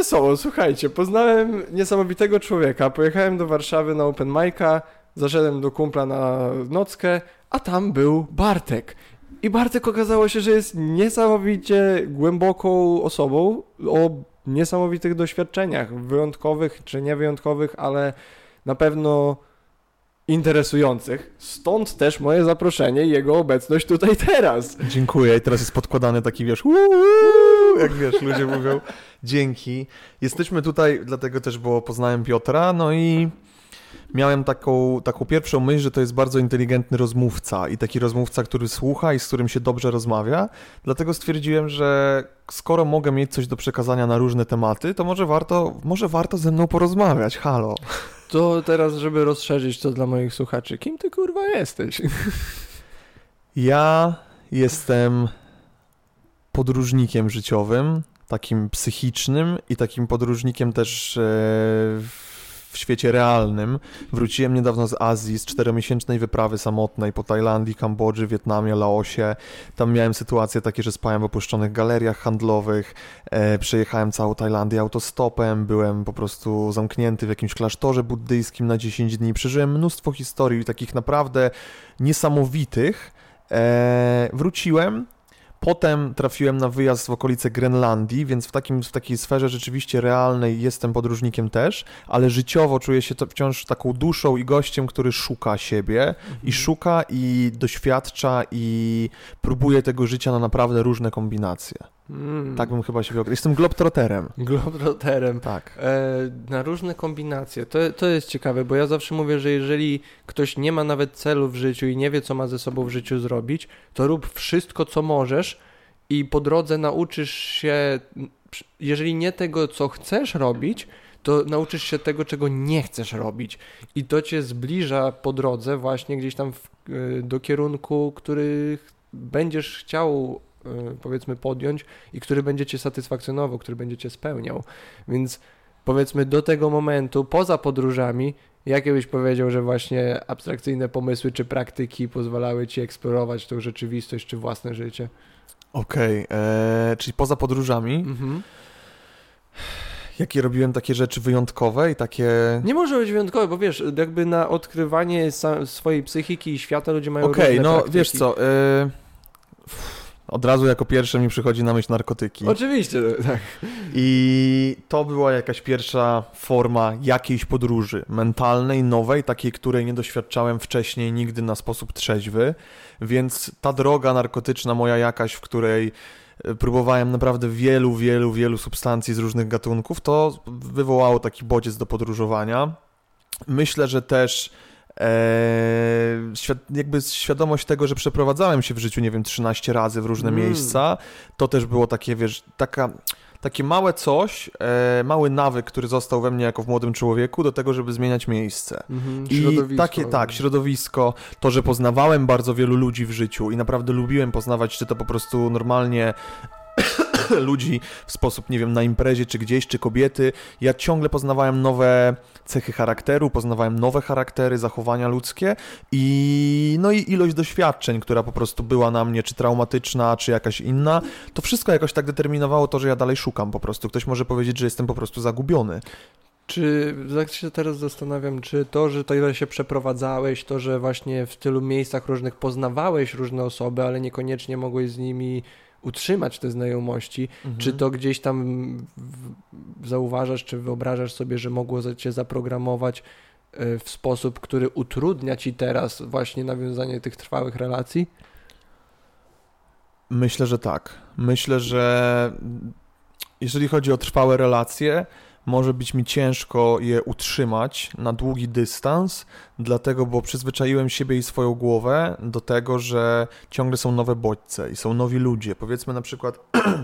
wesoło, słuchajcie, poznałem niesamowitego człowieka, pojechałem do Warszawy na open mic'a, zaszedłem do kumpla na nockę, a tam był Bartek. I Bartek okazało się, że jest niesamowicie głęboką osobą o niesamowitych doświadczeniach, wyjątkowych czy niewyjątkowych, ale na pewno interesujących. Stąd też moje zaproszenie i jego obecność tutaj teraz. Dziękuję. I teraz jest podkładany taki, wiesz, uuu, jak wiesz, ludzie mówią. Dzięki. Jesteśmy tutaj, dlatego też, bo poznałem Piotra, no i miałem taką, taką pierwszą myśl, że to jest bardzo inteligentny rozmówca i taki rozmówca, który słucha i z którym się dobrze rozmawia. Dlatego stwierdziłem, że skoro mogę mieć coś do przekazania na różne tematy, to może warto, może warto ze mną porozmawiać. Halo. To teraz, żeby rozszerzyć to dla moich słuchaczy, kim ty kurwa jesteś? Ja jestem podróżnikiem życiowym, takim psychicznym i takim podróżnikiem też e, w świecie realnym. Wróciłem niedawno z Azji, z czteromiesięcznej wyprawy samotnej po Tajlandii, Kambodży, Wietnamie, Laosie. Tam miałem sytuacje takie, że spałem w opuszczonych galeriach handlowych, e, przejechałem całą Tajlandię autostopem, byłem po prostu zamknięty w jakimś klasztorze buddyjskim na 10 dni. Przeżyłem mnóstwo historii takich naprawdę niesamowitych. E, wróciłem, Potem trafiłem na wyjazd w okolice Grenlandii, więc w, takim, w takiej sferze rzeczywiście realnej jestem podróżnikiem też, ale życiowo czuję się to wciąż taką duszą i gościem, który szuka siebie mhm. i szuka i doświadcza i próbuje tego życia na naprawdę różne kombinacje. Mm. Tak bym chyba się wyokreślił. Jestem globtroterem. Globtroterem. Tak. E, na różne kombinacje. To, to jest ciekawe, bo ja zawsze mówię, że jeżeli ktoś nie ma nawet celu w życiu i nie wie, co ma ze sobą w życiu zrobić, to rób wszystko, co możesz i po drodze nauczysz się, jeżeli nie tego, co chcesz robić, to nauczysz się tego, czego nie chcesz robić. I to cię zbliża po drodze właśnie gdzieś tam w, e, do kierunku, który będziesz chciał powiedzmy podjąć i który będzie cię satysfakcjonował, który będzie cię spełniał. Więc powiedzmy do tego momentu, poza podróżami, jakie byś powiedział, że właśnie abstrakcyjne pomysły czy praktyki pozwalały ci eksplorować tą rzeczywistość czy własne życie? Okej, okay, e, czyli poza podróżami. Mhm. Jakie robiłem takie rzeczy wyjątkowe i takie. Nie może być wyjątkowe, bo wiesz, jakby na odkrywanie swojej psychiki i świata ludzie mają Okej, okay, no praktyki. wiesz co. E od razu jako pierwsze mi przychodzi na myśl narkotyki. Oczywiście, tak. I to była jakaś pierwsza forma jakiejś podróży mentalnej, nowej, takiej, której nie doświadczałem wcześniej nigdy na sposób trzeźwy. Więc ta droga narkotyczna moja jakaś, w której e, próbowałem naprawdę wielu, wielu, wielu substancji z różnych gatunków, to wywołało taki bodziec do podróżowania. Myślę, że też Eee, jakby świadomość tego, że przeprowadzałem się w życiu, nie wiem, 13 razy w różne mm. miejsca, to też było takie, wiesz, taka takie małe coś, e, mały nawyk, który został we mnie jako w młodym człowieku do tego, żeby zmieniać miejsce. Mhm, I takie, tak, środowisko, to, że poznawałem bardzo wielu ludzi w życiu i naprawdę lubiłem poznawać, czy to po prostu normalnie ludzi w sposób, nie wiem, na imprezie, czy gdzieś, czy kobiety. Ja ciągle poznawałem nowe cechy charakteru, poznawałem nowe charaktery, zachowania ludzkie i no i ilość doświadczeń, która po prostu była na mnie, czy traumatyczna, czy jakaś inna, to wszystko jakoś tak determinowało to, że ja dalej szukam po prostu. Ktoś może powiedzieć, że jestem po prostu zagubiony. Czy, tak się teraz zastanawiam, czy to, że tyle się przeprowadzałeś, to, że właśnie w tylu miejscach różnych poznawałeś różne osoby, ale niekoniecznie mogłeś z nimi utrzymać te znajomości, mhm. czy to gdzieś tam zauważasz, czy wyobrażasz sobie, że mogło cię zaprogramować e, w sposób, który utrudnia ci teraz właśnie nawiązanie tych trwałych relacji? Myślę, że tak. Myślę, że jeżeli chodzi o trwałe relacje, może być mi ciężko je utrzymać na długi dystans, dlatego, bo przyzwyczaiłem siebie i swoją głowę do tego, że ciągle są nowe bodźce i są nowi ludzie. Powiedzmy na przykład,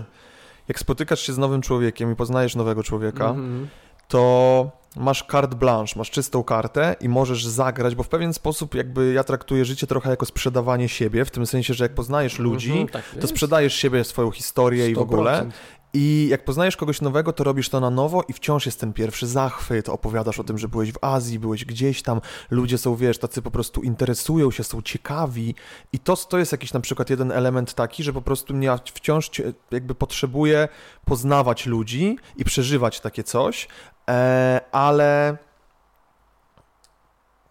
jak spotykasz się z nowym człowiekiem i poznajesz nowego człowieka, mm -hmm. to masz carte blanche, masz czystą kartę i możesz zagrać, bo w pewien sposób jakby ja traktuję życie trochę jako sprzedawanie siebie, w tym sensie, że jak poznajesz ludzi, mm -hmm, tak to sprzedajesz siebie, swoją historię 100%. i w ogóle I jak poznajesz kogoś nowego, to robisz to na nowo i wciąż jest ten pierwszy zachwyt, opowiadasz o tym, że byłeś w Azji, byłeś gdzieś tam, ludzie są, wiesz, tacy po prostu interesują się, są ciekawi. I to, to jest jakiś na przykład jeden element taki, że po prostu ja wciąż jakby potrzebuję poznawać ludzi i przeżywać takie coś, e, ale...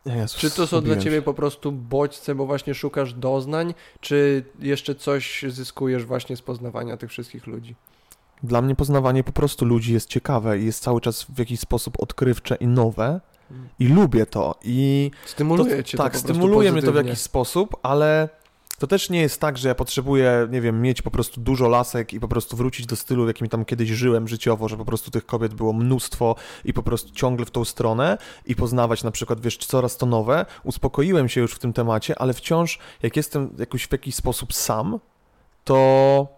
Jezus, czy to są dla ciebie po prostu bodźce, bo właśnie szukasz doznań, czy jeszcze coś zyskujesz właśnie z poznawania tych wszystkich ludzi? Dla mnie poznawanie po prostu ludzi jest ciekawe i jest cały czas w jakiś sposób odkrywcze i nowe. I lubię to. I stymuluje cię to, Tak, to stymuluje mnie to w jakiś sposób, ale to też nie jest tak, że ja potrzebuję, nie wiem, mieć po prostu dużo lasek i po prostu wrócić do stylu, w jakim tam kiedyś żyłem życiowo, że po prostu tych kobiet było mnóstwo i po prostu ciągle w tą stronę i poznawać na przykład, wiesz, coraz to nowe. Uspokoiłem się już w tym temacie, ale wciąż, jak jestem jakoś w jakiś sposób sam, to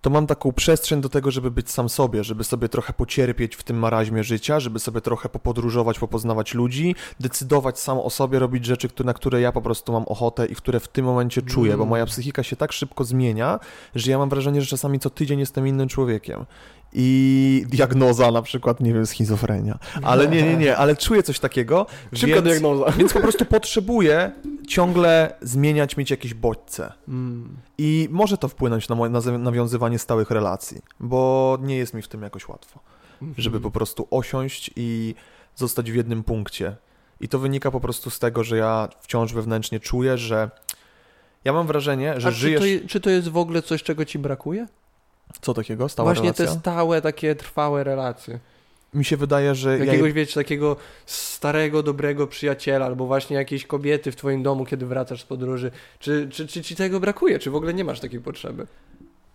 to mam taką przestrzeń do tego, żeby być sam sobie, żeby sobie trochę pocierpieć w tym maraźmie życia, żeby sobie trochę popodróżować, popoznawać ludzi, decydować sam o sobie, robić rzeczy, na które ja po prostu mam ochotę i które w tym momencie czuję, mm. bo moja psychika się tak szybko zmienia, że ja mam wrażenie, że czasami co tydzień jestem innym człowiekiem i diagnoza na przykład, nie wiem, schizofrenia. Ale nie, nie, nie, ale czuję coś takiego. Szybka więc, diagnoza. Więc po prostu potrzebuję ciągle zmieniać, mieć jakieś bodźce. Mm. I może to wpłynąć na moje nawiązywanie stałych relacji, bo nie jest mi w tym jakoś łatwo. Mm -hmm. Żeby po prostu osiąść i zostać w jednym punkcie. I to wynika po prostu z tego, że ja wciąż wewnętrznie czuję, że ja mam wrażenie, że A żyjesz... Czy to, czy to jest w ogóle coś, czego ci brakuje? Co takiego? Stała Właśnie relacja? te stałe, takie trwałe relacje. Mi się wydaje, że. Jakiegoś, ja... wiecie, takiego starego, dobrego przyjaciela, albo właśnie jakiejś kobiety w twoim domu, kiedy wracasz z podróży. Czy, czy, czy ci tego brakuje? Czy w ogóle nie masz takiej potrzeby?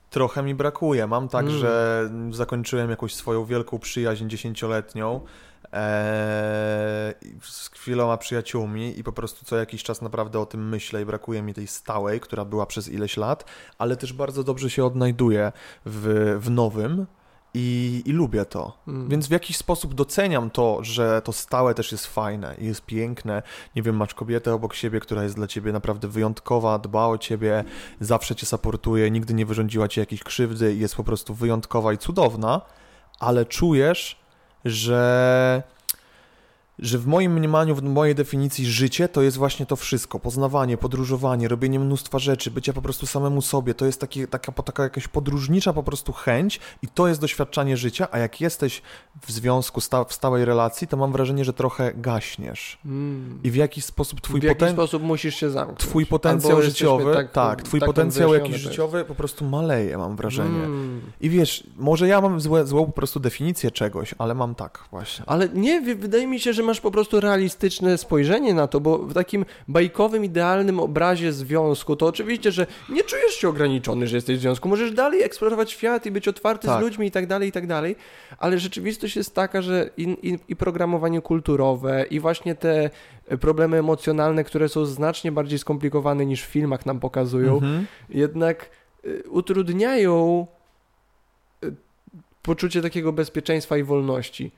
Trochę mi brakuje. Mam tak, mm. że zakończyłem jakąś swoją wielką przyjaźń dziesięcioletnią Eee, z chwiloma przyjaciółmi i po prostu co jakiś czas naprawdę o tym myślę i brakuje mi tej stałej, która była przez ileś lat, ale też bardzo dobrze się odnajduję w, w nowym. I, i, lubię to. Mm. Więc w jakiś sposób doceniam to, że to stałe też jest fajne i jest piękne. Nie wiem, masz kobietę obok siebie, która jest dla ciebie naprawdę wyjątkowa, dba o ciebie, zawsze cię supportuje, nigdy nie wyrządziła ci jakiejś krzywdy i jest po prostu wyjątkowa i cudowna, ale czujesz, że że w moim mniemaniu, w mojej definicji życie to jest właśnie to wszystko. Poznawanie, podróżowanie, robienie mnóstwa rzeczy, bycie po prostu samemu sobie. To jest taki, taka, taka jakaś podróżnicza po prostu chęć i to jest doświadczanie życia, a jak jesteś w związku, sta w stałej relacji, to mam wrażenie, że trochę gaśniesz. Mm. I w jakiś sposób twój W jaki sposób musisz się zamknąć. Twój potencjał życiowy, tak, tak twój tak potencjał jakiś życiowy po prostu maleje, mam wrażenie. Mm. I wiesz, może ja mam złe, złą po prostu definicję czegoś, ale mam tak właśnie. Ale nie, wydaje mi się, że masz po prostu realistyczne spojrzenie na to, bo w takim bajkowym, idealnym obrazie związku, to oczywiście, że nie czujesz się ograniczony, że jesteś w związku. Możesz dalej eksplorować świat i być otwarty tak. z ludźmi i tak dalej, i tak dalej, ale rzeczywistość jest taka, że i, i, i programowanie kulturowe, i właśnie te problemy emocjonalne, które są znacznie bardziej skomplikowane niż w filmach nam pokazują, mhm. jednak y, utrudniają y, poczucie takiego bezpieczeństwa i wolności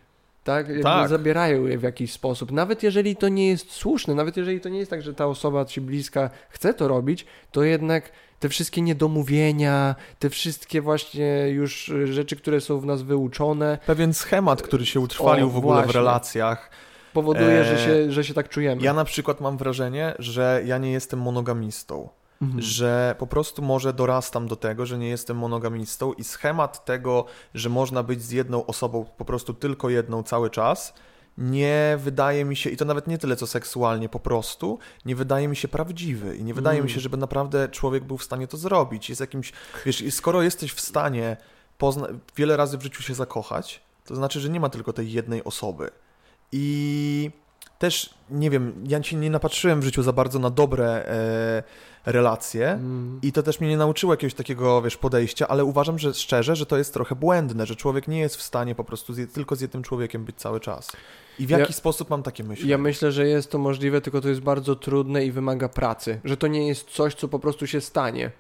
tak? Jakby tak. Zabierają je w jakiś sposób. Nawet jeżeli to nie jest słuszne, nawet jeżeli to nie jest tak, że ta osoba ci bliska chce to robić, to jednak te wszystkie niedomówienia, te wszystkie właśnie już rzeczy, które są w nas wyuczone. Pewien schemat, który się utrwalił o, w ogóle właśnie. w relacjach. Powoduje, e... że, się, że się tak czujemy. Ja na przykład mam wrażenie, że ja nie jestem monogamistą. Mhm. Że po prostu może dorastam do tego, że nie jestem monogamistą i schemat tego, że można być z jedną osobą, po prostu tylko jedną cały czas, nie wydaje mi się, i to nawet nie tyle co seksualnie, po prostu, nie wydaje mi się prawdziwy. I nie wydaje mm. mi się, żeby naprawdę człowiek był w stanie to zrobić. Jest jakimś, wiesz, skoro jesteś w stanie wiele razy w życiu się zakochać, to znaczy, że nie ma tylko tej jednej osoby. I też, nie wiem, ja się nie napatrzyłem w życiu za bardzo na dobre e, relacje mm. i to też mnie nie nauczyło jakiegoś takiego, wiesz, podejścia, ale uważam, że szczerze, że to jest trochę błędne, że człowiek nie jest w stanie po prostu z, tylko z jednym człowiekiem być cały czas. I w jaki ja, sposób mam takie myśli? Ja myślę, że jest to możliwe, tylko to jest bardzo trudne i wymaga pracy, że to nie jest coś, co po prostu się stanie.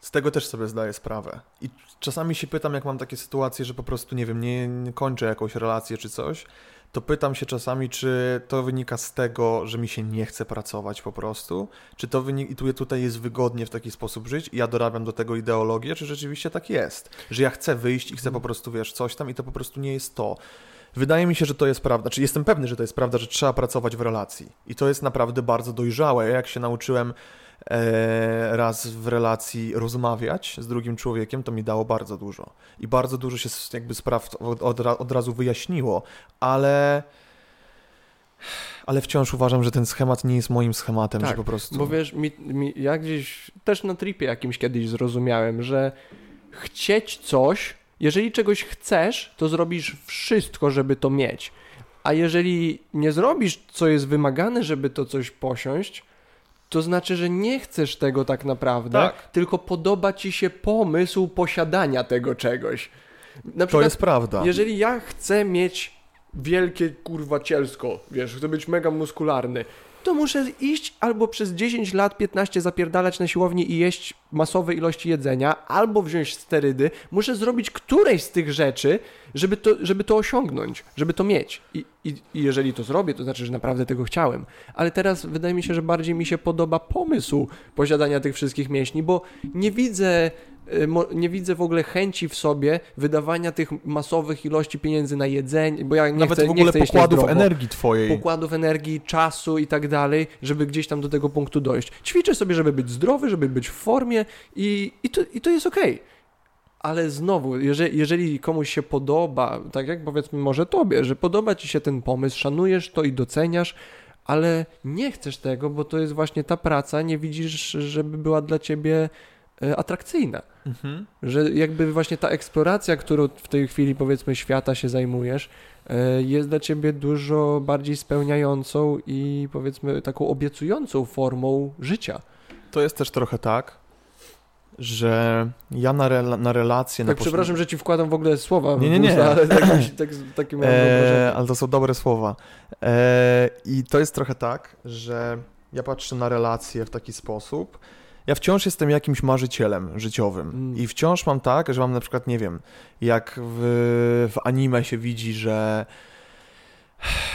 Z tego też sobie zdaję sprawę. I czasami się pytam, jak mam takie sytuacje, że po prostu, nie wiem, nie, nie kończę jakąś relację czy coś, to pytam się czasami, czy to wynika z tego, że mi się nie chce pracować po prostu, czy to wynika, i tu, tutaj jest wygodnie w taki sposób żyć i ja dorabiam do tego ideologię, czy rzeczywiście tak jest, że ja chcę wyjść i chcę po prostu, wiesz, coś tam i to po prostu nie jest to. Wydaje mi się, że to jest prawda, czy jestem pewny, że to jest prawda, że trzeba pracować w relacji i to jest naprawdę bardzo dojrzałe. Ja jak się nauczyłem raz w relacji rozmawiać z drugim człowiekiem, to mi dało bardzo dużo. I bardzo dużo się jakby spraw od, od, od razu wyjaśniło, ale ale wciąż uważam, że ten schemat nie jest moim schematem, tak, że po prostu... bo wiesz, mi, mi, ja gdzieś też na tripie jakimś kiedyś zrozumiałem, że chcieć coś, jeżeli czegoś chcesz, to zrobisz wszystko, żeby to mieć. A jeżeli nie zrobisz, co jest wymagane, żeby to coś posiąść, to znaczy, że nie chcesz tego tak naprawdę, Tak. tylko podoba ci się pomysł posiadania tego czegoś. Na To przykład, jest prawda. jeżeli ja chcę mieć wielkie kurwa cielsko, wiesz, chcę być mega muskularny, to muszę iść albo przez 10 lat, 15 zapierdalać na siłowni i jeść masowe ilości jedzenia, albo wziąć sterydy. Muszę zrobić którejś z tych rzeczy, żeby to, żeby to osiągnąć, żeby to mieć. I, i, I jeżeli to zrobię, to znaczy, że naprawdę tego chciałem. Ale teraz wydaje mi się, że bardziej mi się podoba pomysł posiadania tych wszystkich mięśni, bo nie widzę nie widzę w ogóle chęci w sobie wydawania tych masowych ilości pieniędzy na jedzenie, bo ja nie Nawet chcę, w ogóle nie chcę jeść pokładów energii twojej. pokładów energii, czasu i tak dalej, żeby gdzieś tam do tego punktu dojść. Ćwiczę sobie, żeby być zdrowy, żeby być w formie i, i, to, i to jest okej. Ale znowu, jeżeli, jeżeli komuś się podoba, tak jak powiedzmy może tobie, że podoba ci się ten pomysł, szanujesz to i doceniasz, ale nie chcesz tego, bo to jest właśnie ta praca, nie widzisz, żeby była dla ciebie atrakcyjna. Mhm. Że jakby właśnie ta eksploracja, którą w tej chwili powiedzmy świata się zajmujesz, e, jest dla ciebie dużo bardziej spełniającą i powiedzmy taką obiecującą formą życia. To jest też trochę tak, że ja na, rela- na relacje... na Tak, przepraszam, że ci wkładam w ogóle słowa Nie, nie, nie. usta, ale tak, tak, takie E, wyobrażenie. ale to są dobre słowa. E, I to jest trochę tak, że ja patrzę na relacje w taki sposób. Ja wciąż jestem jakimś marzycielem życiowym. Mm. I wciąż mam tak, że mam na przykład, nie wiem, jak w, w anime się widzi, że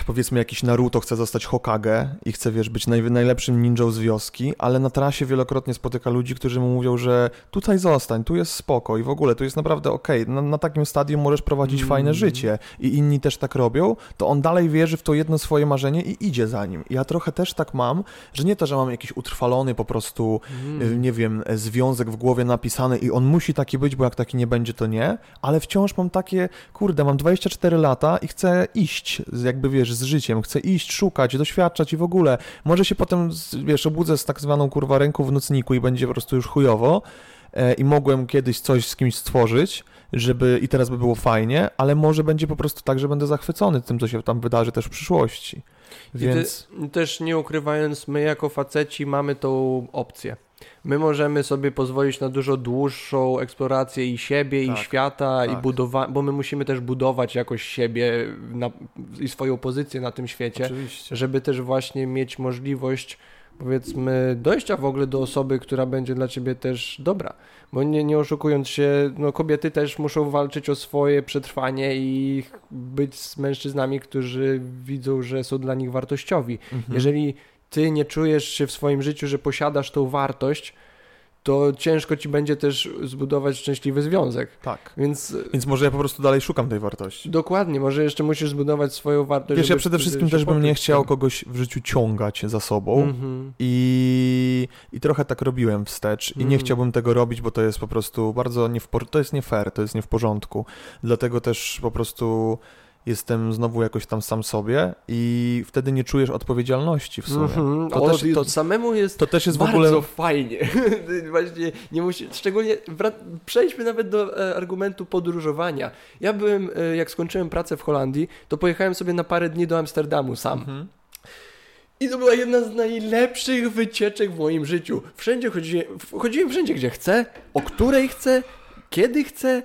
powiedzmy jakiś Naruto chce zostać Hokage i chce, wiesz, być naj, najlepszym ninją z wioski, ale na trasie wielokrotnie spotyka ludzi, którzy mu mówią, że tutaj zostań, tu jest spoko i w ogóle tu jest naprawdę okej, na, na takim stadium możesz prowadzić Mm. fajne życie i inni też tak robią, to on dalej wierzy w to jedno swoje marzenie i idzie za nim. Ja trochę też tak mam, że nie to, że mam jakiś utrwalony po prostu Mm. y, nie wiem, związek w głowie napisany i on musi taki być, bo jak taki nie będzie, to nie, ale wciąż mam takie, kurde, mam 24 lata i chcę iść, z- jakby wiesz, z życiem, chcę iść, szukać, doświadczać i w ogóle. Może się potem, wiesz, obudzę z tak zwaną kurwa ręką w nocniku i będzie po prostu już chujowo e, i mogłem kiedyś coś z kimś stworzyć, żeby i teraz by było fajnie, ale może będzie po prostu tak, że będę zachwycony tym, co się tam wydarzy też w przyszłości. Więc... Ty, też nie ukrywając, my jako faceci mamy tą opcję. My możemy sobie pozwolić na dużo dłuższą eksplorację i siebie, i Tak, świata, i tak. budować, bo my musimy też budować jakoś siebie na, i swoją pozycję na tym świecie, Oczywiście. żeby też właśnie mieć możliwość, powiedzmy, dojścia w ogóle do osoby, która będzie dla ciebie też dobra. Bo nie, nie oszukując się, no kobiety też muszą walczyć o swoje przetrwanie i być z mężczyznami, którzy widzą, że są dla nich wartościowi. Mhm. Jeżeli ty nie czujesz się w swoim życiu, że posiadasz tą wartość, to ciężko ci będzie też zbudować szczęśliwy związek. Tak. Więc Więc może ja po prostu dalej szukam tej wartości. dokładnie, może jeszcze musisz zbudować swoją wartość. Wiesz, ja przede wszystkim też bym nie chciał kogoś w życiu ciągać za sobą Mhm. i, i trochę tak robiłem wstecz i nie Mm. chciałbym tego robić, bo to jest po prostu bardzo nie w, to jest nie fair, to jest nie w porządku. Dlatego też po prostu jestem znowu jakoś tam sam sobie i wtedy nie czujesz odpowiedzialności w sumie. Mhm. To o, też- to- samemu jest To też jest w bardzo ogóle... fajnie. Właśnie nie musi, szczególnie przejdźmy nawet do e, argumentu podróżowania. Ja byłem, e, jak skończyłem pracę w Holandii, to pojechałem sobie na parę dni do Amsterdamu sam. Mhm. I to była jedna z najlepszych wycieczek w moim życiu. Wszędzie chodziłem, chodziłem wszędzie, gdzie chcę, o której chcę, kiedy chcę.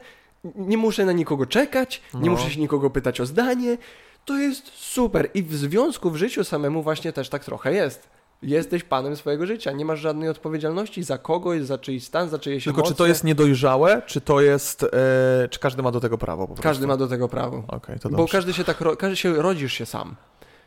Nie muszę na nikogo czekać, nie No. muszę się nikogo pytać o zdanie. To jest super. I w związku w życiu samemu właśnie też tak trochę jest. Jesteś panem swojego życia, nie masz żadnej odpowiedzialności za kogoś, za czyjś stan, za czyjeś Tylko emocje. czy to jest niedojrzałe, czy to jest, e, czy każdy ma do tego prawo? Każdy ma do tego prawo. Okej, to Bo dobrze. każdy się tak, każdy się rodzisz się sam.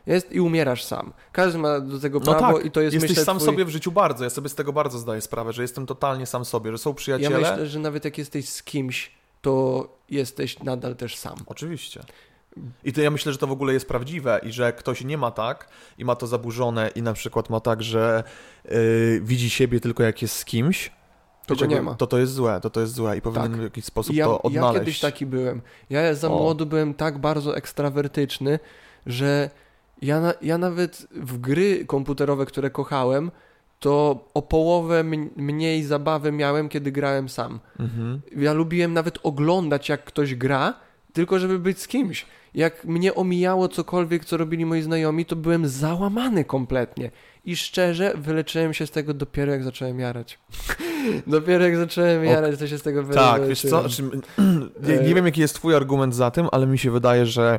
Jest i umierasz sam. Każdy ma do tego No prawo tak, i to jest jesteś myślę sam twój... sobie w życiu bardzo, ja sobie z tego bardzo zdaję sprawę, że jestem totalnie sam sobie, że są Ja przyjaciele. myślę, że nawet jak jesteś z kimś, to jesteś nadal też sam. Oczywiście. I to ja myślę, że to w ogóle jest prawdziwe i że ktoś nie ma tak i ma to zaburzone i na przykład ma tak, że yy, widzi siebie tylko jak jest z kimś, To go nie ma. To to jest złe, to to jest złe i powinien Tak. w jakiś sposób Ja, to ja odnaleźć. kiedyś taki byłem. Ja za O. młodu byłem tak bardzo ekstrawertyczny, że ja, na, ja nawet w gry komputerowe, które kochałem, to o połowę mniej zabawy miałem, kiedy grałem sam. Mhm. Ja lubiłem nawet oglądać, jak ktoś gra, tylko żeby być z kimś. Jak mnie omijało cokolwiek, co robili moi znajomi, to byłem załamany kompletnie. I szczerze, wyleczyłem się z tego dopiero jak zacząłem jarać. dopiero jak zacząłem jarać, to się z tego wy- Tak, wiesz co, wyleczyłem. znaczy, nie, nie wiem jaki jest twój argument za tym, ale mi się wydaje, że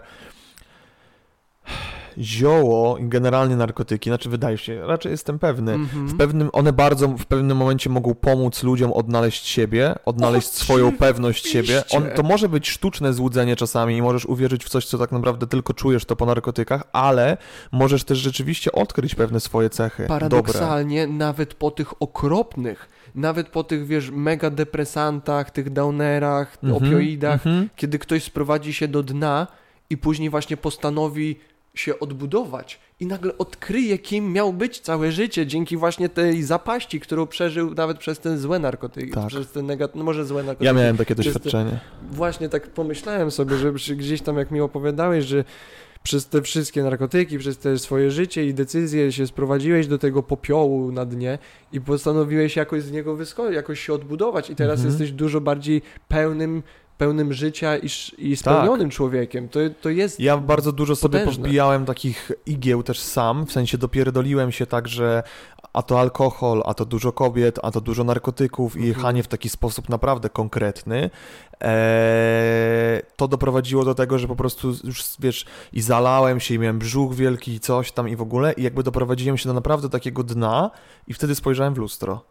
zioło i generalnie narkotyki, znaczy wydaje się, raczej jestem pewny, Mhm. w pewnym, one bardzo w pewnym momencie mogą pomóc ludziom odnaleźć siebie, odnaleźć swoją pewność siebie. On, to może być sztuczne złudzenie czasami i możesz uwierzyć w coś, co tak naprawdę tylko czujesz to po narkotykach, ale możesz też rzeczywiście odkryć pewne swoje cechy. Dobre. Paradoksalnie, nawet po tych okropnych, nawet po tych, wiesz, mega depresantach, tych downerach, Mhm, opioidach, mhm. kiedy ktoś sprowadzi się do dna i później właśnie postanowi się odbudować i nagle odkryje, kim miał być całe życie dzięki właśnie tej zapaści, którą przeżył nawet przez ten złe narkotyki, Tak. przez ten negat... no może złe narkotyki. Ja miałem takie Przez te- doświadczenie. Właśnie tak pomyślałem sobie, że gdzieś tam jak mi opowiadałeś, że przez te wszystkie narkotyki, przez te swoje życie i decyzje się sprowadziłeś do tego popiołu na dnie i postanowiłeś jakoś z niego wyskoczyć, jakoś się odbudować i teraz Mhm. jesteś dużo bardziej pełnym, pełnym życia i, i spełnionym człowiekiem. To, to jest... Ja bardzo dużo sobie potężne. powbijałem takich igieł też sam, w sensie dopierdoliłem się tak, że a to alkohol, a to dużo kobiet, a to dużo narkotyków i Mhm. jechanie w taki sposób naprawdę konkretny. Eee, to doprowadziło do tego, że po prostu już, wiesz, i zalałem się i miałem brzuch wielki i coś tam i w ogóle i jakby doprowadziłem się do naprawdę takiego dna i wtedy spojrzałem w lustro.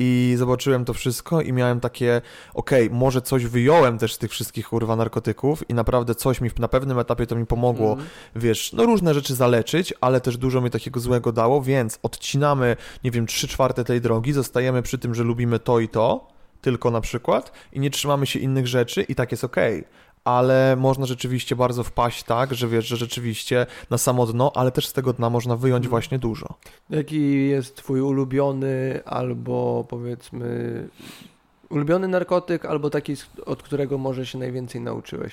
I zobaczyłem to wszystko i miałem takie, okej, może coś wyjąłem też z tych wszystkich kurwa narkotyków i naprawdę coś mi na pewnym etapie to mi pomogło, Mhm. wiesz, no różne rzeczy zaleczyć, ale też dużo mi takiego złego dało, więc odcinamy, nie wiem, trzy czwarte tej drogi, zostajemy przy tym, że lubimy to i to, tylko na przykład, i nie trzymamy się innych rzeczy i tak jest okej. Ale można rzeczywiście bardzo wpaść tak, że wiesz, że rzeczywiście na samo dno, ale też z tego dna można wyjąć Mhm. właśnie dużo. Jaki jest twój ulubiony albo powiedzmy ulubiony narkotyk albo taki, od którego może się najwięcej nauczyłeś?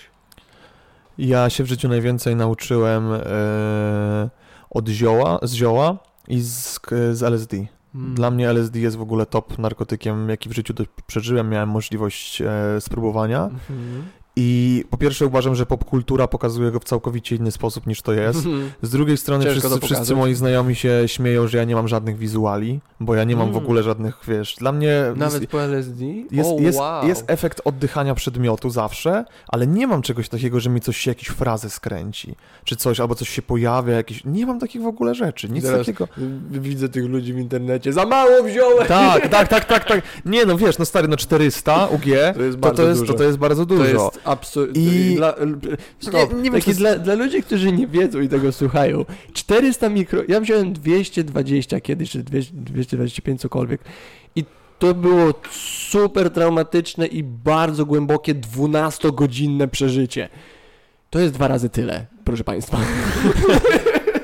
Ja się w życiu najwięcej nauczyłem e, od zioła, z zioła i z, z LSD. Mm. Dla mnie LSD jest w ogóle top narkotykiem, jaki w życiu przeżyłem. Miałem możliwość e, spróbowania. Mhm. I po pierwsze uważam, że popkultura pokazuje go w całkowicie inny sposób niż to jest. Z drugiej strony wszyscy, wszyscy moi znajomi się śmieją, że ja nie mam żadnych wizuali, bo ja nie mam w Mm. ogóle żadnych, wiesz, dla mnie Nawet jest, po LSD? jest, o, jest, wow. jest efekt oddychania przedmiotu zawsze, ale nie mam czegoś takiego, że mi coś się, jakieś frazy skręci, czy coś, albo coś się pojawia, jakieś, nie mam takich w ogóle rzeczy, nic Teraz- takiego. Widzę tych ludzi w internecie. Za mało wziąłem! Tak, tak, tak, tak, tak. Nie, no wiesz, no stary, no 400 UG, To jest to, jest, to, to jest bardzo dużo. Absolutnie. I- Dla, stop. Nie- nie wiem, Taki dla, dla ludzi, którzy nie wiedzą i tego słuchają. 400 mikro. Ja wziąłem 220 kiedyś, czy 200, 225, cokolwiek. I to było super traumatyczne i bardzo głębokie 12-godzinne przeżycie. To jest dwa razy tyle, proszę Państwa.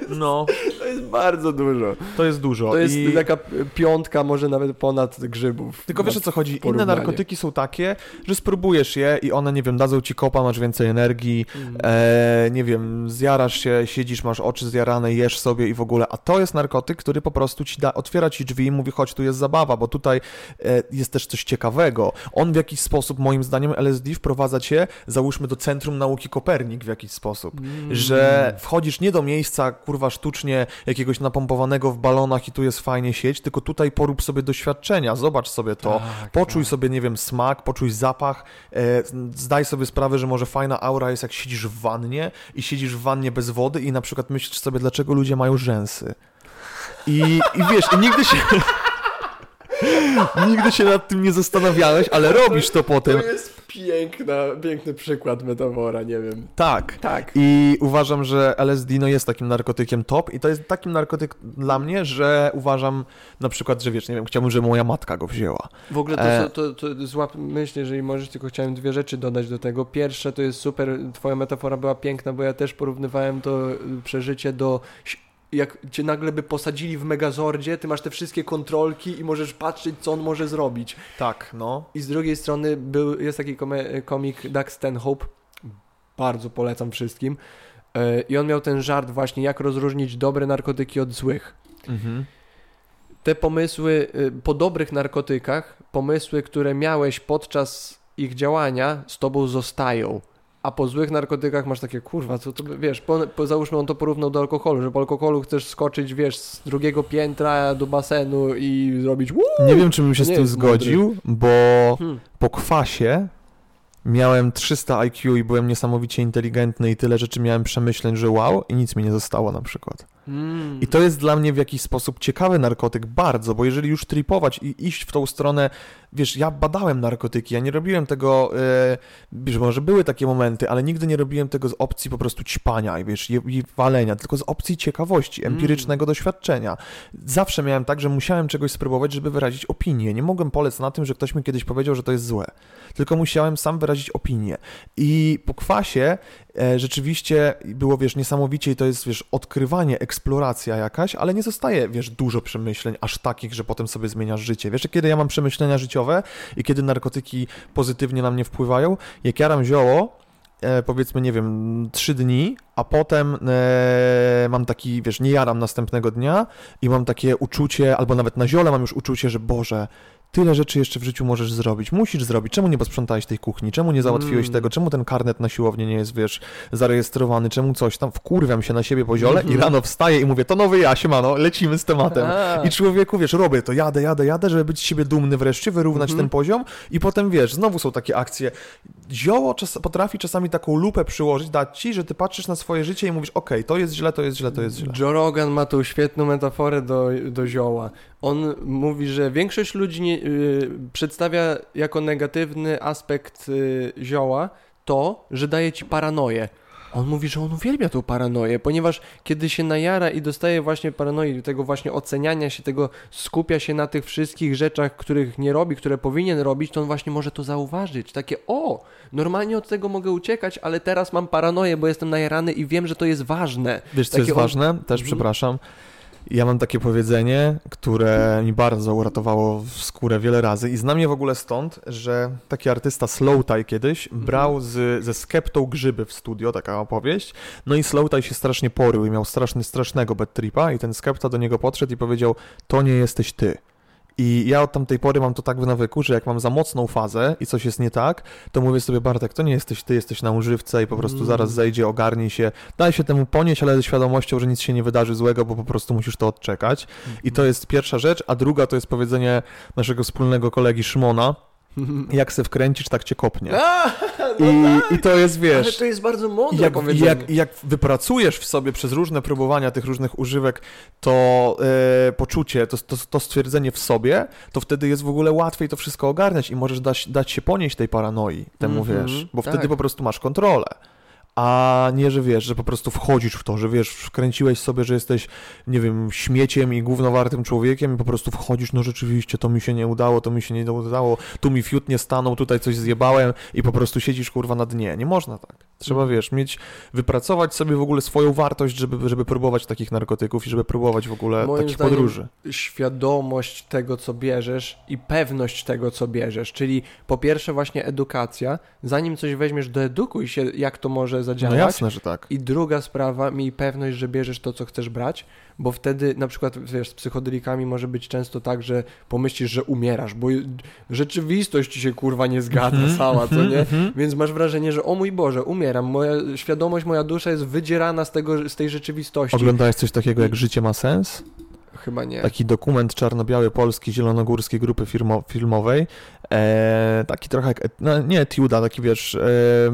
No, jest bardzo dużo. to jest dużo. To jest I... taka piątka, może nawet ponad grzybów. Tylko wiesz o co chodzi? Inne porównanie. narkotyki są takie, że spróbujesz je i one, nie wiem, dadzą ci kopa, masz więcej energii, Mm. e, nie wiem, zjarasz się, siedzisz, masz oczy zjarane, jesz sobie i w ogóle, a to jest narkotyk, który po prostu ci da, otwiera ci drzwi i mówi, chodź, tu jest zabawa, bo tutaj e, jest też coś ciekawego. On w jakiś sposób, moim zdaniem, LSD wprowadza cię, załóżmy, do Centrum Nauki Kopernik w jakiś sposób. Mm. że wchodzisz nie do miejsca, kurwa, sztucznie jakiegoś napompowanego w balonach i tu jest fajnie sieć, tylko tutaj porób sobie doświadczenia, zobacz sobie to, Tak, poczuj tak. sobie, nie wiem, smak, poczuj zapach, e, zdaj sobie sprawę, że może fajna aura jest jak siedzisz w wannie i siedzisz w wannie bez wody i na przykład myślisz sobie, dlaczego ludzie mają rzęsy. I, i wiesz, i nigdy się... nigdy się nad tym nie zastanawiałeś, ale robisz to potem. To jest piękna, piękny przykład metafora, nie wiem. Tak. Tak. I uważam, że LSD no jest takim narkotykiem top i to jest takim narkotyk dla mnie, że uważam na przykład, że wiesz, nie wiem, chciałbym, żeby moja matka go wzięła. W ogóle to, E. to, to, to złap myśl, jeżeli możesz, tylko chciałem dwie rzeczy dodać do tego. Pierwsze to jest super, twoja metafora była piękna, bo ja też porównywałem to y, przeżycie do jak cię nagle by posadzili w Megazordzie, ty masz te wszystkie kontrolki i możesz patrzeć, co on może zrobić. Tak, no. I z drugiej strony był, jest taki komik Doug Stanhope, bardzo polecam wszystkim. E, I on miał ten żart właśnie, jak rozróżnić dobre narkotyki od złych. Mhm. Te pomysły y, po dobrych narkotykach, pomysły, które miałeś podczas ich działania, z tobą zostają. A po złych narkotykach masz takie, kurwa, co to, wiesz, po, po, załóżmy on to porównał do alkoholu, że po alkoholu chcesz skoczyć, wiesz, z drugiego piętra do basenu i zrobić! Nie wiem, czy bym się z tym jest mądry. zgodził, bo Hmm. po kwasie miałem 300 IQ i byłem niesamowicie inteligentny i tyle rzeczy miałem przemyśleń, że wow, i nic mi nie zostało na przykład. Mm. I to jest dla mnie w jakiś sposób ciekawy narkotyk, bardzo, bo jeżeli już tripować i iść w tą stronę, wiesz, ja badałem narkotyki, ja nie robiłem tego, e, wiesz, może były takie momenty, ale nigdy nie robiłem tego z opcji po prostu ćpania i wiesz, i, walenia, tylko z opcji ciekawości, Mm. empirycznego doświadczenia. Zawsze miałem tak, że musiałem czegoś spróbować, żeby wyrazić opinię. Nie mogłem polec na tym, że ktoś mi kiedyś powiedział, że to jest złe, tylko musiałem sam wyrazić opinię. I po kwasie rzeczywiście było, wiesz, niesamowicie i to jest, wiesz, odkrywanie, eksploracja jakaś, ale nie zostaje, wiesz, dużo przemyśleń, aż takich, że potem sobie zmieniasz życie. Wiesz, kiedy ja mam przemyślenia życiowe i kiedy narkotyki pozytywnie na mnie wpływają, jak jaram zioło, e, powiedzmy, nie wiem, trzy dni, a potem e, mam taki, wiesz, nie jaram następnego dnia i mam takie uczucie, albo nawet na ziole mam już uczucie, że Boże, tyle rzeczy jeszcze w życiu możesz zrobić, musisz zrobić, czemu nie posprzątałeś tej kuchni, czemu nie załatwiłeś Mm. tego, czemu ten karnet na siłownię nie jest, wiesz, zarejestrowany, czemu coś tam, wkurwiam się na siebie po ziole i Mhm. rano wstaję i mówię, to nowy ja, siemano, lecimy z tematem. A. I człowieku, wiesz, robię to, jadę, jadę, jadę, żeby być z siebie dumny wreszcie, wyrównać Mhm. ten poziom i potem, wiesz, znowu są takie akcje. Zioło czas, potrafi czasami taką lupę przyłożyć, dać ci, że ty patrzysz na swoje życie i mówisz, okej, to jest źle, to jest źle, to jest źle. Joe Rogan ma tą świetną metaforę do, do zioła. On mówi, że większość ludzi nie, y, przedstawia jako negatywny aspekt y, zioła to, że daje ci paranoję. On mówi, że on uwielbia tą paranoję, ponieważ kiedy się najara i dostaje właśnie paranoi, tego właśnie oceniania się, tego skupia się na tych wszystkich rzeczach, których nie robi, które powinien robić, to on właśnie może to zauważyć. Takie, o, normalnie od tego mogę uciekać, ale teraz mam paranoję, bo jestem najarany i wiem, że to jest ważne. Wiesz, co Takie jest on- ważne? Też Mhm. przepraszam. Ja mam takie powiedzenie, które mi bardzo uratowało skórę wiele razy i znam je w ogóle stąd, że taki artysta Slowtaj kiedyś Mhm. brał z, ze skeptą grzyby w studio, taka opowieść, no i Slowtaj się strasznie porył i miał straszny, strasznego bad tripa i ten skepta do niego podszedł i powiedział, to nie jesteś ty. I ja od tamtej pory mam to tak w nawyku, że jak mam za mocną fazę i coś jest nie tak, to mówię sobie, Bartek, to nie jesteś ty, jesteś na używce i po prostu Mm. zaraz zejdzie, ogarnij się, daj się temu ponieść, ale ze świadomością, że nic się nie wydarzy złego, bo po prostu musisz to odczekać. I to jest pierwsza rzecz, a druga to jest powiedzenie naszego wspólnego kolegi Szymona, jak se wkręcisz, tak cię kopnie. A, no I, tak. I to jest, Ale wiesz... to jest bardzo mądre Jak, jak, jak wypracujesz w sobie przez różne próbowania tych różnych używek to e, poczucie, to, to, to stwierdzenie w sobie, to wtedy jest w ogóle łatwiej to wszystko ogarniać i możesz dać, dać się ponieść tej paranoi, temu Mhm, wiesz, bo tak. wtedy po prostu masz kontrolę. A nie, że wiesz, że po prostu wchodzisz w to, że wiesz, wkręciłeś sobie, że jesteś, nie wiem, śmieciem i głównowartym człowiekiem i po prostu wchodzisz, no rzeczywiście, to mi się nie udało, to mi się nie udało, tu mi fiut nie stanął, tutaj coś zjebałem i po prostu siedzisz kurwa na dnie. Nie można tak. Trzeba, wiesz, mieć, wypracować sobie w ogóle swoją wartość, żeby, żeby próbować takich narkotyków i żeby próbować w ogóle Moim takich podróży. świadomość tego, co bierzesz i pewność tego, co bierzesz. Czyli po pierwsze właśnie edukacja. Zanim coś weźmiesz, doedukuj się, jak to może No zadziałać. jasne, że tak. I druga sprawa, miej pewność, że bierzesz to, co chcesz brać, bo wtedy na przykład, wiesz, z psychodelikami może być często tak, że pomyślisz, że umierasz, bo rzeczywistość ci się kurwa nie zgadza Mhm, cała, co mhm, nie? mhm. Więc masz wrażenie, że o mój Boże, umieram, moja świadomość, moja dusza jest wydzierana z, tego, z tej rzeczywistości. Oglądałeś coś takiego jak Życie ma sens? Chyba nie. Taki dokument czarno-biały polski zielonogórskiej grupy firmo, filmowej e, taki trochę, jak, no, nie etiuda, taki wiesz, e,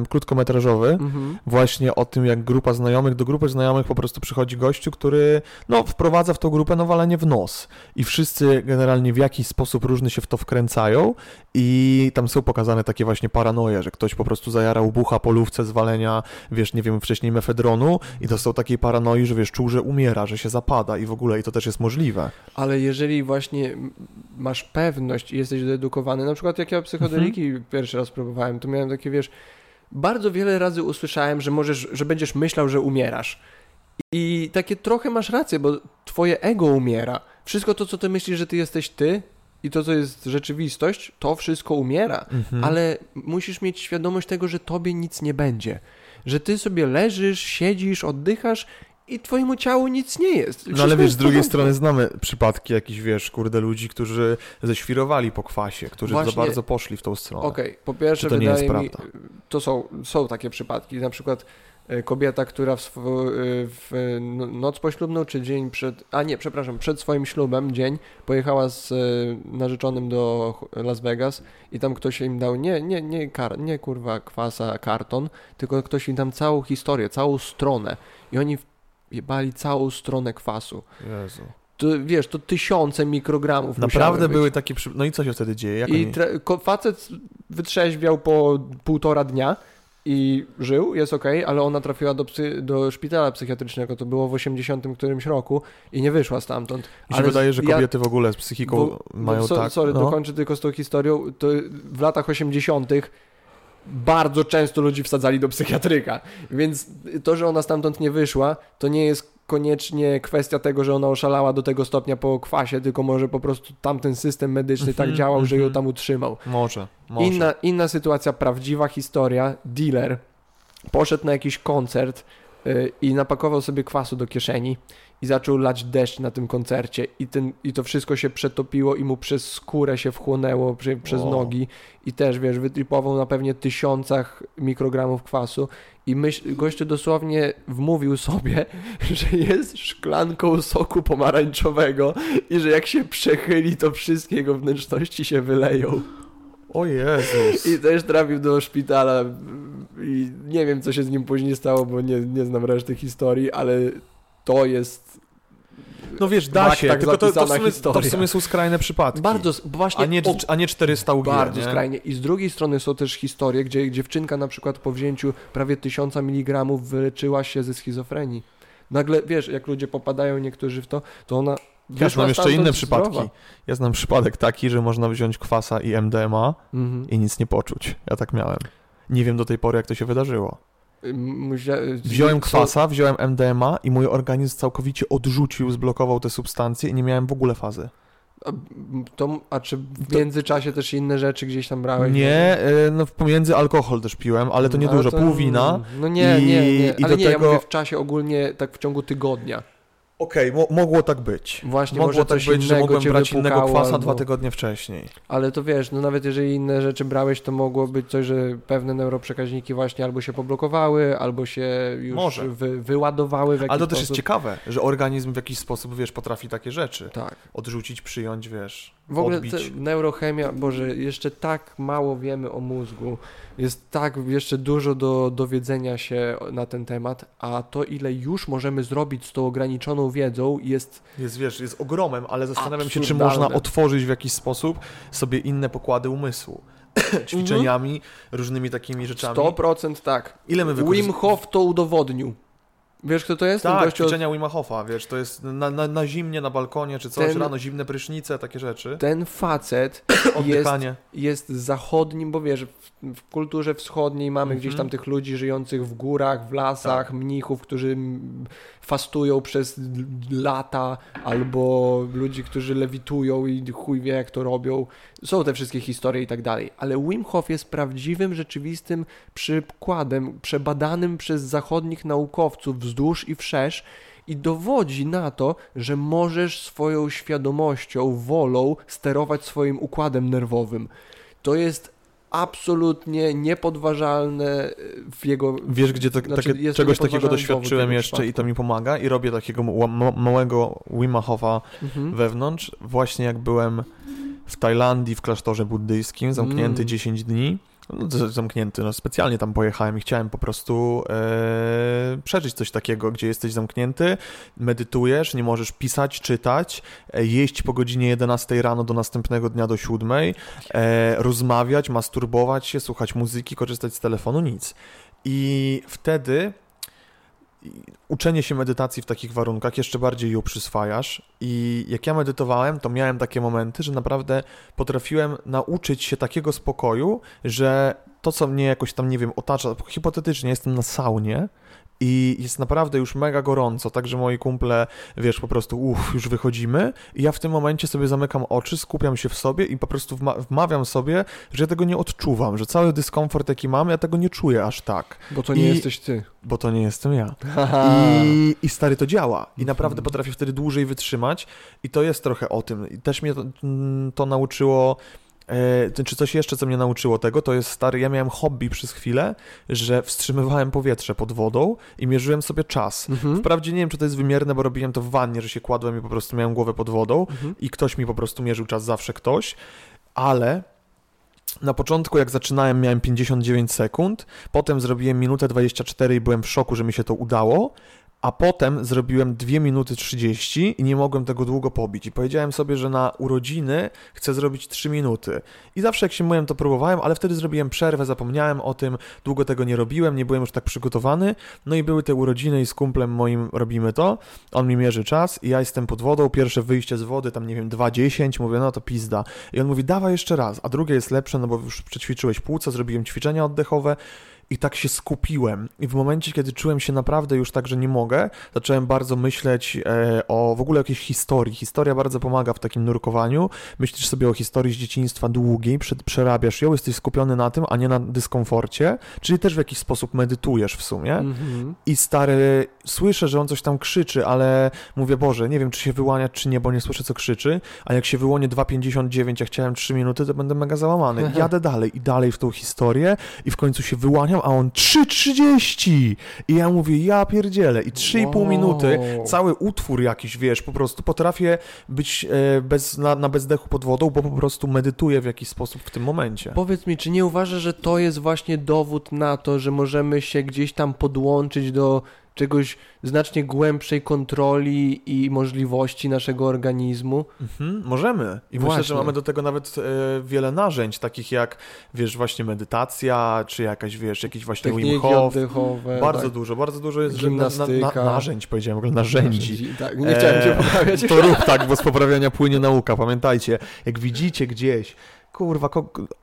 krótkometrażowy, Mhm. właśnie o tym, jak grupa znajomych, do grupy znajomych po prostu przychodzi gościu, który no, wprowadza w tą grupę no, walenie w nos. I wszyscy generalnie w jakiś sposób różny się w to wkręcają i tam są pokazane takie właśnie paranoje, że ktoś po prostu zajarał bucha polówce z walenia, wiesz, nie wiem, wcześniej mefedronu i dostał takiej paranoi, że wiesz, czuł, że umiera, że się zapada i w ogóle i to też jest możliwe. Ale jeżeli właśnie masz pewność i jesteś doedukowany, na przykład jak ja psychodeliki Mhm. pierwszy raz próbowałem, to miałem takie, wiesz, bardzo wiele razy usłyszałem, że możesz, że będziesz myślał, że umierasz. I takie trochę masz rację, bo twoje ego umiera. Wszystko to, co ty myślisz, że ty jesteś ty i to, co jest rzeczywistość, to wszystko umiera. Mhm. Ale musisz mieć świadomość tego, że tobie nic nie będzie. Że ty sobie leżysz, siedzisz, oddychasz i twojemu ciału nic nie jest. No ale wiesz, z drugiej strony znamy przypadki jakichś, wiesz, kurde, ludzi, którzy ześwirowali po kwasie, którzy Właśnie- za bardzo poszli w tą stronę. Okej, po pierwsze Czy to nie jest mi, prawda? to są, są takie przypadki, na przykład e, kobieta, która w, e, w no- noc poślubną, czy dzień przed, a nie, przepraszam, przed swoim ślubem, dzień, pojechała z e, narzeczonym do Las Vegas i tam ktoś im dał, nie, nie, nie, kar, nie kurwa kwasa, karton, tylko ktoś im tam całą historię, całą stronę i oni jebali całą stronę kwasu. Jezu. To, wiesz, to tysiące mikrogramów Naprawdę były takie przy... No i co się wtedy dzieje? Jak I oni... tre- facet wytrzeźwiał po półtora dnia i żył, jest okej, ale ona trafiła do, psy- do szpitala psychiatrycznego, to było w 80 którymś roku i nie wyszła stamtąd. Mi się ale wydaje, że ja- kobiety w ogóle z psychiką Bo- mają bo, so, tak... Sorry, no. dokończę tylko z tą historią. To w latach 80. bardzo często ludzi wsadzali do psychiatryka, więc to, że ona stamtąd nie wyszła, to nie jest koniecznie kwestia tego, że ona oszalała do tego stopnia po kwasie, tylko może po prostu tamten system medyczny tak Mhm, działał, że ją mhm. tam utrzymał. Może, może. Inna, inna sytuacja, prawdziwa historia. Dealer poszedł na jakiś koncert y, i napakował sobie kwasu do kieszeni i zaczął lać deszcz na tym koncercie i, ten, i to wszystko się przetopiło i mu przez skórę się wchłonęło, przy, przez O. nogi i też, wiesz, wytripował na pewnie tysiącach mikrogramów kwasu i myśl, gościu dosłownie wmówił sobie, że jest szklanką soku pomarańczowego i że jak się przechyli, to wszystkie jego wnętrzności się wyleją. O Jezus. I też trafił do szpitala i nie wiem, co się z nim później stało, bo nie, nie znam reszty historii, ale to jest No wiesz, da się, tak tylko to, to, w sumie, to w sumie są skrajne przypadki. bardzo, właśnie a nie, o, a nie 400 ugier, bardzo nie? skrajnie. I z drugiej strony są też historie, gdzie dziewczynka na przykład po wzięciu prawie 1000 mg wyleczyła się ze schizofrenii. Nagle, wiesz, jak ludzie popadają niektórzy w to, to ona Ja wyszła znam jeszcze inne przypadki. zdrowa. Ja znam przypadek taki, że można wziąć kwasa i MDMA Mhm. i nic nie poczuć. Ja tak miałem. Nie wiem do tej pory, jak to się wydarzyło. Wziąłem kwasa, wziąłem MDMA i mój organizm całkowicie odrzucił, zblokował te substancje i nie miałem w ogóle fazy. A, to, a czy w międzyczasie też inne rzeczy gdzieś tam brałeś? Nie, e, no pomiędzy alkohol też piłem, ale to nie dużo, pół wina. No nie, i- nie, nie. i Ale do nie, ja tego- mówię w czasie ogólnie, tak w ciągu tygodnia. Okej, mo- mogło tak być. Właśnie Mogło może tak coś być, że mogłem brać innego kwasa albo... dwa tygodnie wcześniej. Ale to wiesz, no nawet jeżeli inne rzeczy brałeś, to mogło być coś, że pewne neuroprzekaźniki właśnie albo się poblokowały, albo się już. Wy, wyładowały w jakiś Ale to też sposób. jest ciekawe, że organizm w jakiś sposób, wiesz, potrafi takie rzeczy Tak. odrzucić, przyjąć, wiesz, W ogóle neurochemia, Boże, jeszcze tak mało wiemy o mózgu. Jest tak jeszcze dużo do dowiedzenia się na ten temat, a to ile już możemy zrobić z tą ograniczoną wiedzą jest Jest, wiesz, jest ogromem, ale zastanawiam się, czy można otworzyć w jakiś sposób sobie inne pokłady umysłu. Ćwiczeniami, różnymi takimi rzeczami. 100% tak. Ile my Wim wykorzystamy? Hof to udowodnił. Wiesz kto to jest? Tak, gościu od- ćwiczenia Wima Hofa, wiesz, to jest na, na, na zimnie, na balkonie czy coś, Ten- rano zimne prysznice, takie rzeczy. Ten facet jest, jest zachodnim, bo wiesz, w, w kulturze wschodniej mamy Mhm. gdzieś tam tych ludzi żyjących w górach, w lasach, Tak. mnichów, którzy fastują przez lata, albo ludzi, którzy lewitują i chuj wie jak to robią. Są te wszystkie historie i tak dalej. Ale Wim Hof jest prawdziwym, rzeczywistym przykładem, przebadanym przez zachodnich naukowców wzdłuż i wszerz, i dowodzi na to, że możesz swoją świadomością, wolą sterować swoim układem nerwowym. To jest absolutnie niepodważalne w jego. Wiesz, gdzie to, Znaczy, takie, czegoś takiego doświadczyłem jeszcze i to mi pomaga i robię takiego ma- ma- małego Wima Hofa Mhm. wewnątrz, właśnie jak byłem w Tajlandii w klasztorze buddyjskim, zamknięty Mm. 10 dni. No, zamknięty, no specjalnie tam pojechałem i chciałem po prostu e, przeżyć coś takiego, gdzie jesteś zamknięty, medytujesz, nie możesz pisać, czytać, e, jeść po godzinie 11 rano do następnego dnia do 7, e, rozmawiać, masturbować się, słuchać muzyki, korzystać z telefonu, nic. I wtedy uczenie się medytacji w takich warunkach jeszcze bardziej ją przyswajasz. I jak ja medytowałem, to miałem takie momenty, że naprawdę potrafiłem nauczyć się takiego spokoju, że to, co mnie jakoś tam, nie wiem, otacza, hipotetycznie jestem na saunie. I jest naprawdę już mega gorąco, także moi kumple, wiesz, po prostu uff, już wychodzimy i ja w tym momencie sobie zamykam oczy, skupiam się w sobie i po prostu wma- wmawiam sobie, że ja tego nie odczuwam, że cały dyskomfort, jaki mam, ja tego nie czuję aż tak, Bo to nie I- jesteś ty. bo to nie jestem ja. I, I stary to działa. I naprawdę potrafię wtedy dłużej wytrzymać. I to jest trochę o tym. I też mnie to, mm, to nauczyło. To- czy coś jeszcze, co mnie nauczyło tego, to jest stary. Ja miałem hobby przez chwilę, że wstrzymywałem powietrze pod wodą i mierzyłem sobie czas. Mhm. Wprawdzie nie wiem, czy to jest wymierne, bo robiłem to w wannie, że się kładłem i po prostu miałem głowę pod wodą Mhm. i ktoś mi po prostu mierzył czas, zawsze ktoś, ale na początku jak zaczynałem miałem 59 sekund, potem zrobiłem minutę 24 i byłem w szoku, że mi się to udało, a potem zrobiłem 2 minuty 30 i nie mogłem tego długo pobić. I powiedziałem sobie, że na urodziny chcę zrobić 3 minuty. I zawsze jak się myłem to próbowałem, ale wtedy zrobiłem przerwę, zapomniałem o tym, długo tego nie robiłem, nie byłem już tak przygotowany, no i były te urodziny i z kumplem moim robimy to, on mi mierzy czas i ja jestem pod wodą, pierwsze wyjście z wody, tam nie wiem, 2.10, mówię, no to pizda. I on mówi, dawaj jeszcze raz, a drugie jest lepsze, no bo już przećwiczyłeś płuca, zrobiłem ćwiczenia oddechowe i tak się skupiłem. I w momencie, kiedy czułem się naprawdę już tak, że nie mogę, zacząłem bardzo myśleć e, o w ogóle jakiejś historii. Historia bardzo pomaga w takim nurkowaniu. Myślisz sobie o historii z dzieciństwa długiej, przerabiasz ją, jesteś skupiony na tym, a nie na dyskomforcie, czyli też w jakiś sposób medytujesz w sumie. Mhm. I stary, słyszę, że on coś tam krzyczy, ale mówię, Boże, nie wiem, czy się wyłaniać, czy nie, bo nie słyszę, co krzyczy. A jak się wyłonię 2,59, a chciałem 3 minuty, to będę mega załamany. Jadę dalej i dalej w tą historię i w końcu się a on 3,30! I ja mówię, ja pierdzielę. I 3,5 Wow. minuty, cały utwór jakiś, wiesz, po prostu potrafię być e, bez, na, na bezdechu pod wodą, bo po prostu medytuję w jakiś sposób w tym momencie. Powiedz mi, czy nie uważasz, że to jest właśnie dowód na to, że możemy się gdzieś tam podłączyć do czegoś znacznie głębszej kontroli i możliwości naszego organizmu? Mhm, możemy. I myślę, Właśnie. że mamy do tego nawet e, wiele narzędź, takich jak, wiesz, właśnie medytacja, czy jakaś, wiesz, jakiś właśnie Wim Techniki Hof. oddechowe. Bardzo tak. dużo, bardzo dużo jest że na, na, Gimnastyka. narzędź, powiedziałem, ogóle narzędzi. Tak, nie chciałem cię Eee, poprawiać. To rób tak, bo z poprawiania płynie nauka, pamiętajcie. Jak widzicie gdzieś, kurwa,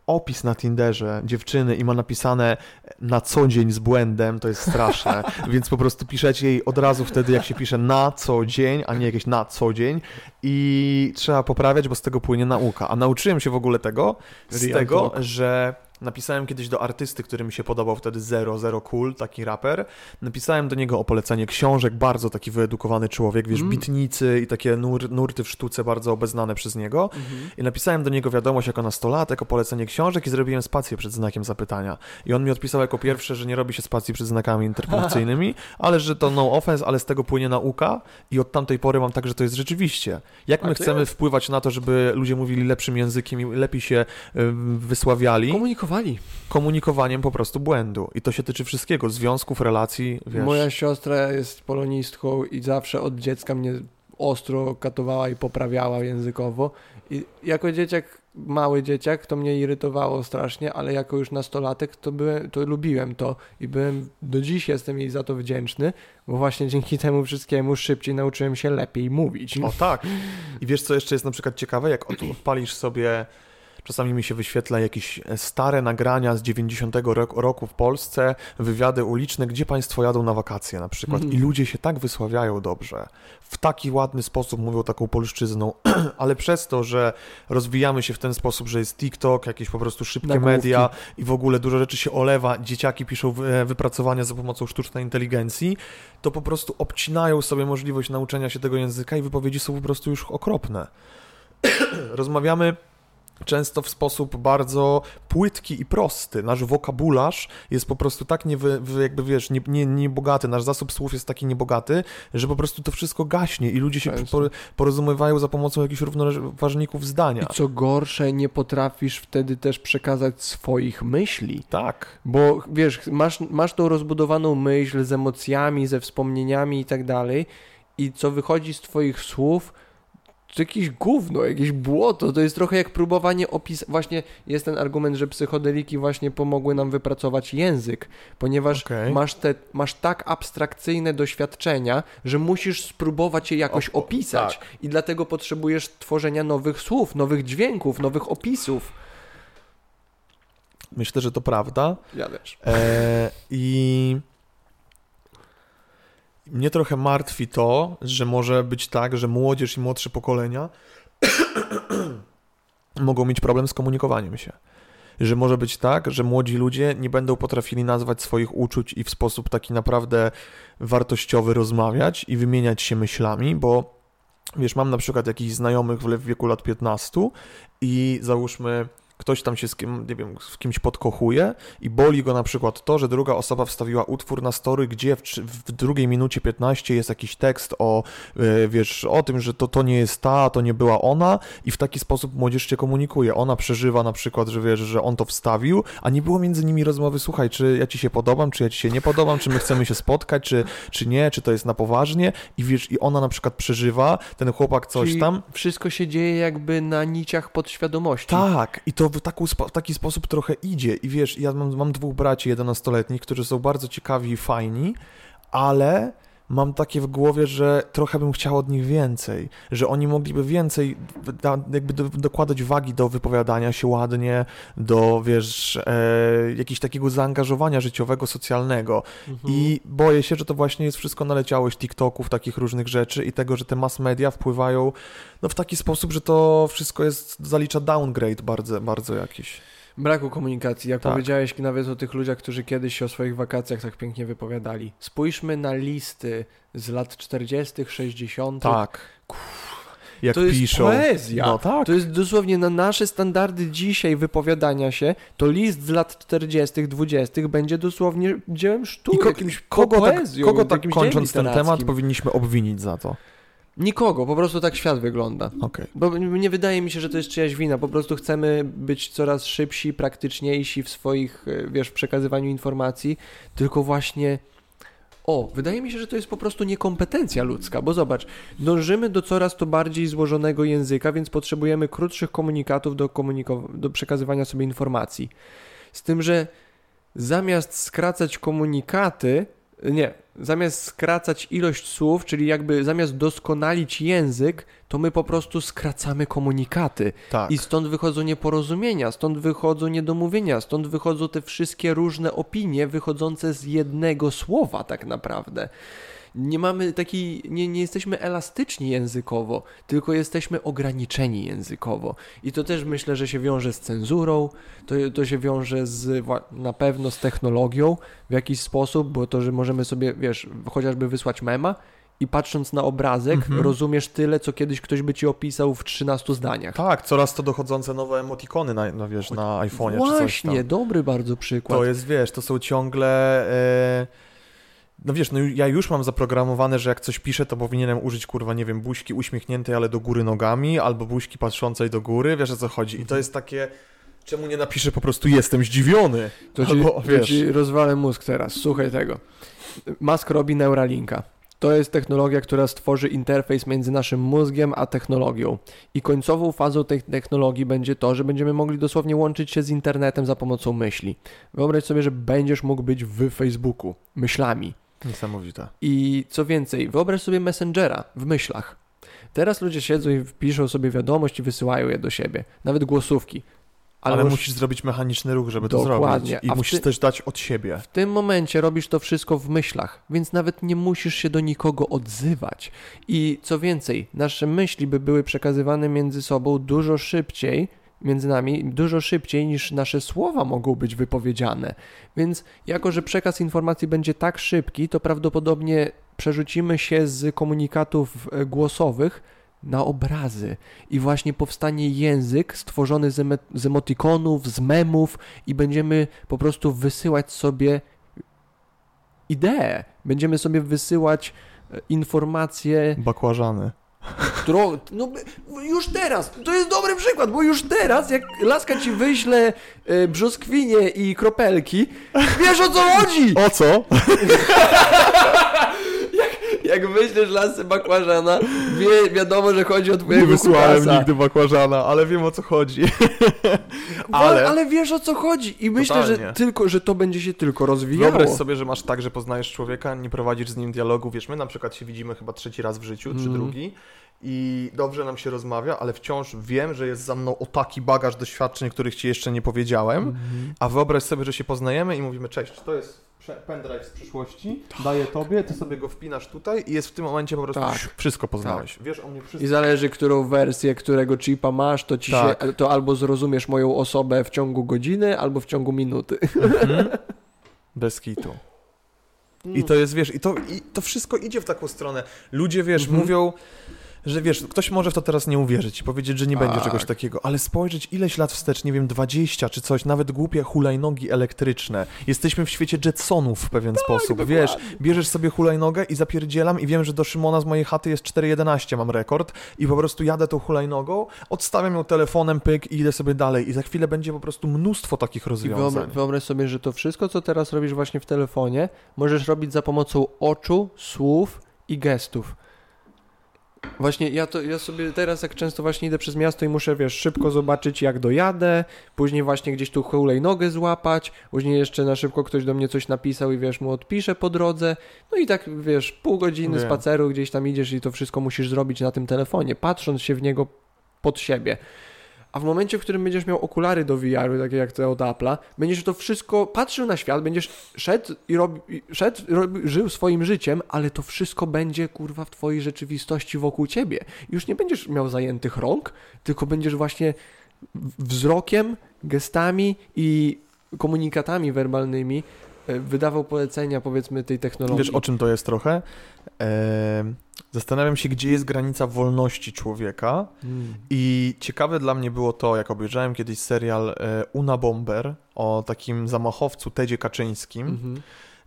opis na Tinderze dziewczyny i ma napisane na co dzień z błędem, to jest straszne, więc po prostu piszecie jej od razu wtedy, jak się pisze na co dzień, a nie jakieś na co dzień i trzeba poprawiać, bo z tego płynie nauka. A nauczyłem się w ogóle tego, z Real tego, talk. że napisałem kiedyś do artysty, który mi się podobał wtedy Zero, Zero Cool, taki raper, napisałem do niego o polecenie książek, bardzo taki wyedukowany człowiek, wiesz, Mm. bitnicy i takie nur, nurty w sztuce bardzo obeznane przez niego Mhm. i napisałem do niego wiadomość jako nastolatek o polecenie książek i zrobiłem spację przed znakiem zapytania. I on mi odpisał jako pierwsze, że nie robi się spacji przed znakami interpunkcyjnymi, ale że to no offense, ale z tego płynie nauka i od tamtej pory mam tak, że to jest rzeczywiście. Jak my chcemy wpływać na to, żeby ludzie mówili lepszym językiem i lepiej się ym, wysławiali? Komunikowali. komunikowaniem po prostu błędu. I to się tyczy wszystkiego, związków, relacji, wiesz. Moja siostra jest polonistką i zawsze od dziecka mnie ostro katowała i poprawiała językowo. I jako dzieciak, mały dzieciak, to mnie irytowało strasznie, ale jako już nastolatek to, byłem, to lubiłem to i byłem, do dziś jestem jej za to wdzięczny, bo właśnie dzięki temu wszystkiemu szybciej nauczyłem się lepiej mówić. O tak. I wiesz, co jeszcze jest na przykład ciekawe? Jak od- odpalisz sobie, czasami mi się wyświetla jakieś stare nagrania z 90 roku, w Polsce, wywiady uliczne, gdzie państwo jadą na wakacje na przykład. Mhm. I ludzie się tak wysławiają dobrze. W taki ładny sposób mówią taką polszczyzną, ale przez to, że rozwijamy się w ten sposób, że jest TikTok, jakieś po prostu szybkie Nagłówki. media i w ogóle dużo rzeczy się olewa, dzieciaki piszą wy- wypracowania za pomocą sztucznej inteligencji, to po prostu obcinają sobie możliwość nauczenia się tego języka i wypowiedzi są po prostu już okropne. Rozmawiamy często w sposób bardzo płytki i prosty. Nasz wokabularz jest po prostu tak nie, jakby wiesz, nie, nie, niebogaty, nasz zasób słów jest taki niebogaty, że po prostu to wszystko gaśnie i ludzie się por, porozumiewają za pomocą jakichś równoważników zdania. I co gorsze, nie potrafisz wtedy też przekazać swoich myśli. Tak. Bo wiesz, masz, masz tą rozbudowaną myśl z emocjami, ze wspomnieniami i tak dalej i co wychodzi z twoich słów to jakieś gówno, jakieś błoto, to jest trochę jak próbowanie opisać, właśnie jest ten argument, że psychodeliki właśnie pomogły nam wypracować język, ponieważ okay. masz, te, masz tak abstrakcyjne doświadczenia, że musisz spróbować je jakoś o, opisać tak. i dlatego potrzebujesz tworzenia nowych słów, nowych dźwięków, nowych opisów. Myślę, że to prawda. Ja też. E, I mnie trochę martwi to, że może być tak, że młodzież i młodsze pokolenia mogą mieć problem z komunikowaniem się. Że może być tak, że młodzi ludzie nie będą potrafili nazwać swoich uczuć i w sposób taki naprawdę wartościowy rozmawiać i wymieniać się myślami, bo wiesz, mam na przykład jakichś znajomych w wieku lat 15 i załóżmy ktoś tam się z kim, nie wiem, z kimś podkochuje i boli go na przykład to, że druga osoba wstawiła utwór na story, gdzie w, w drugiej minucie 15 jest jakiś tekst o, yy, wiesz, o tym, że to, to nie jest ta, to nie była ona i w taki sposób młodzież się komunikuje. Ona przeżywa na przykład, że wiesz, że on to wstawił, a nie było między nimi rozmowy, słuchaj, czy ja ci się podobam, czy ja ci się nie podobam, czy my chcemy się spotkać, czy, czy nie, czy to jest na poważnie i wiesz, i ona na przykład przeżywa, ten chłopak coś Czyli tam. wszystko się dzieje jakby na niciach podświadomości. Tak, i to w, taką, taki sposób trochę idzie. I wiesz, ja mam, mam dwóch braci 11-letnich, którzy są bardzo ciekawi i fajni, ale mam takie w głowie, że trochę bym chciał od nich więcej, że oni mogliby więcej jakby do, dokładać wagi do wypowiadania się ładnie, do, wiesz, e, jakiegoś takiego zaangażowania życiowego, socjalnego mhm. i boję się, że to właśnie jest wszystko naleciałość TikToków, takich różnych rzeczy i tego, że te mass media wpływają no, w taki sposób, że to wszystko jest, zalicza downgrade bardzo, bardzo jakiś. Braku komunikacji, jak tak. powiedziałeś nawet o tych ludziach, którzy kiedyś się o swoich wakacjach tak pięknie wypowiadali. Spójrzmy na listy z lat 40., 60. Tak. Jak to piszą. jest poezja. No tak. To jest dosłownie na nasze standardy dzisiaj wypowiadania się, to list z lat 40., 20. będzie dosłownie dziełem sztuki, ko jakimś kogo poezją, tak, kogo tak kończąc ten temat powinniśmy obwinić za to? Nikogo, po prostu tak świat wygląda. Okay. Bo nie wydaje mi się, że to jest czyjaś wina. Po prostu chcemy być coraz szybsi, praktyczniejsi w swoich, e, wiesz, w przekazywaniu informacji, tylko właśnie. O, wydaje mi się, że to jest po prostu niekompetencja ludzka, bo zobacz, dążymy do coraz to bardziej złożonego języka, więc potrzebujemy krótszych komunikatów do, komuniko- do przekazywania sobie informacji. Z tym, że zamiast skracać komunikaty, nie, zamiast skracać ilość słów, czyli jakby zamiast doskonalić język, to my po prostu skracamy komunikaty. Tak. I stąd wychodzą nieporozumienia, stąd wychodzą niedomówienia, stąd wychodzą te wszystkie różne opinie wychodzące z jednego słowa tak naprawdę nie mamy takiej, nie, nie jesteśmy elastyczni językowo, tylko jesteśmy ograniczeni językowo. I to też myślę, że się wiąże z cenzurą, to, to się wiąże z, na pewno z technologią w jakiś sposób, bo to, że możemy sobie, wiesz, chociażby wysłać mema i patrząc na obrazek, mhm. rozumiesz tyle, co kiedyś ktoś by ci opisał w 13 zdaniach. Tak, coraz to dochodzące nowe emotikony na, no wiesz, na iPhone'ie Właśnie, dobry bardzo przykład. To jest, wiesz, to są ciągle... Yy no wiesz, no ja już mam zaprogramowane, że jak coś piszę, to powinienem użyć, kurwa, nie wiem, buźki uśmiechniętej, ale do góry nogami, albo buźki patrzącej do góry, wiesz o co chodzi. I to jest takie, czemu nie napiszę po prostu jestem zdziwiony? To, albo, ci, wiesz... to ci rozwalę mózg teraz, słuchaj tego. Musk robi Neuralinka. To jest technologia, która stworzy interfejs między naszym mózgiem a technologią. I końcową fazą tej technologii będzie to, że będziemy mogli dosłownie łączyć się z internetem za pomocą myśli. Wyobraź sobie, że będziesz mógł być w Facebooku myślami. Niesamowite. I co więcej, wyobraź sobie Messengera w myślach. Teraz ludzie siedzą i piszą sobie wiadomość i wysyłają je do siebie, nawet głosówki. Ale, Ale musisz zrobić mechaniczny ruch, żeby Dokładnie. to zrobić. I A musisz ty... też dać od siebie. W tym momencie robisz to wszystko w myślach, więc nawet nie musisz się do nikogo odzywać. I co więcej, nasze myśli by były przekazywane między sobą dużo szybciej między nami dużo szybciej niż nasze słowa mogą być wypowiedziane. Więc jako, że przekaz informacji będzie tak szybki, to prawdopodobnie przerzucimy się z komunikatów e, głosowych na obrazy i właśnie powstanie język stworzony z, eme- z emotikonów, z memów i będziemy po prostu wysyłać sobie idee. Będziemy sobie wysyłać e, informacje, Bakłażany. Którą, no już teraz, to jest dobry przykład, bo już teraz, jak laska ci wyśle e, brzoskwinie i kropelki, wiesz o co chodzi! O co? Jak myślisz lasy bakłażana, wie, wiadomo, że chodzi o Nie twojego wysłałem kutasa. nigdy bakłażana, ale wiem o co chodzi. Ale... Ale- wiesz o co chodzi i myślę, że tylko, że to będzie się tylko rozwijało. Wyobraź sobie, że masz tak, że poznajesz człowieka, nie prowadzisz z nim dialogu. Wiesz, my na przykład się widzimy chyba trzeci raz w życiu, czy Mhm. drugi. I dobrze nam się rozmawia, ale wciąż wiem, że jest za mną o taki bagaż doświadczeń, których ci jeszcze nie powiedziałem. Mhm. A wyobraź sobie, że się poznajemy i mówimy, cześć, to jest pendrive z przyszłości, daję tobie, ty sobie go wpinasz tutaj i jest w tym momencie po prostu Tak. wszystko poznałeś. Wiesz o mnie I wszystko. zależy, którą wersję, którego chipa masz, to ci Tak. się, to albo zrozumiesz moją osobę w ciągu godziny, albo w ciągu minuty. Mhm. Bez kitu. I to jest, wiesz, i to, i to wszystko idzie w taką stronę. Ludzie, wiesz, Mhm. mówią, że wiesz, ktoś może w to teraz nie uwierzyć i powiedzieć, że nie będzie Tak. czegoś takiego, ale spojrzeć ileś lat wstecz, nie wiem, 20 czy coś, nawet głupie hulajnogi elektryczne. Jesteśmy w świecie Jetsonów w pewien sposób, dokładnie. wiesz, bierzesz sobie hulajnogę i zapierdzielam i wiem, że do Szymona z mojej chaty jest 4.11, mam rekord i po prostu jadę tą hulajnogą, odstawiam ją telefonem, pyk i idę sobie dalej i za chwilę będzie po prostu mnóstwo takich I rozwiązań. wyobraź, wyobraź sobie, że to wszystko, co teraz robisz właśnie w telefonie, możesz robić za pomocą oczu, słów i gestów. Właśnie ja to ja sobie teraz jak często właśnie idę przez miasto i muszę, wiesz, szybko zobaczyć jak dojadę, później właśnie gdzieś tu hulajnogę złapać, później jeszcze na szybko ktoś do mnie coś napisał i wiesz, mu odpiszę po drodze. No i tak, wiesz, pół godziny Wiem. spaceru gdzieś tam idziesz i to wszystko musisz zrobić na tym telefonie, patrząc się w niego pod siebie. A w momencie, w którym będziesz miał okulary do VR-u, takie jak te od Apple'a, będziesz to wszystko patrzył na świat, będziesz szedł i robi, szedł, robi, żył swoim życiem, ale to wszystko będzie kurwa w twojej rzeczywistości wokół ciebie. Już nie będziesz miał zajętych rąk, tylko będziesz właśnie wzrokiem, gestami i komunikatami werbalnymi e, wydawał polecenia powiedzmy tej technologii. Wiesz, o czym to jest trochę? Ehm, zastanawiam się, gdzie jest granica wolności człowieka. Mm. I ciekawe dla mnie było to, jak obejrzałem kiedyś serial e, Una Bomber o takim zamachowcu Tedzie Kaczyńskim. Mhm.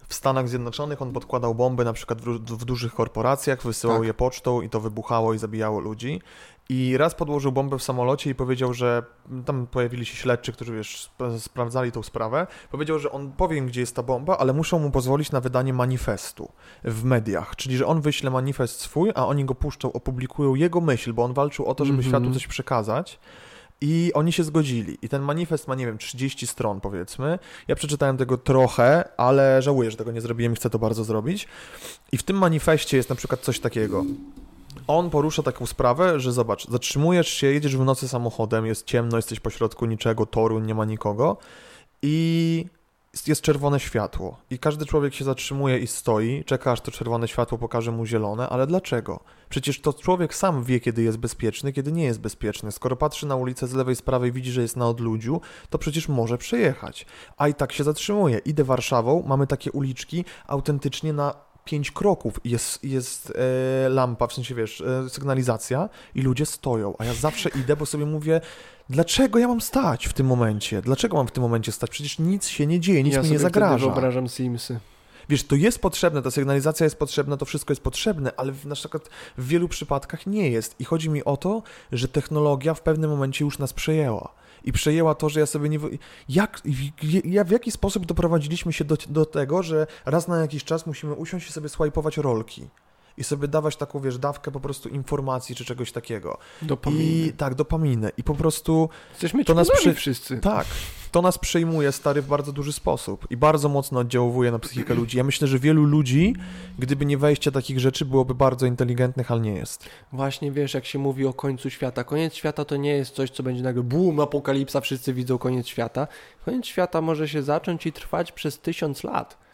W Stanach Zjednoczonych on podkładał bomby na przykład w, w dużych korporacjach, wysyłał Tak. je pocztą i to wybuchało i zabijało ludzi. I raz podłożył bombę w samolocie i powiedział, że tam pojawili się śledczy, którzy wiesz, sp- sprawdzali tą sprawę. Powiedział, że on powie im, gdzie jest ta bomba, ale muszą mu pozwolić na wydanie manifestu w mediach. Czyli, że on wyśle manifest swój, a oni go puszczą, opublikują jego myśl, bo on walczył o to, żeby Mhm. światu coś przekazać. I oni się zgodzili. I ten manifest ma, nie wiem, 30 stron powiedzmy. Ja przeczytałem tego trochę, ale żałuję, że tego nie zrobiłem i chcę to bardzo zrobić. I w tym manifestie jest na przykład coś takiego. On porusza taką sprawę, że zobacz, zatrzymujesz się, jedziesz w nocy samochodem, jest ciemno, jesteś pośrodku niczego, toru, nie ma nikogo i jest- czerwone światło. I każdy człowiek się zatrzymuje i stoi, czeka aż to czerwone światło pokaże mu zielone, ale dlaczego? Przecież to człowiek sam wie, kiedy jest bezpieczny, kiedy nie jest bezpieczny. Skoro patrzy na ulicę z lewej, z prawej, widzi, że jest na odludziu, to przecież może przejechać. A i tak się zatrzymuje. Idę Warszawą, mamy takie uliczki autentycznie na pięć kroków jest, jest e, lampa, w sensie wiesz, e, sygnalizacja i ludzie stoją, a ja zawsze idę, bo sobie mówię, dlaczego ja mam stać w tym momencie? Dlaczego mam w tym momencie stać? Przecież nic się nie dzieje, nic ja mi nie zagraża. wyobrażam Simsy. Wiesz, to jest potrzebne, ta sygnalizacja jest potrzebna, to wszystko jest potrzebne, ale w, na przykład w wielu przypadkach nie jest. I chodzi mi o to, że technologia w pewnym momencie już nas przejęła. I przejęła to, że ja sobie nie. Jak, ja, w jaki sposób doprowadziliśmy się do, do tego, że raz na jakiś czas musimy usiąść i sobie swajpować rolki. I sobie dawać taką, wiesz, dawkę po prostu informacji czy czegoś takiego. Dopaminy. I tak, dopaminę. I po prostu Jesteśmy to nas przy- wszyscy. tak, to nas przejmuje stary w bardzo duży sposób i bardzo mocno oddziałuje na psychikę ludzi. Ja myślę, że wielu ludzi, gdyby nie wejście takich rzeczy, byłoby bardzo inteligentnych, ale nie jest. Właśnie wiesz, jak się mówi o końcu świata. Koniec świata to nie jest coś, co będzie nagle boom, apokalipsa, wszyscy widzą koniec świata. Koniec świata może się zacząć i trwać przez tysiąc lat.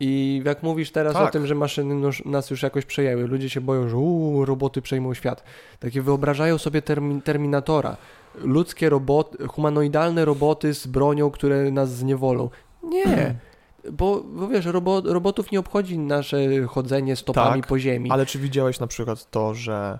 I jak mówisz teraz o Tak. tym, że maszyny nas już jakoś przejęły, ludzie się boją, że uu, roboty przejmą świat. Takie wyobrażają sobie termi Terminatora. Ludzkie roboty, humanoidalne roboty z bronią, które nas zniewolą. Nie. Bo, bo wiesz, robo, robotów nie obchodzi nasze chodzenie stopami Tak, po ziemi. Ale czy widziałeś na przykład to, że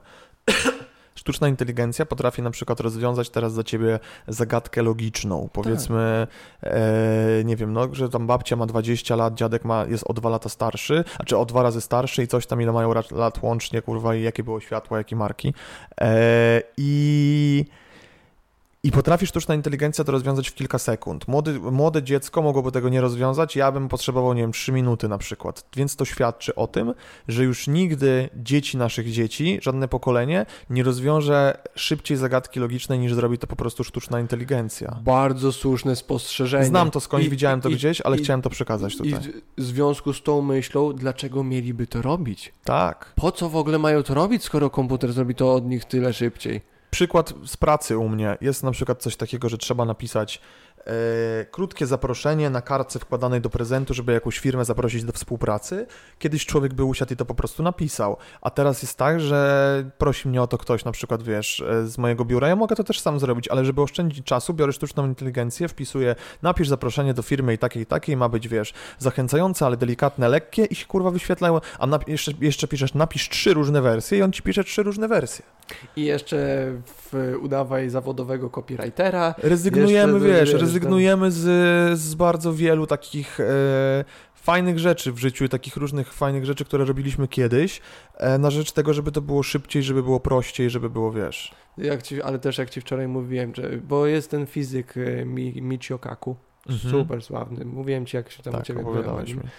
Sztuczna inteligencja potrafi na przykład rozwiązać teraz za ciebie zagadkę logiczną. Powiedzmy, e, nie wiem, no, że tam babcia ma 20 lat, dziadek ma, jest o 2 lata starszy, a czy o 2 razy starszy i coś tam, ile mają lat, lat łącznie, kurwa, i jakie było światło, jakie marki. E, I i potrafi sztuczna inteligencja to rozwiązać w kilka sekund. Młody, młode dziecko mogłoby tego nie rozwiązać, ja bym potrzebował, nie wiem, 3 minuty na przykład. Więc to świadczy o tym, że już nigdy dzieci naszych dzieci, żadne pokolenie, nie rozwiąże szybciej zagadki logicznej niż zrobi to po prostu sztuczna inteligencja. Bardzo słuszne spostrzeżenie. Znam to skądś, I- widziałem to i- gdzieś, ale i- chciałem to przekazać I tutaj. w związku z tą myślą, dlaczego mieliby to robić? Tak. Po co w ogóle mają to robić, skoro komputer zrobi to od nich tyle szybciej? Przykład z pracy u mnie. Jest na przykład coś takiego, że trzeba napisać krótkie zaproszenie na kartce wkładanej do prezentu, żeby jakąś firmę zaprosić do współpracy. Kiedyś człowiek by usiadł i to po prostu napisał. A teraz jest tak, że prosi mnie o to ktoś, na przykład wiesz, e, z mojego biura. Ja mogę to też sam zrobić, ale żeby oszczędzić czasu, biorę sztuczną inteligencję, wpisuję, napisz zaproszenie do firmy i takiej, i takiej, ma być, wiesz, zachęcające, ale delikatne, lekkie i się kurwa wyświetlają. A nap- jeszcze, jeszcze piszesz, napisz trzy różne wersje i on ci pisze trzy różne wersje. I jeszcze w, udawaj zawodowego copywritera. Rezygnujemy, Jeszcze, wiesz, wiesz, rezygnujemy z, z bardzo wielu takich e, fajnych rzeczy w życiu, takich różnych fajnych rzeczy, które robiliśmy kiedyś, e, na rzecz tego, żeby to było szybciej, żeby było prościej, żeby było, wiesz. Jak ci, ale też jak ci wczoraj mówiłem, że, bo jest ten fizyk e, Mi, Michio Kaku, super sławny. Mówiłem ci, jak się tam u Mhm. Tak, ciebie opowiadałeś byłem. mi.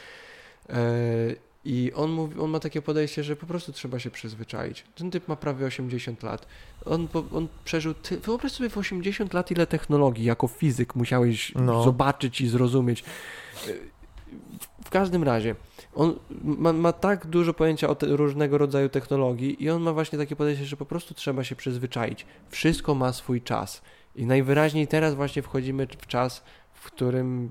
E, I on, mówi, on ma takie podejście, że po prostu trzeba się przyzwyczaić. Ten typ ma prawie 80 lat. On, on przeżył. Ty, wyobraź sobie w 80 lat ile technologii jako fizyk musiałeś No. zobaczyć i zrozumieć. W, w każdym razie, on ma, ma tak dużo pojęcia o te, różnego rodzaju technologii i on ma właśnie takie podejście, że po prostu trzeba się przyzwyczaić. Wszystko ma swój czas. I najwyraźniej teraz właśnie wchodzimy w czas, w którym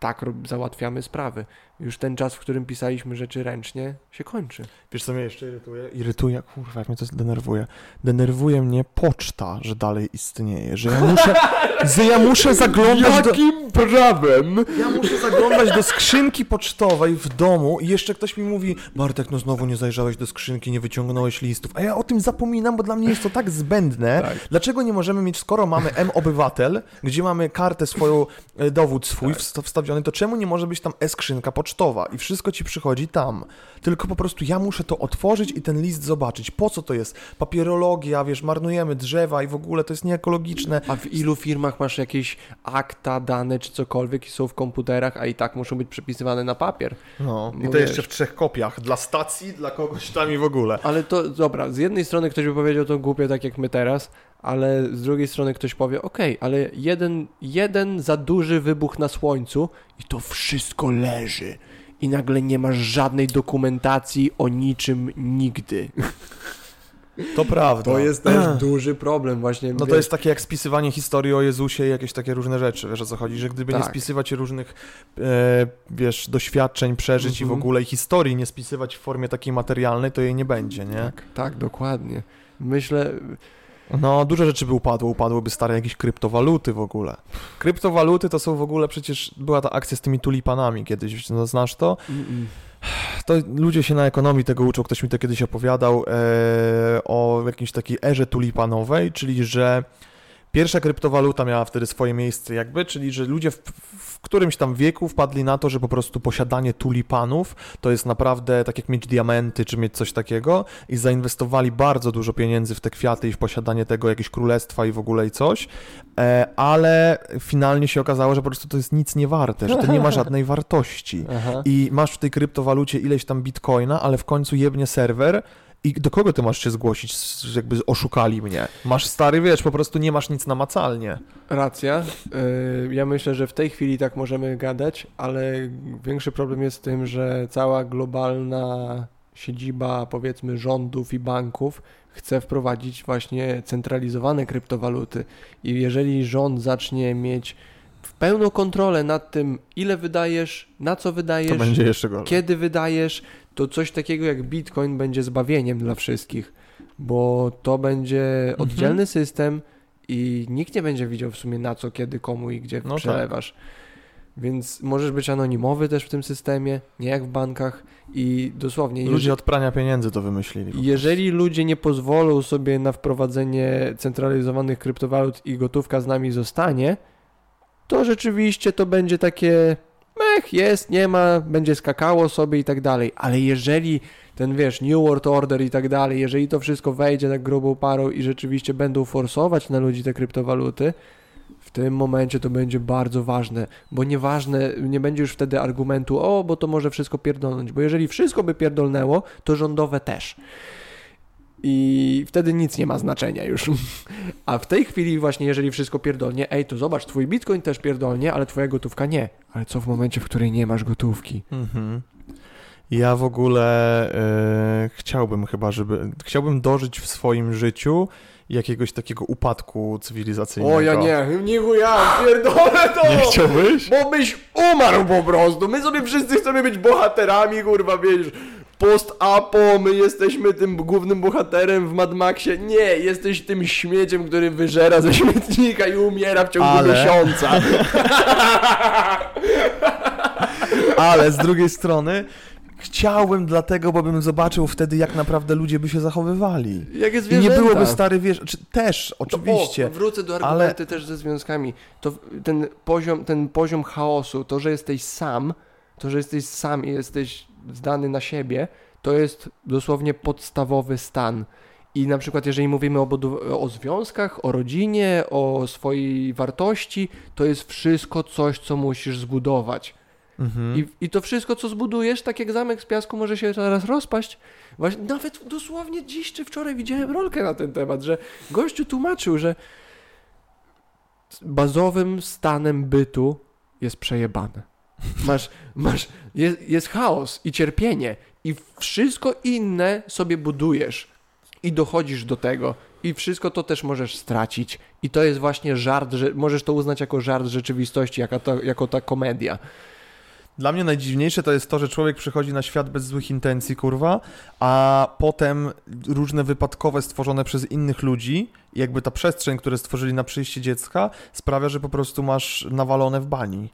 tak załatwiamy sprawy. Już ten czas, w którym pisaliśmy rzeczy ręcznie, się kończy. Wiesz, co mnie jeszcze irytuje? Irytuje, kurwa, jak mnie to denerwuje. Denerwuje mnie poczta, że dalej istnieje, że ja muszę, że ja muszę zaglądać do... prawem? Ja muszę zaglądać do skrzynki pocztowej w domu i jeszcze ktoś mi mówi Bartek, no znowu nie zajrzałeś do skrzynki, nie wyciągnąłeś listów. A ja o tym zapominam, bo dla mnie jest to tak zbędne. Tak. Dlaczego nie możemy mieć, skoro mamy M-Obywatel, gdzie mamy kartę swoją, e, dowód swój Tak. wsta- wstawiony, to czemu nie może być tam E-skrzynka pocztowa i wszystko ci przychodzi tam? Tylko po prostu ja muszę to otworzyć i ten list zobaczyć. Po co to jest? Papierologia, wiesz, marnujemy drzewa i w ogóle to jest nieekologiczne. A w ilu firmach masz jakieś akta, dane czy cokolwiek i są w komputerach, a i tak muszą być przepisywane na papier? No, i No to wiesz. jeszcze w trzech kopiach. Dla stacji, dla kogoś tam i w ogóle. Ale to dobra, z jednej strony ktoś by powiedział to głupie tak jak my teraz, ale z drugiej strony ktoś powie, okej, ale jeden, jeden za duży wybuch na słońcu i to wszystko leży. I nagle nie masz żadnej dokumentacji o niczym nigdy. To prawda. To jest też duży problem właśnie. No to wiesz, jest takie jak spisywanie historii o Jezusie i jakieś takie różne rzeczy, wiesz o co chodzi, że gdyby nie Tak. spisywać różnych, e, wiesz, doświadczeń, przeżyć i w Mhm. ogóle i historii nie spisywać w formie takiej materialnej, to jej nie będzie, nie? Tak, tak, dokładnie. Myślę, No, dużo rzeczy by upadło, upadłyby stare jakieś kryptowaluty w ogóle. Kryptowaluty to są w ogóle przecież, była ta akcja z tymi tulipanami kiedyś, no, znasz to? mm, To ludzie się na ekonomii tego uczą, ktoś mi to kiedyś opowiadał e, o jakiejś takiej erze tulipanowej, czyli że pierwsza kryptowaluta miała wtedy swoje miejsce jakby, czyli że ludzie w, w którymś tam wieku wpadli na to, że po prostu posiadanie tulipanów to jest naprawdę tak jak mieć diamenty czy mieć coś takiego i zainwestowali bardzo dużo pieniędzy w te kwiaty i w posiadanie tego jakieś królestwa i w ogóle i coś, e, ale finalnie się okazało, że po prostu to jest nic nie warte, że to nie ma żadnej wartości. I masz w tej kryptowalucie ileś tam bitcoina, ale w końcu jebnie serwer i do kogo ty masz się zgłosić, jakby oszukali mnie? Masz stary, wiesz, po prostu nie masz nic namacalnie. Racja. Yy, Ja myślę, że w tej chwili tak możemy gadać, ale większy problem jest w tym, że cała globalna siedziba, powiedzmy, rządów i banków chce wprowadzić właśnie centralizowane kryptowaluty. I jeżeli rząd zacznie mieć w pełną kontrolę nad tym, ile wydajesz, na co wydajesz, kiedy wydajesz, to coś takiego jak Bitcoin będzie zbawieniem dla wszystkich, bo to będzie Mhm. oddzielny system i nikt nie będzie widział w sumie na co, kiedy, komu i gdzie No tak. przelewasz. Więc możesz być anonimowy też w tym systemie, nie jak w bankach i dosłownie... Ludzie od prania pieniędzy to wymyślili. Jeżeli ludzie nie pozwolą sobie na wprowadzenie centralizowanych kryptowalut i gotówka z nami zostanie, to rzeczywiście to będzie takie mech, jest, nie ma, będzie skakało sobie i tak dalej. Ale jeżeli ten, wiesz, New World Order i tak dalej, jeżeli to wszystko wejdzie tak grubą parą i rzeczywiście będą forsować na ludzi te kryptowaluty, w tym momencie to będzie bardzo ważne, bo nieważne, nie będzie już wtedy argumentu, o, bo to może wszystko pierdolnąć, bo jeżeli wszystko by pierdolnęło, to rządowe też. I wtedy nic nie ma znaczenia już. A w tej chwili właśnie, jeżeli wszystko pierdolnie, ej, to zobacz, twój bitcoin też pierdolnie, ale twoja gotówka nie. Ale co w momencie, w której nie masz gotówki? Mhm. Ja w ogóle e, chciałbym chyba, żeby. Chciałbym dożyć w swoim życiu jakiegoś takiego upadku cywilizacyjnego. O, ja nie, nie ja pierdolę to! Nie chciałbyś? Bo byś umarł po prostu. My sobie wszyscy chcemy być bohaterami, kurwa, wiesz. Post-apo, my jesteśmy tym głównym bohaterem w Mad Maxie. Nie, jesteś tym śmieciem, który wyżera ze śmietnika i umiera w ciągu Ale- miesiąca. Ale z drugiej strony chciałbym dlatego, bo bym zobaczył wtedy, jak naprawdę ludzie by się zachowywali. Jak jest I nie zwierzęta. byłoby stary, wiesz, czy też, oczywiście. O, wrócę do ale- argumenty też ze związkami. To ten poziom, ten poziom chaosu, to, że jesteś sam, to, że jesteś sam i jesteś zdany na siebie, to jest dosłownie podstawowy stan. I na przykład, jeżeli mówimy o, o związkach, o rodzinie, o swojej wartości, to jest wszystko coś, co musisz zbudować. Mhm. I, I to wszystko, co zbudujesz, tak jak zamek z piasku, może się zaraz rozpaść. Właśnie, nawet dosłownie dziś czy wczoraj widziałem rolkę na ten temat, że gościu tłumaczył, że bazowym stanem bytu jest przejebane. Masz, masz, jest, jest chaos i cierpienie i wszystko inne sobie budujesz i dochodzisz do tego i wszystko to też możesz stracić i to jest właśnie żart, że możesz to uznać jako żart rzeczywistości, jako ta, jako ta komedia. Dla mnie najdziwniejsze to jest to, że człowiek przychodzi na świat bez złych intencji, kurwa, a potem różne wypadkowe stworzone przez innych ludzi, jakby ta przestrzeń, które stworzyli na przyjście dziecka, sprawia, że po prostu masz nawalone w bani.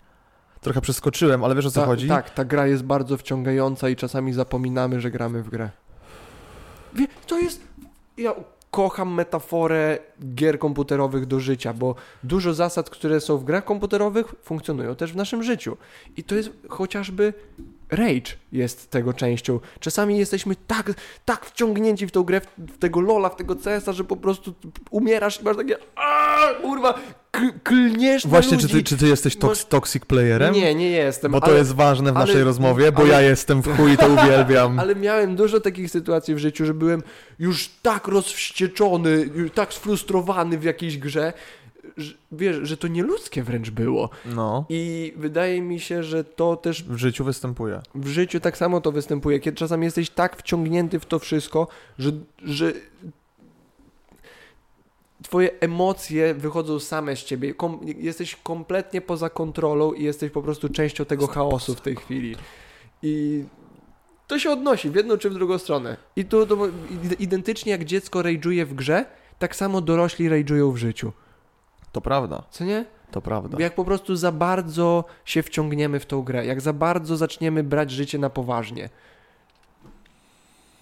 Trochę przeskoczyłem, ale wiesz o co Ta, chodzi? Tak, ta gra jest bardzo wciągająca i czasami zapominamy, że gramy w grę. Wie, to jest. Ja kocham metaforę gier komputerowych do życia, bo dużo zasad, które są w grach komputerowych, funkcjonują też w naszym życiu. I to jest chociażby. Rage jest tego częścią. Czasami jesteśmy tak, tak wciągnięci w tą grę, w, tego Lola, w tego CS-a, że po prostu umierasz i masz takie aaa, kurwa, klniesz Właśnie, czy ty, czy ty jesteś toks- toxic playerem? Nie, nie jestem. Bo to ale- jest ważne w ale- naszej rozmowie, bo ale- ja jestem w chuj i to uwielbiam. Ale miałem dużo takich sytuacji w życiu, że byłem już tak rozwścieczony, już tak sfrustrowany w jakiejś grze, że, wiesz, że to nieludzkie wręcz było. No, I wydaje mi się, że to też w życiu występuje. w życiu tak samo to występuje, kiedy czasami jesteś tak wciągnięty w to wszystko, że, że twoje emocje wychodzą same z ciebie. Kom, jesteś kompletnie poza kontrolą i jesteś po prostu częścią tego chaosu w tej chwili. I to się odnosi w jedną czy w drugą stronę. I tu to, identycznie jak dziecko rage'uje w grze, tak samo dorośli rage'ują w życiu. To prawda, Co nie? to prawda. Jak po prostu za bardzo się wciągniemy w tą grę, jak za bardzo zaczniemy brać życie na poważnie.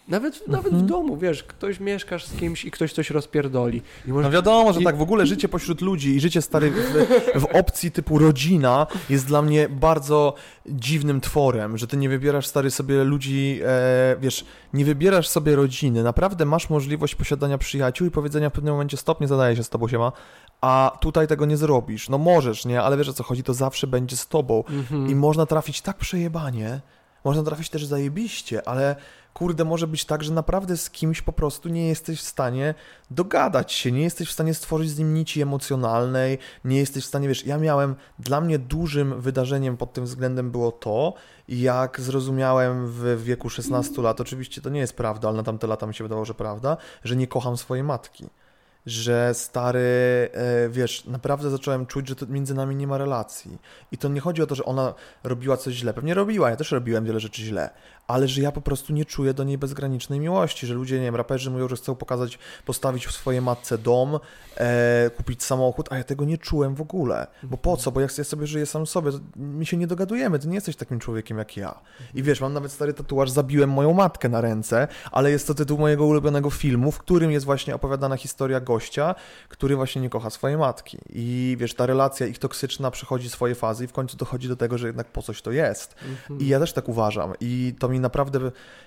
Nawet, nawet w Mhm. domu, wiesz, ktoś mieszkasz z kimś i ktoś coś rozpierdoli. Może, No wiadomo, że tak, w ogóle życie pośród ludzi i życie stary w, w opcji typu rodzina jest dla mnie bardzo dziwnym tworem, że ty nie wybierasz stary sobie ludzi, e, wiesz, nie wybierasz sobie rodziny, naprawdę masz możliwość posiadania przyjaciół i powiedzenia w pewnym momencie stop, nie zadaje się z tobą siema, a tutaj tego nie zrobisz. No możesz, nie, ale wiesz o co chodzi, to zawsze będzie z tobą Mhm. i można trafić tak przejebanie, można trafić też zajebiście, ale kurde, może być tak, że naprawdę z kimś po prostu nie jesteś w stanie dogadać się, nie jesteś w stanie stworzyć z nim nici emocjonalnej, nie jesteś w stanie, wiesz, ja miałem, dla mnie dużym wydarzeniem pod tym względem było to, jak zrozumiałem w wieku 16 lat, oczywiście to nie jest prawda, ale na tamte lata mi się wydawało, że prawda, że nie kocham swojej matki. że stary, e, wiesz, naprawdę zacząłem czuć, że między nami nie ma relacji. I to nie chodzi o to, że ona robiła coś źle. Pewnie robiła, ja też robiłem wiele rzeczy źle, ale że ja po prostu nie czuję do niej bezgranicznej miłości, że ludzie, nie wiem, raperzy mówią, że chcą pokazać, postawić w swojej matce dom, e, kupić samochód, a ja tego nie czułem w ogóle. Bo po co? Bo jak ja sobie żyję sam sobie, to my się nie dogadujemy, ty nie jesteś takim człowiekiem jak ja. I wiesz, mam nawet stary tatuaż, zabiłem moją matkę na ręce, ale jest to tytuł mojego ulubionego filmu, w którym jest właśnie opowiadana historia gościa, który właśnie nie kocha swojej matki. I wiesz, ta relacja ich toksyczna przechodzi swoje fazy i w końcu dochodzi do tego, że jednak po coś to jest. Mhm. I ja też tak uważam. I to mi naprawdę.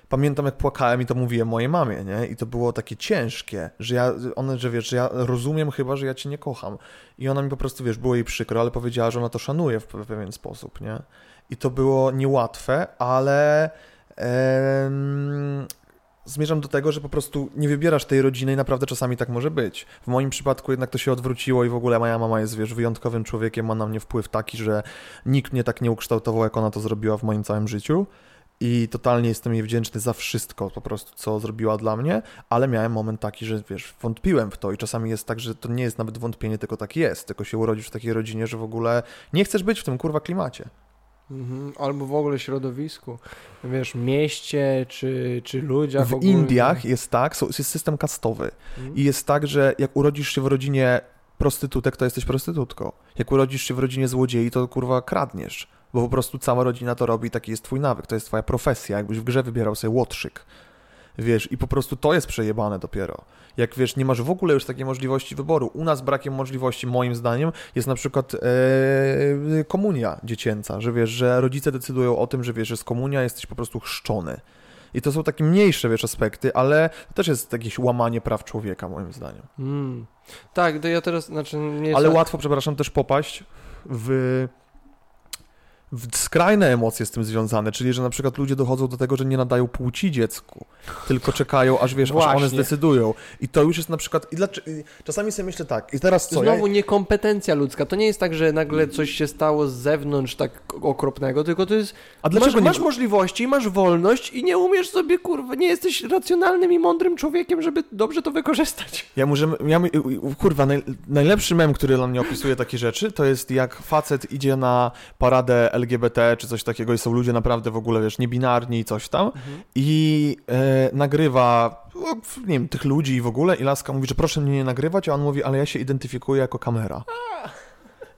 Pamiętam, jak płakałem i to mówiłem mojej mamie, nie? I to było takie ciężkie, że ja, ona, że wiesz, że ja rozumiem chyba, że ja cię nie kocham. I ona mi po prostu, wiesz, było jej przykro, ale powiedziała, że ona to szanuje w pe- pewien sposób, nie? I to było niełatwe, ale. em, Zmierzam do tego, że po prostu nie wybierasz tej rodziny i naprawdę czasami tak może być. W moim przypadku jednak to się odwróciło i w ogóle moja mama jest, wiesz, wyjątkowym człowiekiem, ma na mnie wpływ taki, że nikt mnie tak nie ukształtował, jak ona to zrobiła w moim całym życiu. I totalnie jestem jej wdzięczny za wszystko po prostu, co zrobiła dla mnie, ale miałem moment taki, że wiesz, wątpiłem w to i czasami jest tak, że to nie jest nawet wątpienie, tylko tak jest, tylko się urodzisz w takiej rodzinie, że w ogóle nie chcesz być w tym kurwa klimacie. Mhm. Albo w ogóle środowisku, wiesz, mieście czy, czy ludziach W ogólnie. Indiach jest tak, jest system kastowy Mhm. i jest tak, że jak urodzisz się w rodzinie prostytutek, to jesteś prostytutką. Jak urodzisz się w rodzinie złodziei, to kurwa kradniesz, bo po prostu cała rodzina to robi taki jest twój nawyk, to jest twoja profesja, jakbyś w grze wybierał sobie łotrzyk. Wiesz, i po prostu to jest przejebane dopiero. Jak wiesz, nie masz w ogóle już takiej możliwości wyboru. U nas brakiem możliwości, moim zdaniem, jest na przykład e, komunia dziecięca, że wiesz, że rodzice decydują o tym, że wiesz, że z komunia jesteś po prostu chrzczony. I to są takie mniejsze, wiesz, aspekty, ale to też jest jakieś łamanie praw człowieka, moim zdaniem. Mm. Tak, to ja teraz, znaczy nie Ale jest- łatwo, przepraszam, też popaść w skrajne emocje z tym związane, czyli że na przykład ludzie dochodzą do tego, że nie nadają płci dziecku, tylko czekają, aż wiesz, aż one Właśnie. zdecydują. I to już jest na przykład. I dlaczego, i czasami sobie myślę tak, i teraz co? Znowu ja, niekompetencja ludzka. To nie jest tak, że nagle coś się stało z zewnątrz tak okropnego, tylko to jest. a dlaczego masz, nie. masz możliwości, masz wolność i nie umiesz sobie, kurwa, nie jesteś racjonalnym i mądrym człowiekiem, żeby dobrze to wykorzystać. Ja możemy, ja, kurwa, naj, najlepszy mem, który dla mnie opisuje takie rzeczy, to jest jak facet idzie na paradę LGBT czy coś takiego i są ludzie naprawdę w ogóle, wiesz, niebinarni i coś tam. I e, nagrywa, o, nie wiem, tych ludzi i w ogóle i laska mówi, że proszę mnie nie nagrywać, a on mówi, ale ja się identyfikuję jako kamera.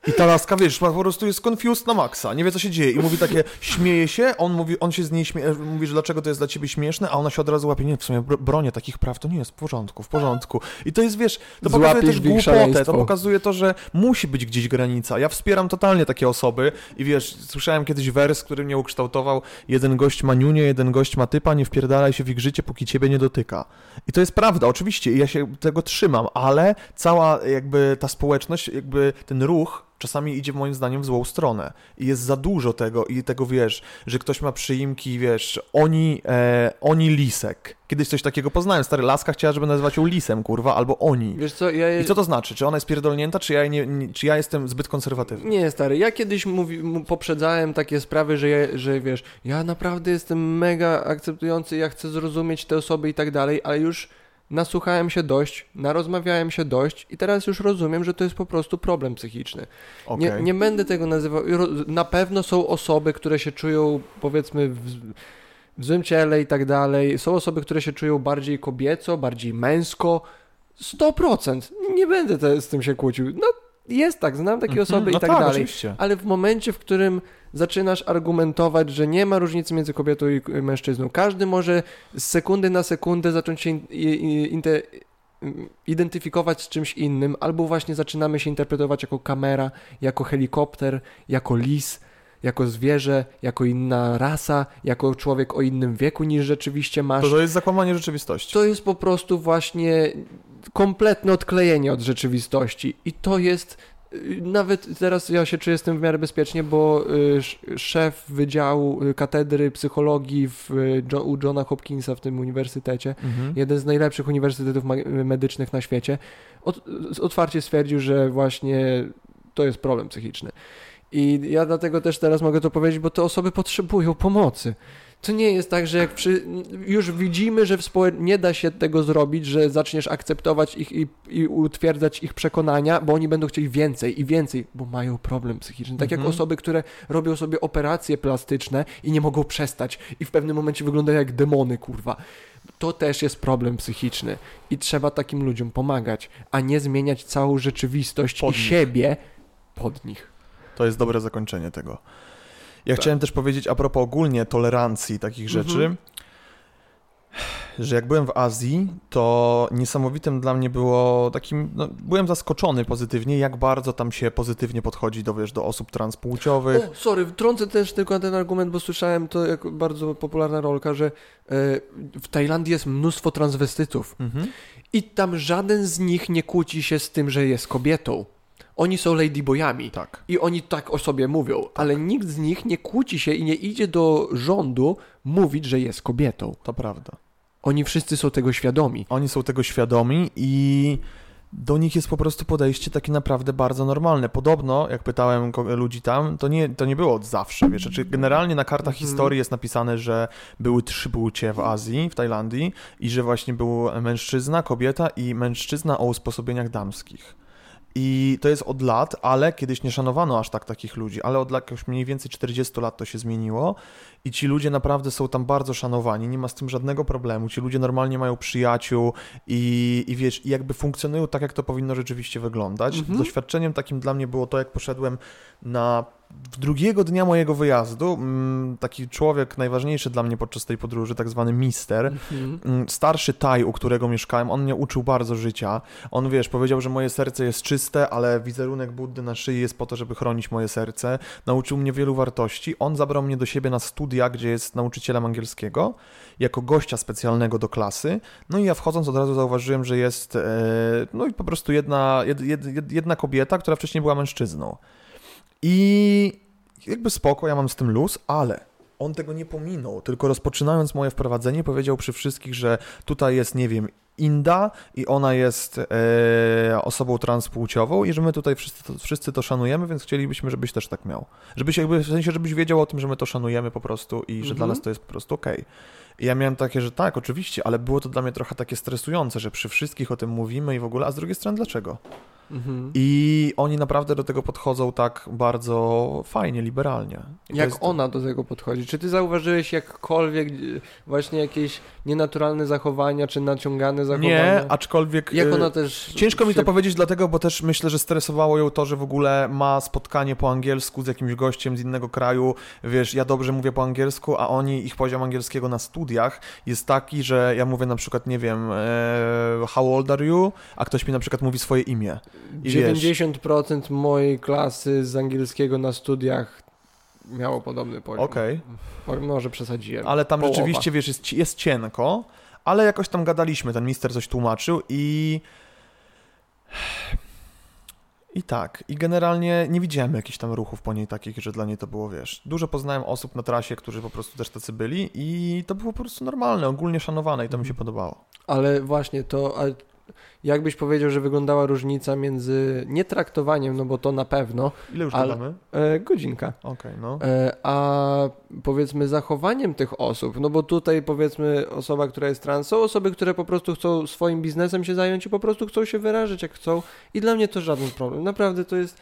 I ta laska, wiesz, po prostu jest confused na maksa, nie wie co się dzieje i mówi takie, śmieje się, on mówi, on się z niej śmieje, mówi, że dlaczego to jest dla ciebie śmieszne, a ona się od razu łapie, nie, w sumie bro- bronię takich praw, to nie jest w porządku, w porządku. I to jest, wiesz, to pokazuje Złapiesz też głupotę, to pokazuje to, że musi być gdzieś granica. Ja wspieram totalnie takie osoby i wiesz, słyszałem kiedyś wers, który mnie ukształtował, jeden gość ma niunię, jeden gość ma typa, nie wpierdalaj się w ich życie, póki ciebie nie dotyka. I to jest prawda, oczywiście, i ja się tego trzymam, ale cała jakby ta społeczność, jakby ten ruch czasami idzie moim zdaniem w złą stronę i jest za dużo tego i tego, wiesz, że ktoś ma przyimki, wiesz, oni, e, oni lisek. Kiedyś coś takiego poznałem, stary laska chciała, żeby nazywać ją lisem, kurwa, albo oni. Wiesz co, ja... I co to znaczy? Czy ona jest pierdolnięta, czy ja, nie, nie, czy ja jestem zbyt konserwatywny? Nie, stary, ja kiedyś mówi, poprzedzałem takie sprawy, że, ja, że wiesz, ja naprawdę jestem mega akceptujący, ja chcę zrozumieć te osoby i tak dalej, ale już nasłuchałem się dość, narozmawiałem się dość i teraz już rozumiem, że to jest po prostu problem psychiczny. Okej. Nie, nie będę tego nazywał. Na pewno są osoby, które się czują, powiedzmy, w, w złym ciele i tak dalej. Są osoby, które się czują bardziej kobieco, bardziej męsko. 100%. Nie będę te, z tym się kłócił. No, jest tak, znam takie Mhm, osoby no i tak, tak dalej. oczywiście. Ale w momencie, w którym zaczynasz argumentować, że nie ma różnicy między kobietą i i mężczyzną, każdy może z sekundy na sekundę zacząć się inte, identyfikować z czymś innym, albo właśnie zaczynamy się interpretować jako kamera, jako helikopter, jako lis, jako zwierzę, jako inna rasa, jako człowiek o innym wieku niż rzeczywiście masz. To, to jest zakłamanie rzeczywistości. To jest po prostu właśnie kompletne odklejenie od rzeczywistości. I to jest. y, Nawet teraz ja się czuję z tym w miarę bezpiecznie, bo y, sz- szef Wydziału y, Katedry Psychologii w, u Johna Hopkinsa w tym uniwersytecie, Mhm. jeden z najlepszych uniwersytetów medycznych na świecie, ot, otwarcie stwierdził, że właśnie to jest problem psychiczny. I ja dlatego też teraz mogę to powiedzieć, bo te osoby potrzebują pomocy. To nie jest tak, że jak przy... już widzimy, że nie da się tego zrobić, że zaczniesz akceptować ich i, i utwierdzać ich przekonania, bo oni będą chcieli więcej i więcej, bo mają problem psychiczny. Tak jak Mhm. osoby, które robią sobie operacje plastyczne i nie mogą przestać i w pewnym momencie wyglądają jak demony, kurwa. To też jest problem psychiczny i trzeba takim ludziom pomagać, a nie zmieniać całą rzeczywistość Pod i nich. siebie pod nich. To jest dobre zakończenie tego. Ja Tak. chciałem też powiedzieć a propos ogólnie tolerancji takich rzeczy, Mhm. że jak byłem w Azji, to niesamowitym dla mnie było takim, no, byłem zaskoczony pozytywnie, jak bardzo tam się pozytywnie podchodzi do, wiesz, do osób transpłciowych. O, sorry, wtrącę też tylko ten argument, bo słyszałem to jako bardzo popularna rolka, że e, w Tajlandii jest mnóstwo transwestytów Mhm. i tam żaden z nich nie kłóci się z tym, że jest kobietą. Oni są ladyboyami Tak. i oni tak o sobie mówią, ale nikt z nich nie kłóci się i nie idzie do rządu mówić, że jest kobietą. To prawda. Oni wszyscy są tego świadomi. Oni są tego świadomi i do nich jest po prostu podejście takie naprawdę bardzo normalne. Podobno, jak pytałem ludzi tam, to nie, to nie było od zawsze, wiesz, znaczy generalnie na kartach Mhm. historii jest napisane, że były trzy płcie w Azji, w Tajlandii i że właśnie był mężczyzna, kobieta i mężczyzna o usposobieniach damskich. I to jest od lat, ale kiedyś nie szanowano aż tak takich ludzi, ale od lat już mniej więcej 40 lat to się zmieniło i ci ludzie naprawdę są tam bardzo szanowani, nie ma z tym żadnego problemu. Ci ludzie normalnie mają przyjaciół i, i wiesz, i jakby funkcjonują tak, jak to powinno rzeczywiście wyglądać. Mhm. Doświadczeniem takim dla mnie było to, jak poszedłem na drugiego dnia mojego wyjazdu, mm, taki człowiek najważniejszy dla mnie podczas tej podróży, tak zwany mister, Mhm. Mm, starszy Taj, u którego mieszkałem, on mnie uczył bardzo życia. On, wiesz, powiedział, że moje serce jest czyste, ale wizerunek Buddy na szyi jest po to, żeby chronić moje serce. Nauczył mnie wielu wartości. On zabrał mnie do siebie na studia, gdzie jest nauczycielem angielskiego, jako gościa specjalnego do klasy. No i ja wchodząc od razu zauważyłem, że jest, e, no i po prostu jedna, jed, jed, jedna kobieta, która wcześniej była mężczyzną. I jakby spoko, ja mam z tym luz, ale on tego nie pominął, tylko rozpoczynając moje wprowadzenie powiedział przy wszystkich, że tutaj jest, nie wiem, Inda i ona jest e, osobą transpłciową i że my tutaj wszyscy to, wszyscy to szanujemy, więc chcielibyśmy, żebyś też tak miał. Żebyś jakby, w sensie, żebyś wiedział o tym, że my to szanujemy po prostu i że Mhm. dla nas to jest po prostu okej. I ja miałem takie, że tak, oczywiście, ale było to dla mnie trochę takie stresujące, że przy wszystkich o tym mówimy i w ogóle, a z drugiej strony dlaczego? Mhm. I oni naprawdę do tego podchodzą tak bardzo fajnie, liberalnie. I Jak jest- ona do tego podchodzi? Czy ty zauważyłeś jakkolwiek e, właśnie jakieś nienaturalne zachowania, czy naciągane zachowania? Nie, aczkolwiek... Jak y, ona też. Ciężko mi się... to powiedzieć, dlatego, bo też myślę, że stresowało ją to, że w ogóle ma spotkanie po angielsku z jakimś gościem z innego kraju. Wiesz, ja dobrze mówię po angielsku, a oni, ich poziom angielskiego na studiach jest taki, że ja mówię na przykład, nie wiem, e, how old are you? A ktoś mi na przykład mówi swoje imię. I wiesz- 90% mojej klasy z angielskiego na studiach miało podobny poziom. Okej, Mo- Może przesadziłem. ale tam Połowa. rzeczywiście, wiesz, jest, jest cienko, ale jakoś tam gadaliśmy, ten mister coś tłumaczył i... I tak, i generalnie nie widziałem jakichś tam ruchów po niej takich, że dla niej to było, wiesz, dużo poznałem osób na trasie, którzy po prostu też tacy byli i to było po prostu normalne, ogólnie szanowane i to mi się Mhm. podobało. Ale właśnie to. Jakbyś powiedział, że wyglądała różnica między nie traktowaniem, no bo to na pewno, Ile już Ale- gadamy? e, godzinka, Okej, no. e, a powiedzmy zachowaniem tych osób, no bo tutaj powiedzmy osoba, która jest trans, są osoby, które po prostu chcą swoim biznesem się zająć i po prostu chcą się wyrażać jak chcą i dla mnie to żaden problem. Naprawdę to jest.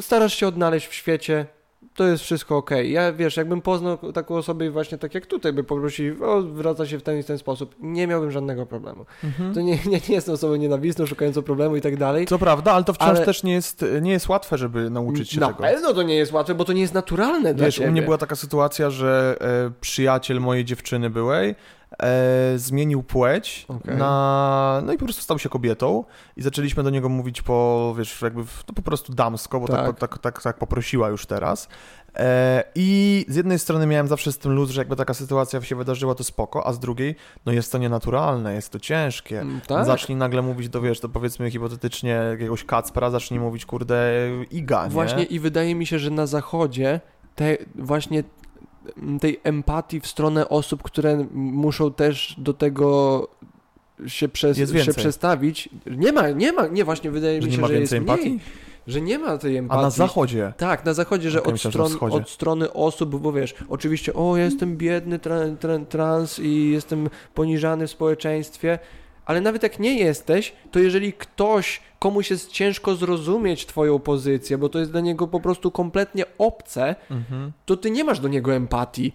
Starasz się odnaleźć w świecie. To jest wszystko ok. Ja wiesz, jakbym poznał taką osobę właśnie tak jak tutaj by poprosił, o, wraca się w ten i ten sposób, nie miałbym żadnego problemu. Mhm. To nie, nie, nie jestem osobą nienawistną, szukającą problemu i tak dalej. Co prawda, ale to wciąż Ale- też nie jest, nie jest łatwe, żeby nauczyć się Na tego. pewno to nie jest łatwe, bo to nie jest naturalne dla Wiesz, u mnie była taka sytuacja, że e, przyjaciel mojej dziewczyny byłej e, zmienił płeć Okej. na... No i po prostu stał się kobietą i zaczęliśmy do niego mówić po, wiesz, jakby w, no po prostu damsko, bo tak, Tak. tak, tak, tak poprosiła już teraz. E, I z jednej strony miałem zawsze z tym luz, że jakby taka sytuacja się wydarzyła, to spoko, a z drugiej, no jest to nienaturalne, jest to ciężkie. Mm, Tak? Zacznij nagle mówić, to wiesz, to powiedzmy hipotetycznie jakiegoś Kacpra, zacznij mówić, kurde, Iga, nie? Właśnie i wydaje mi się, że na zachodzie te właśnie tej empatii w stronę osób, które muszą też do tego się, przez, się przestawić. Nie ma, nie ma, nie właśnie wydaje Że mi nie się, ma że jest więcej mniej. empatii? że nie ma tej A empatii. na zachodzie. Tak, na zachodzie, że od, że stron, wschodzie. od strony osób, bo wiesz, oczywiście, o, ja jestem biedny tra, tra, trans i jestem poniżany w społeczeństwie, ale nawet jak nie jesteś, to jeżeli ktoś, komuś jest ciężko zrozumieć twoją pozycję, bo to jest dla niego po prostu kompletnie obce, Mhm. to ty nie masz do niego empatii.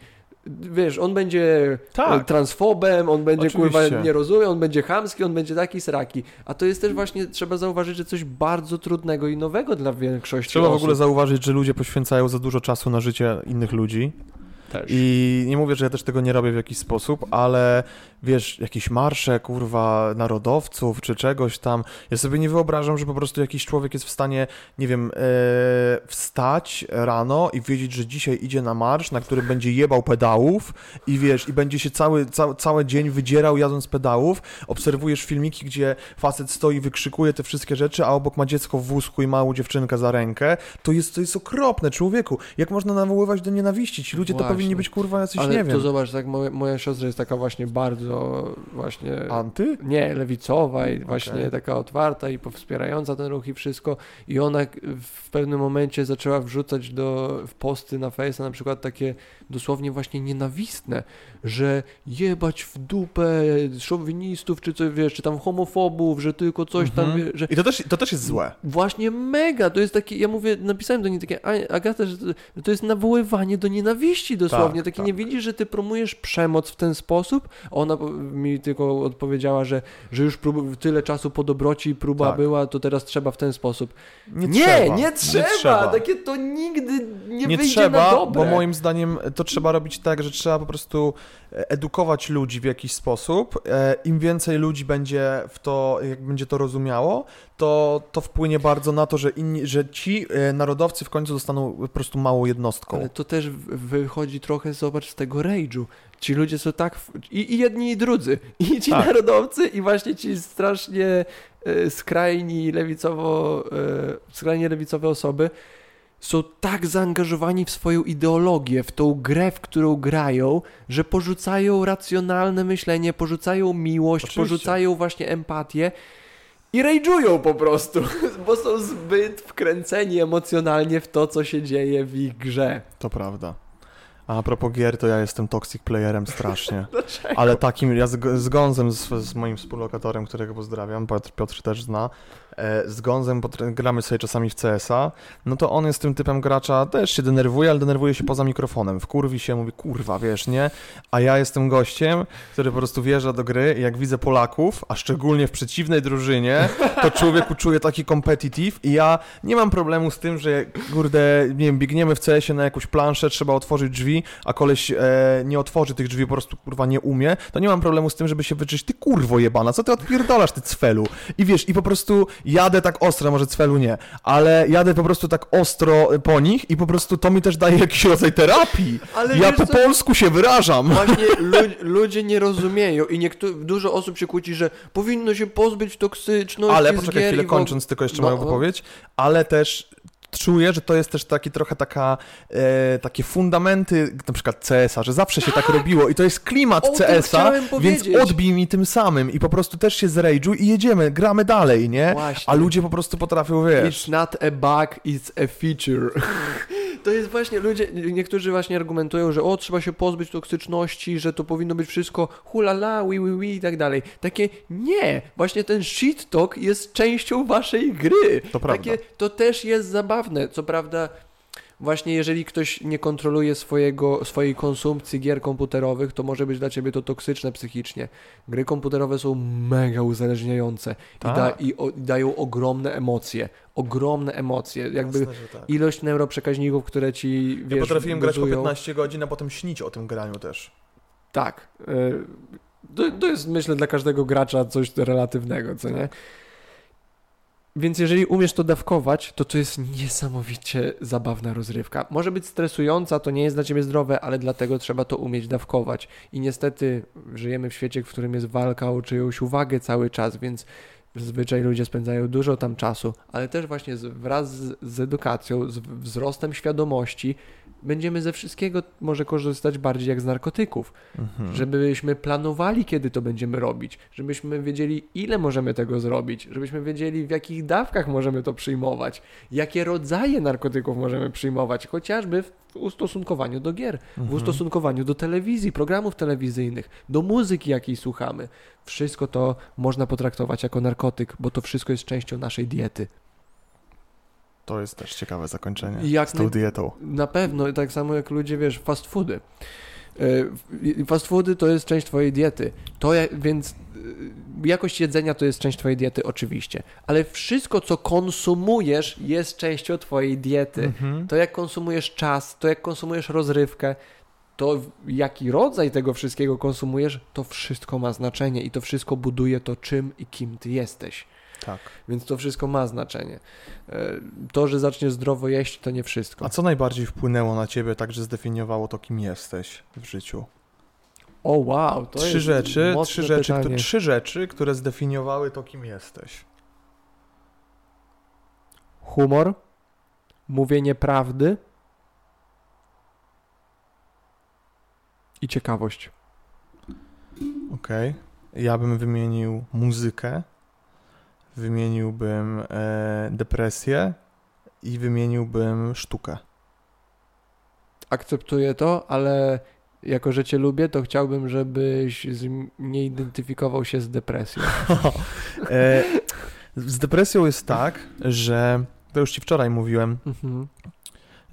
Wiesz, on będzie Tak. e, transfobem, on będzie kurwa Oczywiście. nie rozumie, on będzie chamski, on będzie taki sraki. A to jest też właśnie, trzeba zauważyć, że coś bardzo trudnego i nowego dla większości Trzeba w osób. ogóle zauważyć, że ludzie poświęcają za dużo czasu na życie innych ludzi. też. I nie mówię, że ja też tego nie robię w jakiś sposób, ale wiesz, jakieś marsze, kurwa, narodowców czy czegoś tam. Ja sobie nie wyobrażam, że po prostu jakiś człowiek jest w stanie, nie wiem, e, wstać rano i wiedzieć, że dzisiaj idzie na marsz, na którym będzie jebał pedałów i wiesz, i będzie się cały, ca, cały dzień wydzierał jadąc pedałów. Obserwujesz filmiki, gdzie facet stoi wykrzykuje te wszystkie rzeczy, a obok ma dziecko w wózku i małą dziewczynkę za rękę. To jest, to jest okropne, człowieku. Jak można nawoływać do nienawiści? Ci ludzie to Właśnie. powinni być, kurwa, jacyś, Ale nie to wiem, zobacz, tak moja, moja siostra jest taka właśnie bardzo właśnie anty? nie, lewicowa i właśnie taka otwarta i wspierająca ten ruch i wszystko. I ona w pewnym momencie zaczęła wrzucać do, w posty na Face'a na przykład takie dosłownie właśnie nienawistne, że jebać w dupę szowinistów, czy coś, wiesz, czy tam homofobów, że tylko coś tam, Mhm. wie- że I to też, to też jest złe. Właśnie mega, to jest takie, ja mówię, napisałem do niej takie, "A- Agata, że to, jest nawoływanie do nienawiści dosłownie, Tak, takie tak. nie widzisz, że ty promujesz przemoc w ten sposób? Ona mi tylko odpowiedziała, że, że już prób, tyle czasu po dobroci próba Tak. była, to teraz trzeba w ten sposób. Nie, Nie, trzeba. nie trzeba, trzeba. takie to nigdy nie, Nie wyjdzie trzeba, na dobre. bo moim zdaniem to trzeba robić tak, że trzeba po prostu edukować ludzi w jakiś sposób. E, Im więcej ludzi będzie w to, jak będzie to rozumiało, to, to wpłynie bardzo na to, że, inni, że ci e, narodowcy w końcu zostaną po prostu małą jednostką. Ale to też wychodzi trochę, zobacz, z tego rage'u. Ci ludzie są tak, w... I, i jedni i drudzy, i ci Tak. narodowcy, i właśnie ci strasznie e, skrajni lewicowo, skrajnie lewicowe osoby są tak zaangażowani w swoją ideologię, w tą grę, w którą grają, że porzucają racjonalne myślenie, porzucają miłość, Oczywiście. porzucają właśnie empatię i rage'ują po prostu, bo są zbyt wkręceni emocjonalnie w to, co się dzieje w ich grze. To prawda. A propos gier, to ja jestem toxic playerem strasznie. Ale takim, ja z, z Gonzem, z, z moim współlokatorem, którego pozdrawiam, Piotr, Piotr też zna, z Gonzem gramy sobie czasami w CS-a, no to on jest tym typem gracza, też się denerwuje, ale denerwuje się poza mikrofonem, wkurwi się, mówi, kurwa, wiesz, nie? A ja jestem gościem, który po prostu wjeżdża do gry i jak widzę Polaków, a szczególnie w przeciwnej drużynie, to człowieku czuje taki competitive i ja nie mam problemu z tym, że kurde, nie wiem, biegniemy w CS-ie na jakąś planszę, trzeba otworzyć drzwi, a koleś e, nie otworzy tych drzwi, po prostu kurwa nie umie, to nie mam problemu z tym, żeby się wyczyć, ty kurwo jebana, co ty odpierdalasz, ty cfelu? I wiesz, i po prostu jadę tak ostro, może cfelu nie, ale jadę po prostu tak ostro po nich i po prostu to mi też daje jakiś rodzaj terapii. Ale ja po co? polsku się wyrażam. Właśnie lu- ludzie nie rozumieją i dużo osób się kłóci, że powinno się pozbyć toksyczności Ale poczekaj chwilę, kończąc tylko jeszcze No, moją no. wypowiedź, ale też czuję, że to jest też taki trochę taka, e, takie fundamenty na przykład CS-a, że zawsze się tak robiło i to jest klimat CS-a, więc odbij mi tym samym i po prostu też się zrage'uj i jedziemy, gramy dalej, nie? Właśnie. A ludzie po prostu potrafią, wiesz... It's not a bug, it's a feature. To jest właśnie, ludzie, niektórzy właśnie argumentują, że o, trzeba się pozbyć toksyczności, że to powinno być wszystko hulala, wi, wi, wi i tak dalej. Takie, nie, właśnie ten shit talk jest częścią waszej gry. To prawda. Takie, to też jest zabawne. Co prawda, właśnie jeżeli ktoś nie kontroluje swojego, swojej konsumpcji gier komputerowych, to może być dla ciebie to toksyczne psychicznie. Gry komputerowe są mega uzależniające i, da, Tak. i, o, i dają ogromne emocje. Ogromne emocje. Jakby Jasne, tak. ilość neuroprzekaźników, które ci, wiesz, Ja potrafiłem grać po buzują. 15 godzin, a potem śnić o tym graniu też. Tak. y, To, to jest, myślę, dla każdego gracza coś relatywnego, co nie? Więc jeżeli umiesz to dawkować, to to jest niesamowicie zabawna rozrywka. Może być stresująca, to nie jest dla ciebie zdrowe, ale dlatego trzeba to umieć dawkować. I niestety żyjemy w świecie, w którym jest walka o czyjąś uwagę cały czas, więc Zazwyczaj ludzie spędzają dużo tam czasu, ale też właśnie wraz z edukacją, z wzrostem świadomości, będziemy ze wszystkiego może korzystać bardziej jak z narkotyków. Mhm. Żebyśmy planowali, kiedy to będziemy robić, żebyśmy wiedzieli, ile możemy tego zrobić, żebyśmy wiedzieli, w jakich dawkach możemy to przyjmować, jakie rodzaje narkotyków możemy przyjmować, chociażby w ustosunkowaniu do gier, w Mhm. ustosunkowaniu do telewizji, programów telewizyjnych, do muzyki, jakiej słuchamy. Wszystko to można potraktować jako narkotyk, bo to wszystko jest częścią naszej diety. To jest też ciekawe zakończenie jak z tą dietą. Na pewno, tak samo jak ludzie, wiesz, fast foody. E, Fast foody to jest część twojej diety. To więc e, jakość jedzenia to jest część twojej diety, oczywiście. Ale wszystko, co konsumujesz, jest częścią twojej diety. Mhm. To jak konsumujesz czas, to jak konsumujesz rozrywkę, to jaki rodzaj tego wszystkiego konsumujesz, to wszystko ma znaczenie i to wszystko buduje to, czym i kim ty jesteś. Tak. Więc to wszystko ma znaczenie. E, To, że zaczniesz zdrowo jeść, to nie wszystko. A co najbardziej wpłynęło na ciebie, tak że zdefiniowało to, kim jesteś w życiu? O wow, to trzy jest rzeczy, trzy rzeczy, pytanie. trzy rzeczy, które zdefiniowały to, kim jesteś. Humor, mówienie prawdy i ciekawość. Okej. Ja bym wymienił muzykę, wymieniłbym e, depresję i wymieniłbym sztukę. Akceptuję to, ale jako, że cię lubię, to chciałbym, żebyś nie identyfikował się z depresją. E, z depresją jest tak, że to już ci wczoraj mówiłem, Mhm.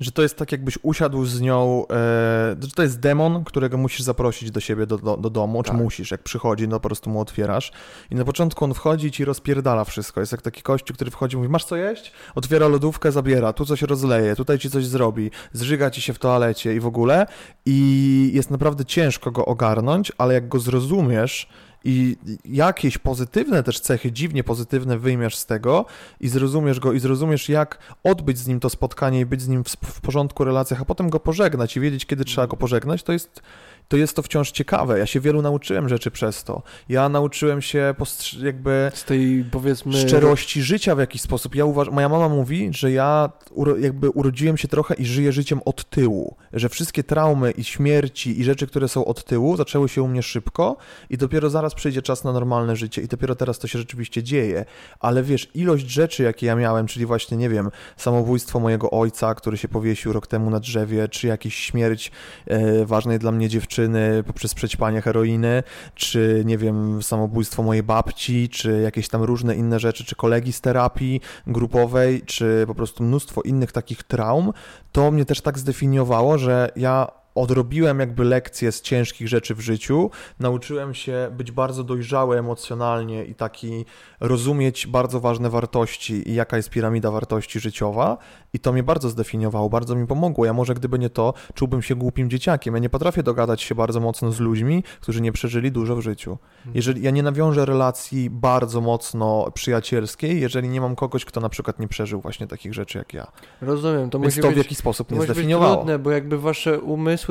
Że to jest tak, jakbyś usiadł z nią, e, że to jest demon, którego musisz zaprosić do siebie, do, do, do domu, czy Tak. musisz, jak przychodzi, no po prostu mu otwierasz i na początku on wchodzi i ci rozpierdala wszystko, jest jak taki kościół, który wchodzi i mówi, masz co jeść? Otwiera lodówkę, zabiera, tu coś rozleje, tutaj ci coś zrobi, zżyga ci się w toalecie i w ogóle i jest naprawdę ciężko go ogarnąć, ale jak go zrozumiesz i jakieś pozytywne też cechy, dziwnie pozytywne wyjmiesz z tego i zrozumiesz go i zrozumiesz jak odbyć z nim to spotkanie i być z nim w, w porządku relacjach, a potem go pożegnać i wiedzieć, kiedy trzeba go pożegnać, to jest, to jest to wciąż ciekawe. Ja się wielu nauczyłem rzeczy przez to. Ja nauczyłem się jakby Z tej, powiedzmy... szczerości życia w jakiś sposób. Ja uważam, moja mama mówi, że ja uro, jakby urodziłem się trochę i żyję życiem od tyłu, że wszystkie traumy i śmierci i rzeczy, które są od tyłu, zaczęły się u mnie szybko i dopiero zaraz przyjdzie czas na normalne życie i dopiero teraz to się rzeczywiście dzieje. Ale wiesz, ilość rzeczy, jakie ja miałem, czyli właśnie, nie wiem, samobójstwo mojego ojca, który się powiesił rok temu na drzewie, czy jakaś śmierć e, ważnej dla mnie dziewczyny poprzez przećpanie heroiny, czy nie wiem, samobójstwo mojej babci, czy jakieś tam różne inne rzeczy, czy kolegi z terapii grupowej, czy po prostu mnóstwo innych takich traum, to mnie też tak zdefiniowało, że ja odrobiłem jakby lekcje z ciężkich rzeczy w życiu, nauczyłem się być bardzo dojrzały emocjonalnie i taki rozumieć bardzo ważne wartości i jaka jest piramida wartości życiowa i to mnie bardzo zdefiniowało, bardzo mi pomogło. Ja może gdyby nie to, czułbym się głupim dzieciakiem. Ja nie potrafię dogadać się bardzo mocno z ludźmi, którzy nie przeżyli dużo w życiu. Jeżeli ja nie nawiążę relacji bardzo mocno przyjacielskiej, jeżeli nie mam kogoś, kto na przykład nie przeżył właśnie takich rzeczy jak ja. Rozumiem, to Więc musi to w być... jakiś sposób To mnie musi być zdefiniowało. trudne, bo jakby wasze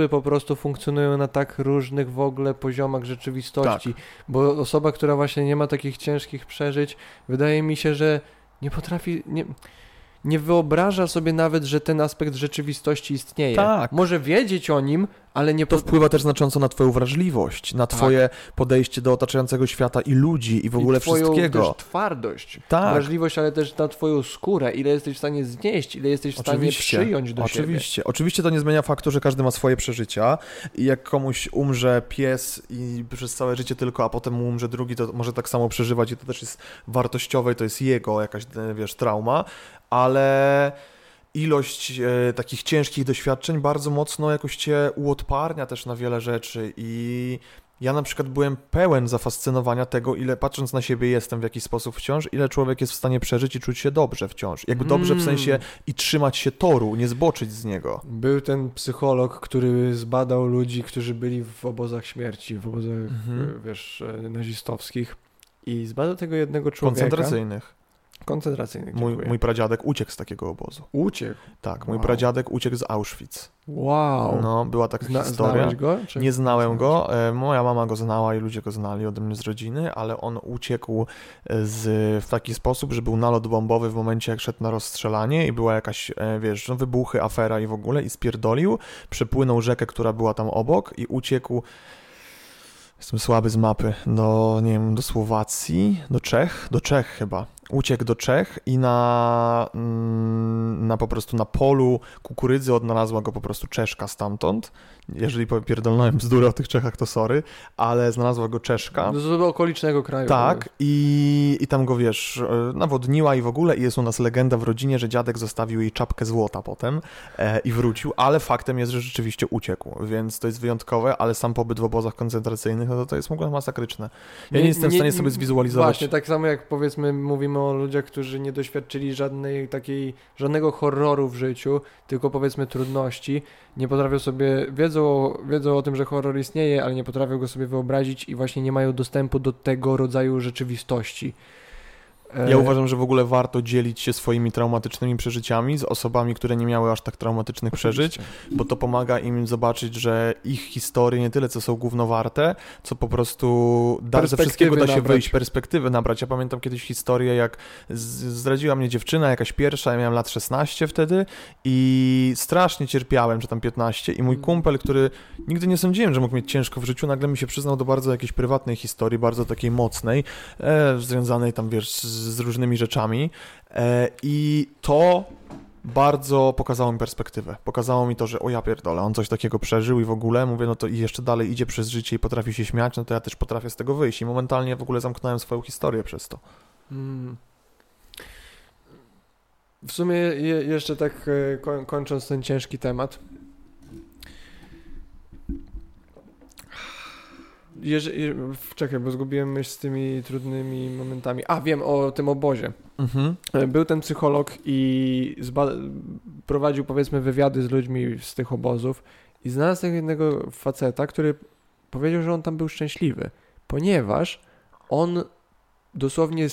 po prostu funkcjonują na tak różnych w ogóle poziomach rzeczywistości. Tak. Bo osoba, która właśnie nie ma takich ciężkich przeżyć, wydaje mi się, że nie potrafi, nie, nie wyobraża sobie nawet, że ten aspekt rzeczywistości istnieje. Tak. Może wiedzieć o nim, ale nie To wpływa też znacząco na twoją wrażliwość, na Tak. twoje podejście do otaczającego świata i ludzi i w ogóle i twoją wszystkiego. też twardość, Tak. wrażliwość, ale też na twoją skórę, ile jesteś w stanie znieść, ile jesteś w stanie Oczywiście, przyjąć do siebie. Oczywiście. Oczywiście to nie zmienia faktu, że każdy ma swoje przeżycia i jak komuś umrze pies i przez całe życie tylko, a potem mu umrze drugi, to może tak samo przeżywać i to też jest wartościowe i to jest jego jakaś, wiesz, trauma, ale ilość e, takich ciężkich doświadczeń bardzo mocno jakoś cię uodparnia też na wiele rzeczy i ja na przykład byłem pełen zafascynowania tego, ile patrząc na siebie jestem w jakiś sposób wciąż, ile człowiek jest w stanie przeżyć i czuć się dobrze wciąż. Jakby dobrze w Mm. sensie i trzymać się toru, nie zboczyć z niego. Był ten psycholog, który zbadał ludzi, którzy byli w obozach śmierci, w obozach, Mhm. e, wiesz, e, nazistowskich i zbadał tego jednego człowieka. Koncentracyjnych. Koncentracyjnych, Mój, mój pradziadek uciekł z takiego obozu. Uciekł. Tak, mój Wow. pradziadek uciekł z Auschwitz. Wow. No, była taka Zna, historia. go? Nie znałem go, e, moja mama go znała i ludzie go znali ode mnie z rodziny, ale on uciekł e, z, w taki sposób, że był nalot bombowy w momencie jak szedł na rozstrzelanie i była jakaś, e, wiesz, no, wybuchy, afera i w ogóle i spierdolił, przepłynął rzekę, która była tam obok i uciekł Jestem słaby z mapy. Do, nie wiem, do Słowacji, do Czech, do Czech chyba. Uciekł do Czech i na, mm, na po prostu na polu kukurydzy odnalazła go po prostu Czeszka stamtąd. Jeżeli pierdolnąłem bzdury o tych Czechach, to sorry, ale znalazła go Czeszka. Z okolicznego kraju. Tak, i, i tam go wiesz, nawodniła i w ogóle, i jest u nas legenda w rodzinie, że dziadek zostawił jej czapkę złota potem e, i wrócił, ale faktem jest, że rzeczywiście uciekł, więc to jest wyjątkowe, ale sam pobyt w obozach koncentracyjnych, no to, to jest w ogóle masakryczne. Ja nie, jestem w stanie sobie zwizualizować. Właśnie, tak samo jak powiedzmy mówimy o ludziach, którzy nie doświadczyli żadnej takiej, żadnego horroru w życiu, tylko powiedzmy trudności, nie potrafią sobie, wiedzą, wiedzą o tym, że horror istnieje, ale nie potrafią go sobie wyobrazić i właśnie nie mają dostępu do tego rodzaju rzeczywistości. E, Ja uważam, że w ogóle warto dzielić się swoimi traumatycznymi przeżyciami z osobami, które nie miały aż tak traumatycznych przeżyć, bo to pomaga im zobaczyć, że ich historie nie tyle co są gównowarte, co po prostu da, ze wszystkiego da się nabrać. wyjść, perspektywy nabrać. Ja pamiętam kiedyś historię, jak zdradziła mnie dziewczyna, jakaś pierwsza, ja miałem lat 16 wtedy i strasznie cierpiałem, czy tam 15 i mój Mm. kumpel, który nigdy nie sądziłem, że mógł mieć ciężko w życiu, nagle mi się przyznał do bardzo jakiejś prywatnej historii, bardzo takiej mocnej, e, związanej tam, wiesz, z, z różnymi rzeczami e, i to bardzo pokazało mi perspektywę. Pokazało mi to, że o ja pierdolę, on coś takiego przeżył i w ogóle, mówię, no to i jeszcze dalej idzie przez życie i potrafi się śmiać, no to ja też potrafię z tego wyjść i momentalnie w ogóle zamknąłem swoją historię przez to. Mm. W sumie je, jeszcze tak e, koń, kończąc ten ciężki temat. Jeże, je, czekaj, bo zgubiłem myśl z tymi trudnymi momentami. A, wiem o tym obozie. Mhm. E, Był ten psycholog i prowadził powiedzmy wywiady z ludźmi z tych obozów i znalazł tego jednego faceta, który powiedział, że on tam był szczęśliwy, ponieważ on dosłownie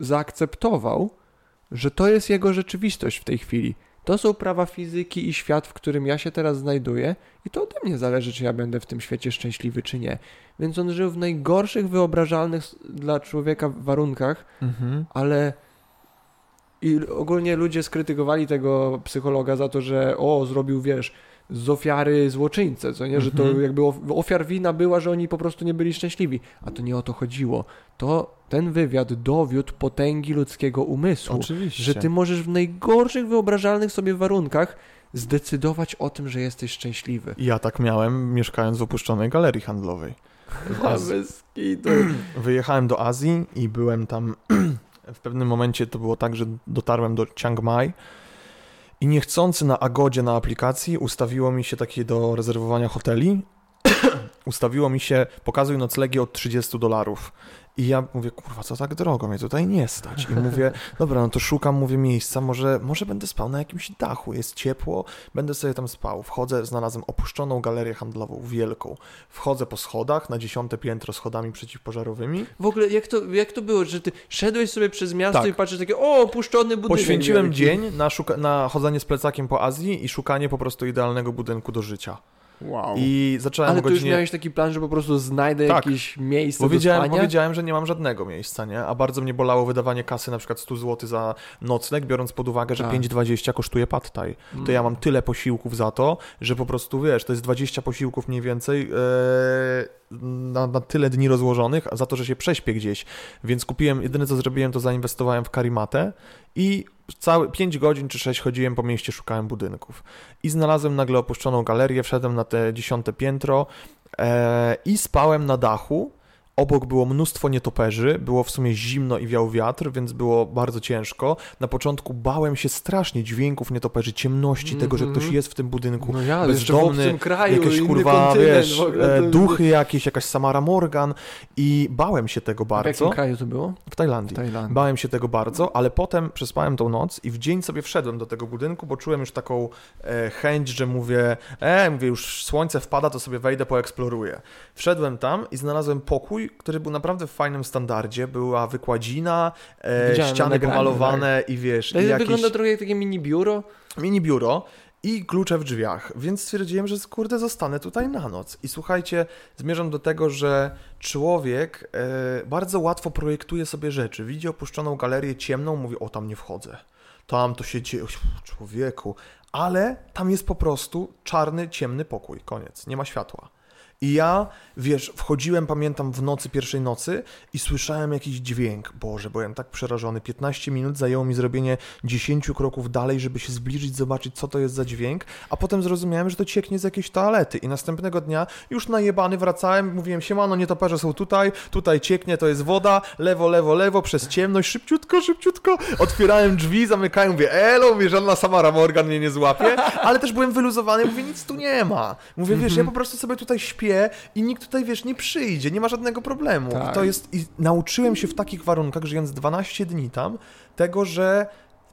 zaakceptował, że to jest jego rzeczywistość w tej chwili. To są prawa fizyki i świat, w którym ja się teraz znajduję i to ode mnie zależy, czy ja będę w tym świecie szczęśliwy, czy nie. Więc on żył w najgorszych wyobrażalnych dla człowieka warunkach, Mhm. ale i ogólnie ludzie skrytykowali tego psychologa za to, że o, zrobił, wiesz, z ofiary złoczyńcę, co nie, że to Mhm. jakby of- ofiar wina była, że oni po prostu nie byli szczęśliwi, a to nie o to chodziło. To ten wywiad dowiódł potęgi ludzkiego umysłu, Oczywiście. że ty możesz w najgorszych wyobrażalnych sobie warunkach zdecydować o tym, że jesteś szczęśliwy. Ja tak miałem, mieszkając w opuszczonej galerii handlowej. Bez kitu. Wyjechałem do Azji i byłem tam. W pewnym momencie to było tak, że dotarłem do Chiang Mai i niechcący na Agodzie na aplikacji ustawiło mi się takie do rezerwowania hoteli. ustawiło mi się pokazuj noclegi od 30 dolarów. I ja mówię, kurwa, co tak drogo, mnie tutaj nie stać. I mówię, dobra, no to szukam, mówię, miejsca, może, może będę spał na jakimś dachu, jest ciepło, będę sobie tam spał. Wchodzę, znalazłem opuszczoną galerię handlową, wielką. Wchodzę po schodach, na dziesiąte piętro schodami przeciwpożarowymi. W ogóle jak to, jak to było, że ty szedłeś sobie przez miasto Tak. i patrzysz takie, o, opuszczony budynek. Poświęciłem dzień na, szuka- na chodzenie z plecakiem po Azji i szukanie po prostu idealnego budynku do życia. Wow. I zacząłem Ale o tu już godzinie... miałeś taki plan, że po prostu znajdę Tak. jakieś miejsce Bo do wiedziałem, bo spania? wiedziałem, że nie mam żadnego miejsca, nie? A bardzo mnie bolało wydawanie kasy na przykład 100 zł za nocleg, biorąc pod uwagę, że Tak. 5,20 kosztuje pad thai. Mm. To ja mam tyle posiłków za to, że po prostu, wiesz, to jest 20 posiłków mniej więcej e, na, na tyle dni rozłożonych, a za to, że się prześpię gdzieś. Więc kupiłem, jedyne co zrobiłem, to zainwestowałem w karimatę i całe 5 godzin czy 6 chodziłem po mieście, szukałem budynków. I znalazłem nagle opuszczoną galerię, wszedłem na te dziesiąte piętro e, i spałem na dachu. Obok było mnóstwo nietoperzy, było w sumie zimno i wiał wiatr, więc było bardzo ciężko. Na początku bałem się strasznie dźwięków nietoperzy, ciemności, tego, że Mhm. ktoś jest w tym budynku. No ja, jeszcze w bezdomny, obcym kraju, Jakieś kurwa, wiesz, ogóle, e, to- duchy jakieś, jakaś Samara Morgan i bałem się tego W jakim bardzo. kraju to było? W Tajlandii. W Tajlandii. Bałem się tego bardzo, ale potem przespałem tą noc i w dzień sobie wszedłem do tego budynku, bo czułem już taką e, chęć, że mówię, e, mówię, już słońce wpada, to sobie wejdę, poeksploruję. Wszedłem tam i znalazłem pokój pokój, który był naprawdę w fajnym standardzie. Była wykładzina, e, ściany pomalowane i wiesz, To i jakieś wygląda trochę jak takie mini biuro. mini biuro i klucze w drzwiach, więc stwierdziłem, że kurde zostanę tutaj na noc. I słuchajcie, zmierzam do tego, że człowiek e, bardzo łatwo projektuje sobie rzeczy. Widzi opuszczoną galerię ciemną, mówi, o tam nie wchodzę. Tam to się dzieje, człowieku. Ale tam jest po prostu czarny, ciemny pokój, koniec, nie ma światła. I ja, wiesz, wchodziłem, pamiętam, w nocy, pierwszej nocy i słyszałem jakiś dźwięk. Boże, byłem tak przerażony. 15 minut zajęło mi zrobienie 10 kroków dalej, żeby się zbliżyć, zobaczyć, co to jest za dźwięk, a potem zrozumiałem, że to cieknie z jakiejś toalety. I następnego dnia, już najebany, wracałem, mówiłem, siemano, nietoperze są tutaj, tutaj cieknie, to jest woda, lewo, lewo, lewo, przez ciemność, szybciutko, szybciutko. Otwierałem drzwi, zamykałem, mówię, elo, mówię, żadna Samara Morgan mnie nie złapie, ale też byłem wyluzowany, mówię, nic tu nie ma. Mówię, wiesz, ja po prostu sobie tutaj śpię, i nikt tutaj, wiesz, nie przyjdzie, nie ma żadnego problemu. Tak. I to jest, i nauczyłem się w takich warunkach, żyjąc 12 dni tam, tego, że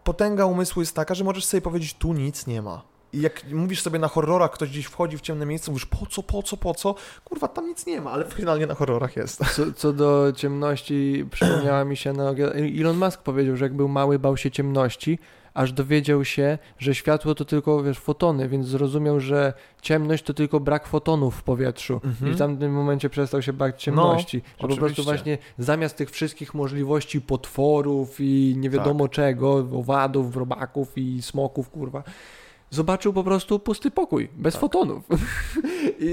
potęga umysłu jest taka, że możesz sobie powiedzieć, tu nic nie ma. I jak mówisz sobie na horrorach, ktoś gdzieś wchodzi w ciemne miejsce, mówisz po co, po co, po co? Kurwa, tam nic nie ma, ale finalnie na horrorach jest. Co, co do ciemności, przypomniała mi się, no, Elon Musk powiedział, że jak był mały, bał się ciemności, aż dowiedział się, że światło to tylko, wiesz, fotony, więc zrozumiał, że ciemność to tylko brak fotonów w powietrzu. Mhm. I w tamtym momencie przestał się bać ciemności. że po prostu właśnie zamiast tych wszystkich możliwości potworów i nie wiadomo czego, owadów, robaków i smoków, kurwa, zobaczył po prostu pusty pokój, bez Tak. fotonów. I,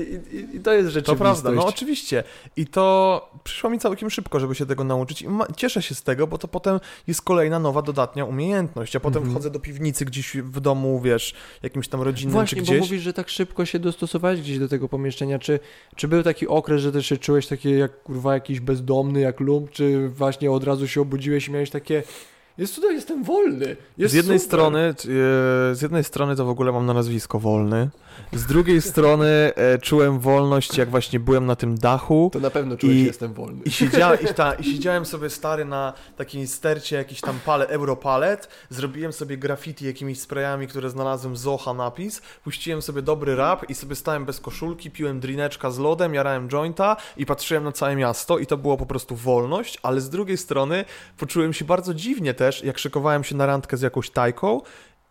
i, I to jest To rzeczywistość. prawda, no oczywiście. I to przyszło mi całkiem szybko, żeby się tego nauczyć i cieszę się z tego, bo to potem jest kolejna nowa, dodatnia umiejętność. Ja potem Mhm. wchodzę do piwnicy gdzieś w domu, wiesz, jakimś tam rodzinnym Właśnie, czy bo gdzieś. mówisz, że tak szybko się dostosowałeś gdzieś do tego pomieszczenia. Czy, czy był taki okres, że też się czułeś takie jak kurwa jakiś bezdomny, jak lump, czy właśnie od razu się obudziłeś i miałeś takie jest tutaj, jestem wolny. Jest z jednej super. strony, e, z jednej strony to w ogóle mam na nazwisko wolny. Z drugiej strony e, czułem wolność, jak właśnie byłem na tym dachu. To na pewno czułeś, I- że jestem wolny. I, siedzia, i, ta, I siedziałem sobie stary na takiej stercie, jakiś tam pale, europalet, zrobiłem sobie graffiti jakimiś sprayami, które znalazłem z Zocha napis, puściłem sobie dobry rap i sobie stałem bez koszulki, piłem drineczka z lodem, jarałem jointa i patrzyłem na całe miasto i to było po prostu wolność, ale z drugiej strony poczułem się bardzo dziwnie też, jak szykowałem się na randkę z jakąś tajką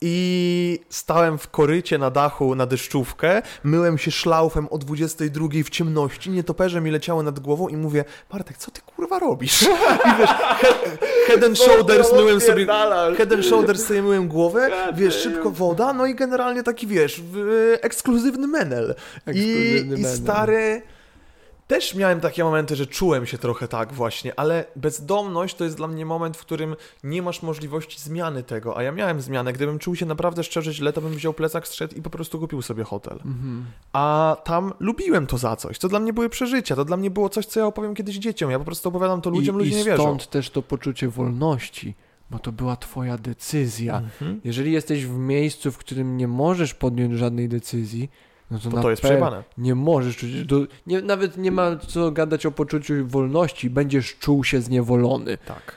i stałem w korycie na dachu na deszczówkę, myłem się szlaufem o 22 w ciemności, nietoperze mi leciały nad głową i mówię, Bartek, co ty kurwa robisz? I wiesz, head, head and shoulders myłem sobie, head and shoulders sobie myłem głowę, wiesz, szybko woda, no i generalnie taki, wiesz, w- ekskluzywny menel. I, Ekskluzywny I menel. stary... Też miałem takie momenty, że czułem się trochę tak właśnie, ale bezdomność to jest dla mnie moment, w którym nie masz możliwości zmiany tego, a ja miałem zmianę. Gdybym czuł się naprawdę szczerze źle, to bym wziął plecak, strzedł i po prostu kupił sobie hotel. Mhm. A tam lubiłem to za coś. To dla mnie były przeżycia, to dla mnie było coś, co ja opowiem kiedyś dzieciom. Ja po prostu opowiadam to ludziom, I, ludzie i nie wierzą. stąd też to poczucie wolności, bo to była twoja decyzja. Mhm. Jeżeli jesteś w miejscu, w którym nie możesz podjąć żadnej decyzji, no to, To to jest przejebane. Nie możesz czuć, do, nie, nawet nie ma co gadać o poczuciu wolności, będziesz czuł się zniewolony, Tak,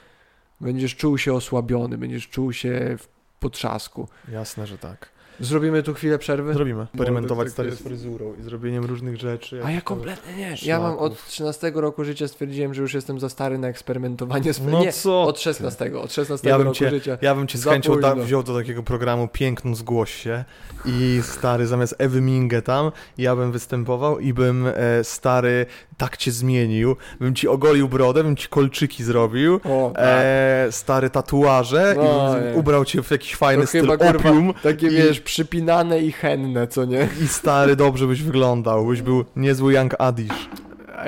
będziesz czuł się osłabiony, będziesz czuł się w potrzasku. jasne, że tak. Zrobimy tu chwilę przerwy? Zrobimy. Eksperymentować stary z fryzurą i zrobieniem różnych rzeczy. A ja kompletnie nie. Ja mam od szlaków. 13 roku życia stwierdziłem, że już jestem za stary na eksperymentowanie. Z... No nie, co od ty? 16. Od 16 Ja bym roku cię- życia. Ja bym cię z chęcią wziął do takiego programu Piękną Zgłoś się i stary, zamiast Ewy Mingę tam, ja bym występował i bym e, stary tak cię zmienił, bym ci ogolił brodę, bym ci kolczyki zrobił, O, tak. e, stare tatuaże No, i nie. ubrał cię w jakiś fajny To styl chyba, kurwa, opium Takie i- wiesz, przypinane i chenne, co nie? i stary dobrze byś wyglądał, byś był niezły Young Adish.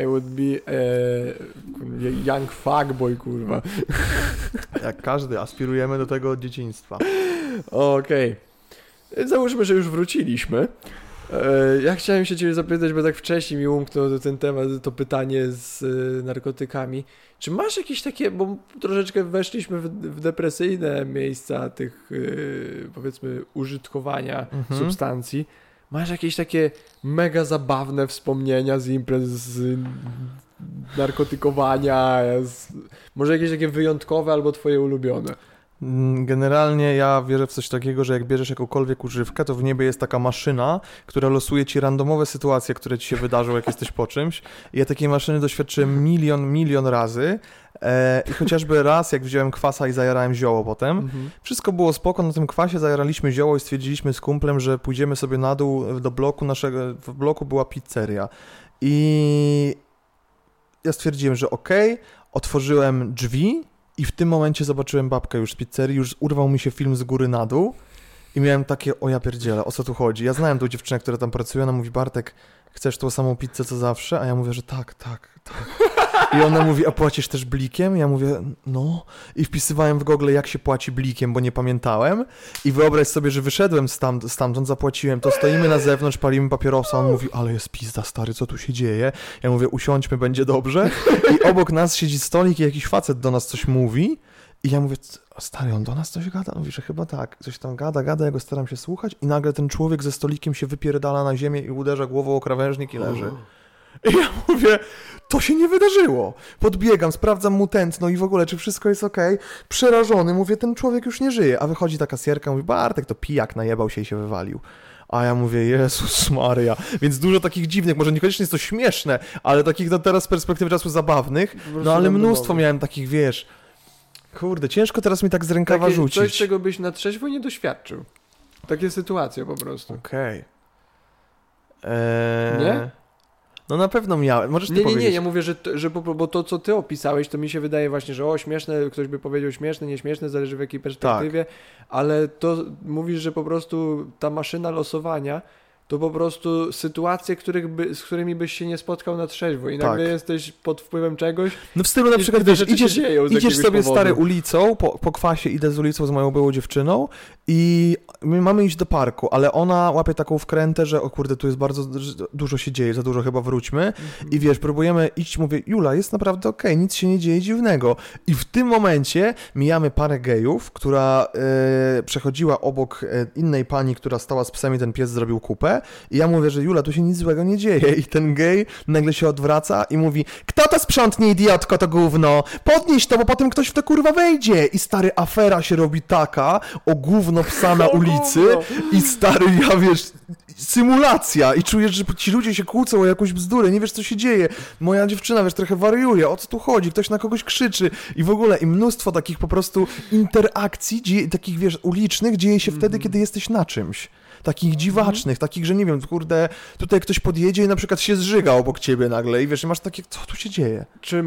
I would be e, young fuckboy, kurwa. Jak każdy, aspirujemy do tego od dzieciństwa. Okej. Załóżmy, że już wróciliśmy. E, Ja chciałem się ciebie zapytać, bo tak wcześniej mi umknął ten temat, to pytanie z e, narkotykami. Czy masz jakieś takie, bo troszeczkę weszliśmy w, w depresyjne miejsca tych, e, powiedzmy, użytkowania Mhm. substancji. Masz jakieś takie mega zabawne wspomnienia z imprez, z narkotykowania, z, może jakieś takie wyjątkowe albo twoje ulubione? Mm, Generalnie ja wierzę w coś takiego, że jak bierzesz jakąkolwiek używkę, to w niebie jest taka maszyna, która losuje ci randomowe sytuacje, które ci się wydarzą, jak jesteś po czymś. I ja takiej maszyny doświadczyłem milion, milion razy. E, I chociażby raz, jak wziąłem kwasa i zajarałem zioło potem, Mhm. wszystko było spoko, na tym kwasie zajaraliśmy zioło i stwierdziliśmy z kumplem, że pójdziemy sobie na dół do bloku naszego, w bloku była pizzeria. I ja stwierdziłem, że okej, otworzyłem drzwi i w tym momencie zobaczyłem babkę już z pizzerii, już urwał mi się film z góry na dół i miałem takie, o ja pierdzielę, o co tu chodzi? Ja znałem tą dziewczynę, która tam pracuje, ona mówi, Bartek, chcesz tą samą pizzę co zawsze? A ja mówię, że tak, tak, tak. I ona mówi, a płacisz też blikiem? Ja mówię, no. I wpisywałem w Google, jak się płaci blikiem, bo nie pamiętałem. I wyobraź sobie, że wyszedłem stamtąd, stamtąd zapłaciłem, to stoimy na zewnątrz, palimy papierosa, on mówi, ale jest pizda, stary, co tu się dzieje? Ja mówię, usiądźmy, będzie dobrze. I obok nas siedzi stolik i jakiś facet do nas coś mówi. I ja mówię, "C- stary, on do nas coś gada? Mówi, że chyba tak. Coś tam gada, gada, ja go staram się słuchać i nagle ten człowiek ze stolikiem się wypierdala na ziemię i uderza głową o krawężnik i leży. I ja mówię, to się nie wydarzyło. Podbiegam, sprawdzam mu tętno i w ogóle, czy wszystko jest ok. Przerażony, mówię, ten człowiek już nie żyje. A wychodzi ta kasjerka, mówi, Bartek to pijak, najebał się i się wywalił. A ja mówię, Jezus Maria. Więc dużo takich dziwnych, może niekoniecznie jest to śmieszne, ale takich no teraz z perspektywy czasu zabawnych. No ale mnóstwo miałem takich, wiesz... Kurde, ciężko teraz mi tak z rękawa Takie, rzucić. Coś, czego byś na trzeźwo nie doświadczył. Takie sytuacje po prostu. Okej. Eee... Nie? No na pewno miałem. Możesz ty Nie, nie, powiedzieć. nie, ja mówię, że, że bo to, co ty opisałeś, to mi się wydaje właśnie, że o, śmieszne, ktoś by powiedział śmieszne, nieśmieszne, zależy w jakiej perspektywie, Tak. ale to mówisz, że po prostu ta maszyna losowania to po prostu sytuacje, których by, z którymi byś się nie spotkał na trzeźwo. I nagle Tak. jesteś pod wpływem czegoś No w stylu na przykład, wiesz, idziesz, idziesz sobie powodu. stary ulicą, po, po kwasie idę z ulicą z moją byłą dziewczyną i my mamy iść do parku, ale ona łapie taką wkrętę, że o kurde, tu jest bardzo dużo się dzieje, za dużo chyba wróćmy. I wiesz, próbujemy iść, mówię, Jula, jest naprawdę okej, nic się nie dzieje dziwnego. I w tym momencie mijamy parę gejów, która e, przechodziła obok e, innej pani, która stała z psem i ten pies zrobił kupę i ja mówię, że Jula, tu się nic złego nie dzieje. I ten gej nagle się odwraca i mówi, kto to sprzątnie, idiotko, to gówno, podnieś to, bo potem ktoś w to kurwa wejdzie. I stary, afera się robi taka o gówno psa na ulicy i stary, ja wiesz, symulacja. I czujesz, że ci ludzie się kłócą o jakąś bzdurę, nie wiesz co się dzieje. Moja dziewczyna, wiesz, trochę wariuje, o co tu chodzi, ktoś na kogoś krzyczy. I w ogóle i mnóstwo takich po prostu interakcji, dzieje, takich wiesz, ulicznych dzieje się wtedy, Mhm. kiedy jesteś na czymś. Takich dziwacznych, takich, że nie wiem, kurde, tutaj ktoś podjedzie i na przykład się zżyga obok ciebie nagle i wiesz, masz takie, co tu się dzieje? Czy,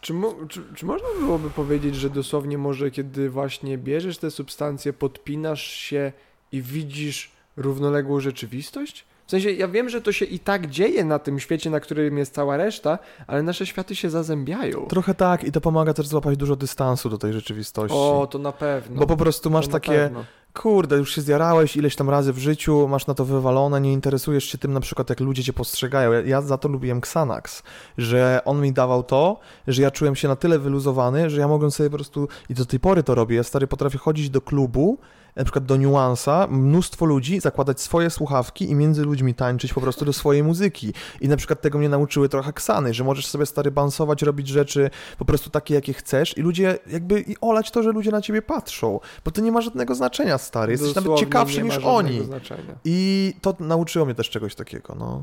czy, mo- czy, czy można byłoby powiedzieć, że dosłownie może kiedy właśnie bierzesz te substancje, podpinasz się i widzisz równoległą rzeczywistość? W sensie, ja wiem, że to się i tak dzieje na tym świecie, na którym jest cała reszta, ale nasze światy się zazębiają. Trochę tak i to pomaga też złapać dużo dystansu do tej rzeczywistości. O, to na pewno. Bo po prostu masz takie, pewno. Kurde, już się zjarałeś ileś tam razy w życiu, masz na to wywalone, nie interesujesz się tym na przykład, jak ludzie cię postrzegają. Ja, ja za to lubiłem Xanax, że on mi dawał to, że ja czułem się na tyle wyluzowany, że ja mogłem sobie po prostu, i do tej pory to robię, ja stary potrafię chodzić do klubu, na przykład do Nuansa, mnóstwo ludzi, zakładać swoje słuchawki i między ludźmi tańczyć po prostu do swojej muzyki. I na przykład tego mnie nauczyły trochę Ksany, że możesz sobie stary bansować, robić rzeczy po prostu takie, jakie chcesz i ludzie jakby i olać to, że ludzie na ciebie patrzą, bo to nie ma żadnego znaczenia, stary. Jesteś nawet Dosłownie ciekawszy nie ma niż oni. Znaczenia. I to nauczyło mnie też czegoś takiego, no.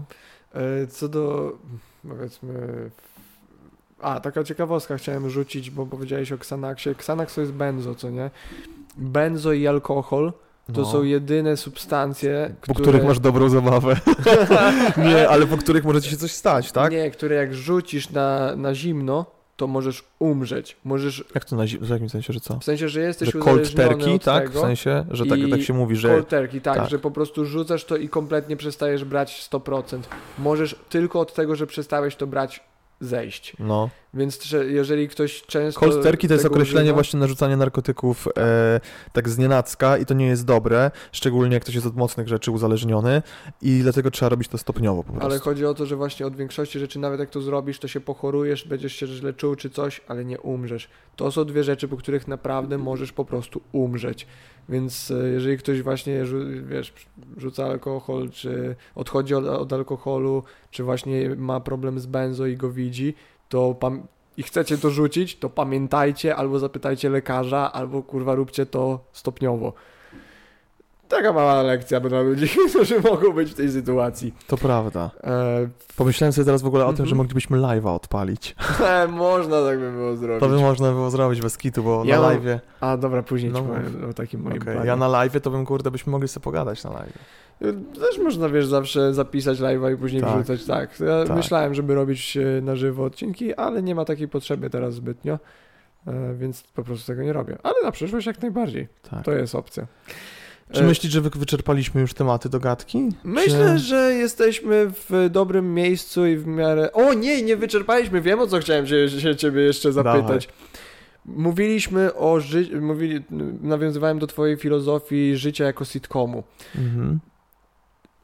E, Co do, powiedzmy... A, taka ciekawostka chciałem rzucić, bo powiedziałeś o Xanaxie. Xanax to jest benzo, co nie? Benzo i alkohol to no. są jedyne substancje, Po które... których masz dobrą zabawę. nie, ale po których może ci się coś stać, tak? Nie, które jak rzucisz na, na zimno, to możesz umrzeć. Możesz, Jak to na zi- w jakim sensie, że co? w sensie, że jesteś Że cold tak? W sensie, że tak, tak się mówi, że... Cold turkey, tak, tak. że po prostu rzucasz to i kompletnie przestajesz brać 100%. Możesz tylko od tego, że przestałeś to brać, zejść. No. Więc że jeżeli ktoś często. Cold turkey to jest określenie używa- właśnie narzucania narkotyków e, tak z nienacka i to nie jest dobre, szczególnie jak ktoś jest od mocnych rzeczy uzależniony i dlatego trzeba robić to stopniowo po prostu. Ale chodzi o to, że właśnie od większości rzeczy, nawet jak to zrobisz, to się pochorujesz, będziesz się źle czuł czy coś, ale nie umrzesz. To są dwie rzeczy, po których naprawdę możesz po prostu umrzeć. Więc e, jeżeli ktoś właśnie, wiesz, rzuca alkohol, czy odchodzi od, od alkoholu, czy właśnie ma problem z benzo i go widzi, to i chcecie to rzucić, to pamiętajcie, albo zapytajcie lekarza, albo kurwa róbcie to stopniowo. Taka mała lekcja dla ludzi, którzy mogą być w tej sytuacji. To prawda. E, Pomyślałem sobie teraz w ogóle o tym, Mhm. że moglibyśmy live'a odpalić. e, można tak by było zrobić. To by można było zrobić bez kitu, bo Ja na mam- live'ie... A dobra, później No powiem o takim moim planie. ja na live'ie to bym, kurde, byśmy mogli sobie pogadać na live'ie. Też można, wiesz, zawsze zapisać live'a i później Tak. wrzucać. Tak, ja Tak. myślałem, żeby robić e, na żywo odcinki, ale nie ma takiej potrzeby teraz zbytnio, e, więc po prostu tego nie robię. Ale na przyszłość jak najbardziej. Tak. To jest opcja. Czy E, myślisz, że wy- wyczerpaliśmy już tematy do gadki? Myślę, Czy... że jesteśmy w dobrym miejscu i w miarę. O nie, nie wyczerpaliśmy. Wiem o co chciałem się, się ciebie jeszcze zapytać. Mówiliśmy o życiu, mówili, nawiązywałem do twojej filozofii życia jako sitcomu. Mhm.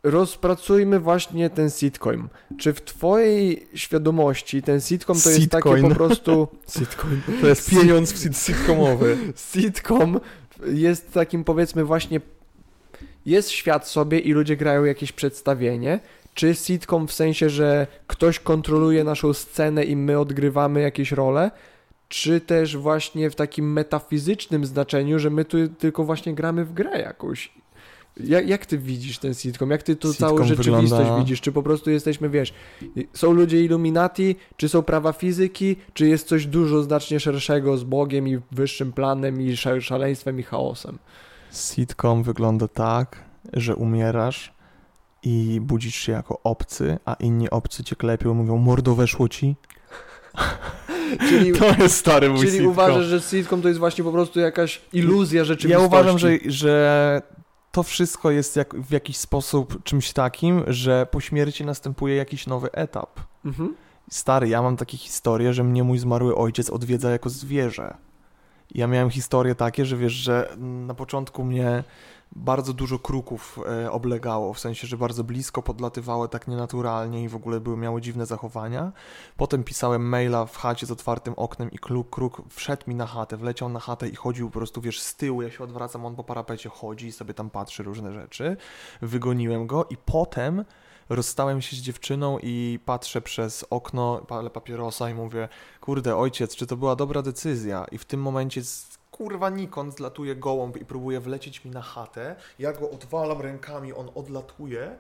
Rozpracujmy właśnie ten sitcom. Czy w twojej świadomości ten sitcom to jest takie Sitcoin. po prostu... Sitcoin. To jest pieniądz sit- sitcomowy. Sitcom jest takim powiedzmy właśnie... Jest świat sobie i ludzie grają jakieś przedstawienie. Czy sitcom w sensie, że ktoś kontroluje naszą scenę i my odgrywamy jakieś role? Czy też właśnie w takim metafizycznym znaczeniu, że my tu tylko właśnie gramy w grę jakąś? Jak, jak ty widzisz ten sitcom? Jak ty tu Sitcom całą rzeczywistość wygląda- widzisz? Czy po prostu jesteśmy, wiesz, są ludzie Illuminati, czy są prawa fizyki, czy jest coś dużo znacznie szerszego z Bogiem i wyższym planem i sza- szaleństwem i chaosem? Sitcom wygląda tak, że umierasz i budzisz się jako obcy, a inni obcy cię klepią i mówią, mordo weszło ci. Czyli, To jest stary mój czyli sitcom. uważasz, że sitcom to jest właśnie po prostu jakaś iluzja rzeczywistości? Ja uważam, że, że to wszystko jest jak, w jakiś sposób czymś takim, że po śmierci następuje jakiś nowy etap. Mhm. Stary, ja mam takie historie, że mnie mój zmarły ojciec odwiedza jako zwierzę. Ja miałem historie takie, że wiesz, że na początku mnie bardzo dużo kruków e, oblegało, w sensie, że bardzo blisko podlatywały tak nienaturalnie i w ogóle były, miały dziwne zachowania. Potem pisałem maila w chacie z otwartym oknem i kruk, kruk wszedł mi na chatę, wleciał na chatę i chodził po prostu, wiesz, z tyłu, ja się odwracam, on po parapecie chodzi i sobie tam patrzy różne rzeczy. Wygoniłem go i potem rozstałem się z dziewczyną i patrzę przez okno, palę papierosa i mówię, kurde ojciec, czy to była dobra decyzja? I w tym momencie z, kurwa Nikon zlatuje gołąb i próbuje wlecieć mi na chatę, ja go odwalam rękami, on odlatuje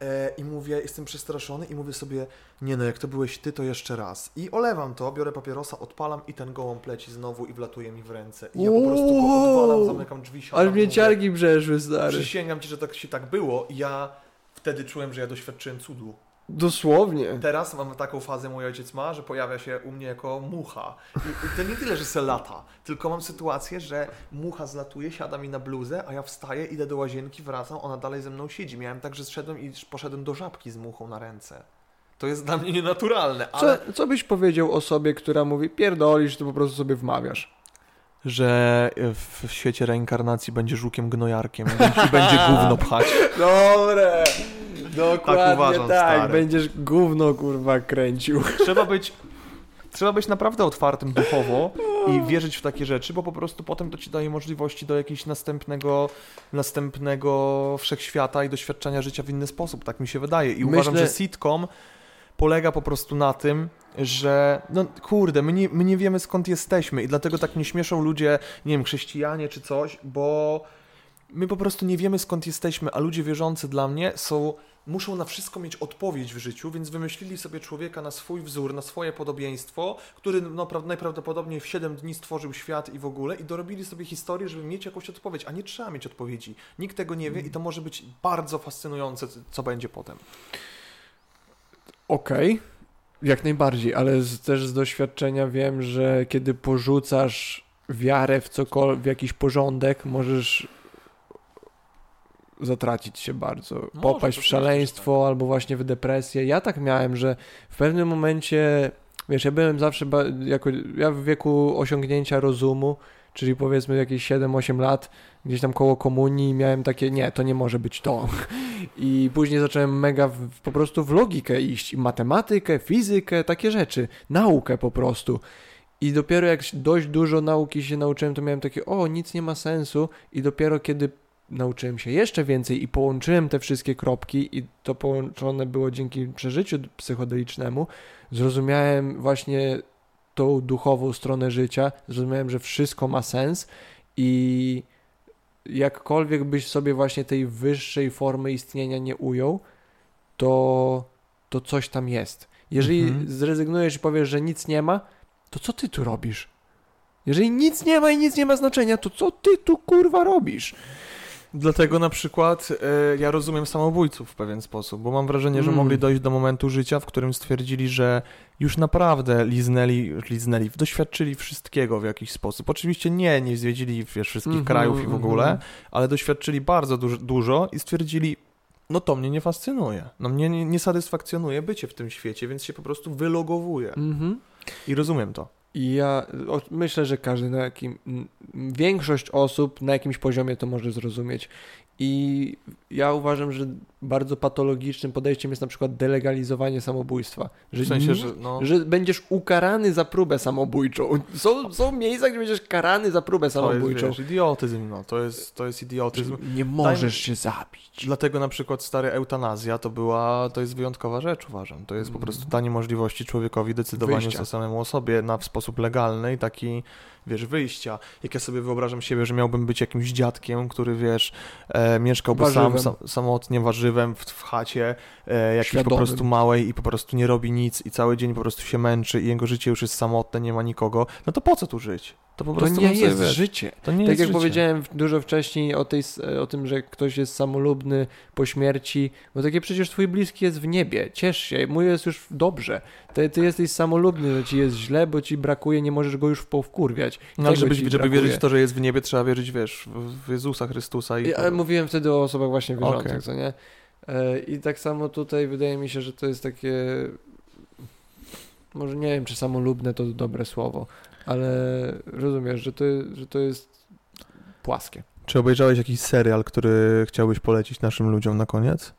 e, i mówię, jestem przestraszony i mówię sobie, nie no, jak to byłeś ty, to jeszcze raz. I olewam to, biorę papierosa, odpalam i ten gołąb leci znowu i wlatuje mi w ręce. I ja po prostu go odwalam, zamykam drzwi, siadam, Ale mnie mówię, ciarki przeszły, stary. Przysięgam ci, że tak się tak było i ja wtedy czułem, że ja doświadczyłem cudu. Dosłownie. Teraz mam taką fazę, mój ojciec ma, że pojawia się u mnie jako mucha. I, i to nie tyle, że se lata, tylko mam sytuację, że mucha zlatuje, siada mi na bluzę, a ja wstaję, idę do łazienki, wracam, ona dalej ze mną siedzi. Miałem tak, że zszedłem i poszedłem do żabki z muchą na ręce. To jest dla mnie nienaturalne, ale... Co, co byś powiedział osobie, która mówi, pierdolisz, to po prostu sobie wmawiasz? Że w świecie reinkarnacji będzie żukiem gnojarkiem i będzie- i będzie gówno pchać. Dobre! Dokładnie tak, uważam, stary. będziesz gówno kurwa kręcił. Trzeba być... Trzeba być naprawdę otwartym duchowo i wierzyć w takie rzeczy, bo po prostu potem to ci daje możliwości do jakiegoś następnego, następnego wszechświata i doświadczenia życia w inny sposób, tak mi się wydaje. I Myślę- uważam, że sitcom polega po prostu na tym, że no kurde, my nie, my nie wiemy skąd jesteśmy i dlatego tak mnie śmieszą ludzie, nie wiem, chrześcijanie czy coś, bo my po prostu nie wiemy skąd jesteśmy, a ludzie wierzący dla mnie są muszą na wszystko mieć odpowiedź w życiu, więc wymyślili sobie człowieka na swój wzór, na swoje podobieństwo, który no, pra- najprawdopodobniej w 7 dni stworzył świat i w ogóle i dorobili sobie historię, żeby mieć jakąś odpowiedź, a nie trzeba mieć odpowiedzi. Nikt tego nie wie i to może być bardzo fascynujące, co będzie potem. Okej, jak najbardziej, ale z, też z doświadczenia wiem, że kiedy porzucasz wiarę w cokolwiek, w jakiś porządek, możesz zatracić się bardzo, Może, popaść w oczywiście, że szaleństwo albo właśnie w depresję. Ja tak miałem, że w pewnym momencie, wiesz, ja byłem zawsze, jako, ja w wieku osiągnięcia rozumu, czyli powiedzmy jakieś 7-8 lat, gdzieś tam koło komunii miałem takie, nie, to nie może być to. I później zacząłem mega w, po prostu w logikę iść, i matematykę, fizykę, takie rzeczy, naukę po prostu. I dopiero jak dość dużo nauki się nauczyłem, to miałem takie, o, nic nie ma sensu. I dopiero kiedy nauczyłem się jeszcze więcej i połączyłem te wszystkie kropki, i to połączone było dzięki przeżyciu psychodelicznemu, zrozumiałem właśnie tą duchową stronę życia, zrozumiałem, że wszystko ma sens i jakkolwiek byś sobie właśnie tej wyższej formy istnienia nie ujął, to, to coś tam jest. Jeżeli Mhm. zrezygnujesz i powiesz, że nic nie ma, to co ty tu robisz? Jeżeli nic nie ma i nic nie ma znaczenia, to co ty tu kurwa robisz? Dlatego na przykład e, ja rozumiem samobójców w pewien sposób, bo mam wrażenie, że Mm. mogli dojść do momentu życia, w którym stwierdzili, że już naprawdę liznęli, liznęli, doświadczyli wszystkiego w jakiś sposób. Oczywiście nie, nie zwiedzili wiesz, wszystkich Mhm, krajów i w ogóle, mhm. ale doświadczyli bardzo dużo, dużo i stwierdzili, no to mnie nie fascynuje, no mnie nie, nie satysfakcjonuje bycie w tym świecie, więc się po prostu wylogowuję. Mhm. I rozumiem to. I ja myślę, że każdy na jakim. Większość osób na jakimś poziomie to może zrozumieć. I ja uważam, że bardzo patologicznym podejściem jest na przykład delegalizowanie samobójstwa. Że, W sensie, że no... że będziesz ukarany za próbę samobójczą. Są, są miejsca, gdzie będziesz karany za próbę To jest, samobójczą. wiesz, idiotyzm, no, to jest, to jest idiotyzm. nie możesz się zabić. Dlatego na przykład stary eutanazja to była, to jest wyjątkowa rzecz uważam. To jest po Mhm. prostu danie możliwości człowiekowi decydowania Wyjścia. o samemu o sobie na w sposób legalny i taki, wiesz, wyjścia. Jak ja sobie wyobrażam siebie, że miałbym być jakimś dziadkiem, który, wiesz, e, mieszkałby sam. Sam, samotnie, warzywem w, w chacie, e, jakiejś po Świadomym. prostu małej i po prostu nie robi nic i cały dzień po prostu się męczy i jego życie już jest samotne, nie ma nikogo, no to po co tu żyć? To po To prostu nie bym sobie, jest wiesz, życie. To nie Tak jest jak życie. powiedziałem dużo wcześniej o, tej, o tym, że ktoś jest samolubny po śmierci, bo takie przecież twój bliski jest w niebie, ciesz się, mój jest już dobrze. Ty, ty jesteś samolubny, że ci jest źle, bo ci brakuje, nie możesz go już powkurwiać. No, ale żeby, żeby brakuje. wierzyć w to, że jest w niebie, trzeba wierzyć, wiesz, w, Jezusa Chrystusa i... Ja to- mówiłem wtedy o osobach właśnie wierzących, Okej. co nie? E, I tak samo tutaj wydaje mi się, że to jest takie. Może nie wiem, czy samolubne to dobre słowo, ale rozumiesz, że to, że to jest płaskie. Czy obejrzałeś jakiś serial, który chciałbyś polecić naszym ludziom na koniec?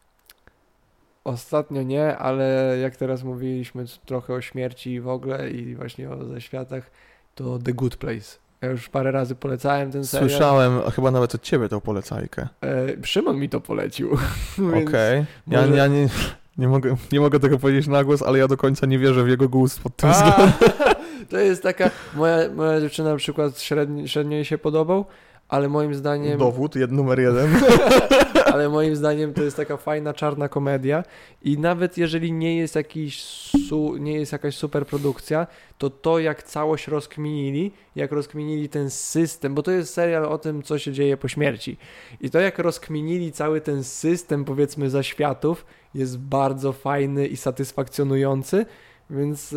Ostatnio nie, ale jak teraz mówiliśmy trochę o śmierci w ogóle i właśnie o zaświatach, to The Good Place. Ja już parę razy polecałem ten serial. Słyszałem, a chyba nawet od ciebie tą polecajkę. E, Szymon mi to polecił. Okej. Ja, może- ja nie, nie, mogę, nie mogę tego powiedzieć na głos, ale ja do końca nie wierzę w jego gust pod tym A, względem. to jest taka, moja, moja dziewczyna na przykład średnio jej się podobał, ale moim zdaniem, Dowód, jed, numer jeden. ale moim zdaniem to jest taka fajna czarna komedia. I nawet jeżeli nie jest jakiś su, nie jest jakaś super produkcja, to to jak całość rozkminili, jak rozkminili ten system, bo to jest serial o tym, co się dzieje po śmierci. I to jak rozkminili cały ten system powiedzmy zaświatów jest bardzo fajny i satysfakcjonujący, więc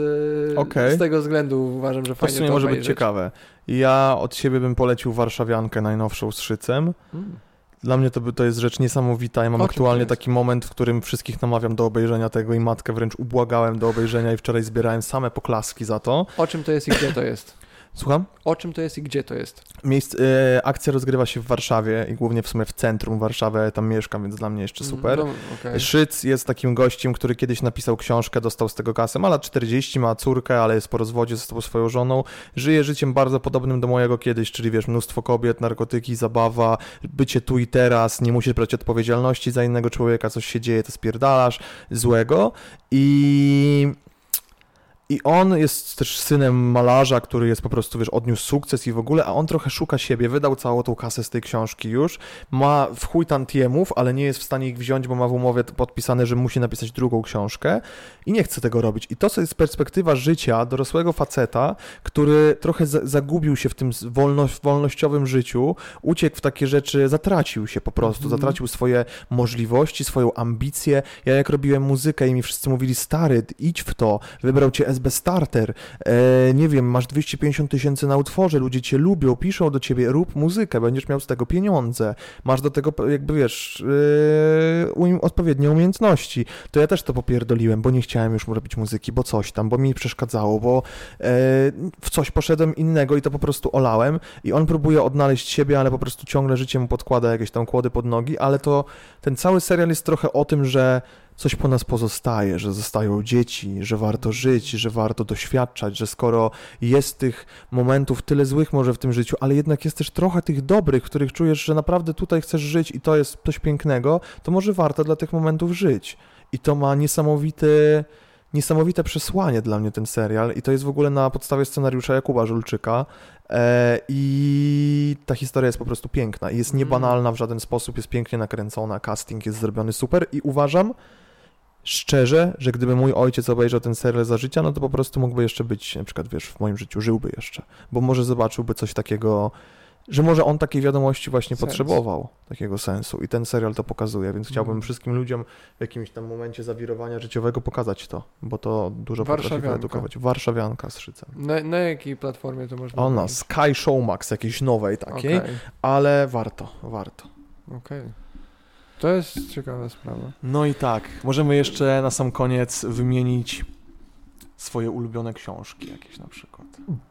e, Okej. z tego względu uważam, że To w fajnie sumie to może być obejrzeć. ciekawe. Ja od siebie bym polecił Warszawiankę najnowszą z Szycem. Mm. Dla mnie to, by- to jest rzecz niesamowita. Ja mam O aktualnie taki moment, w którym wszystkich namawiam do obejrzenia tego i matkę wręcz ubłagałem do obejrzenia i wczoraj zbierałem same poklaski za to. O czym to jest i gdzie to jest? Słucham? O czym to jest i gdzie to jest? Miejsc, e, akcja rozgrywa się w Warszawie i głównie w sumie w centrum Warszawy, tam mieszkam, więc dla mnie jeszcze super. No, okej. Szyc jest takim gościem, który kiedyś napisał książkę, dostał z tego kasę, ma lat 40, ma córkę, ale jest po rozwodzie ze swoją żoną, żyje życiem bardzo podobnym do mojego kiedyś, czyli wiesz, mnóstwo kobiet, narkotyki, zabawa, bycie tu i teraz, nie musisz brać odpowiedzialności za innego człowieka, coś się dzieje, to spierdalasz złego i... I on jest też synem malarza, który jest po prostu, wiesz, odniósł sukces i w ogóle, a on trochę szuka siebie, wydał całą tą kasę z tej książki już, ma w chuj tantiemów, ale nie jest w stanie ich wziąć, bo ma w umowie podpisane, że musi napisać drugą książkę i nie chce tego robić. I to co jest perspektywa życia dorosłego faceta, który trochę za- zagubił się w tym wolno, wolnościowym życiu, uciekł w takie rzeczy, zatracił się po prostu, Mhm. zatracił swoje możliwości, swoją ambicję. Ja jak robiłem muzykę i mi wszyscy mówili, stary, idź w to, wybrał cię SB Starter, e, nie wiem, masz 250 tysięcy na utworze, ludzie cię lubią, piszą do ciebie, rób muzykę, będziesz miał z tego pieniądze, masz do tego jakby, wiesz, yy, um, odpowiednie umiejętności. To ja też to popierdoliłem, bo nie chciałem już robić muzyki, bo coś tam, bo mi przeszkadzało, bo e, w coś poszedłem innego i to po prostu olałem i on próbuje odnaleźć siebie, ale po prostu ciągle życie mu podkłada jakieś tam kłody pod nogi, ale to ten cały serial jest trochę o tym, że coś po nas pozostaje, że zostają dzieci, że warto żyć, że warto doświadczać, że skoro jest tych momentów tyle złych może w tym życiu, ale jednak jest też trochę tych dobrych, których czujesz, że naprawdę tutaj chcesz żyć i to jest coś pięknego, to może warto dla tych momentów żyć. I to ma niesamowity, niesamowite przesłanie dla mnie ten serial i to jest w ogóle na podstawie scenariusza Jakuba Żulczyka e, i ta historia jest po prostu piękna i jest Mm. niebanalna w żaden sposób, jest pięknie nakręcona, casting jest zrobiony super i uważam szczerze, że gdyby mój ojciec obejrzał ten serial za życia, no to po prostu mógłby jeszcze być, na przykład wiesz, w moim życiu żyłby jeszcze, bo może zobaczyłby coś takiego, że może on takiej wiadomości właśnie Sens. potrzebował, takiego sensu i ten serial to pokazuje, więc chciałbym Mm. wszystkim ludziom w jakimś tam momencie zawirowania życiowego pokazać to, bo to dużo potrafi wyedukować. Warszawianka z szycem. Na, na jakiej platformie to można Ona? Sky Showmax, jakiejś nowej takiej, Okej, ale warto, warto. okej. To jest ciekawa sprawa. No i tak, możemy jeszcze na sam koniec wymienić swoje ulubione książki jakieś na przykład.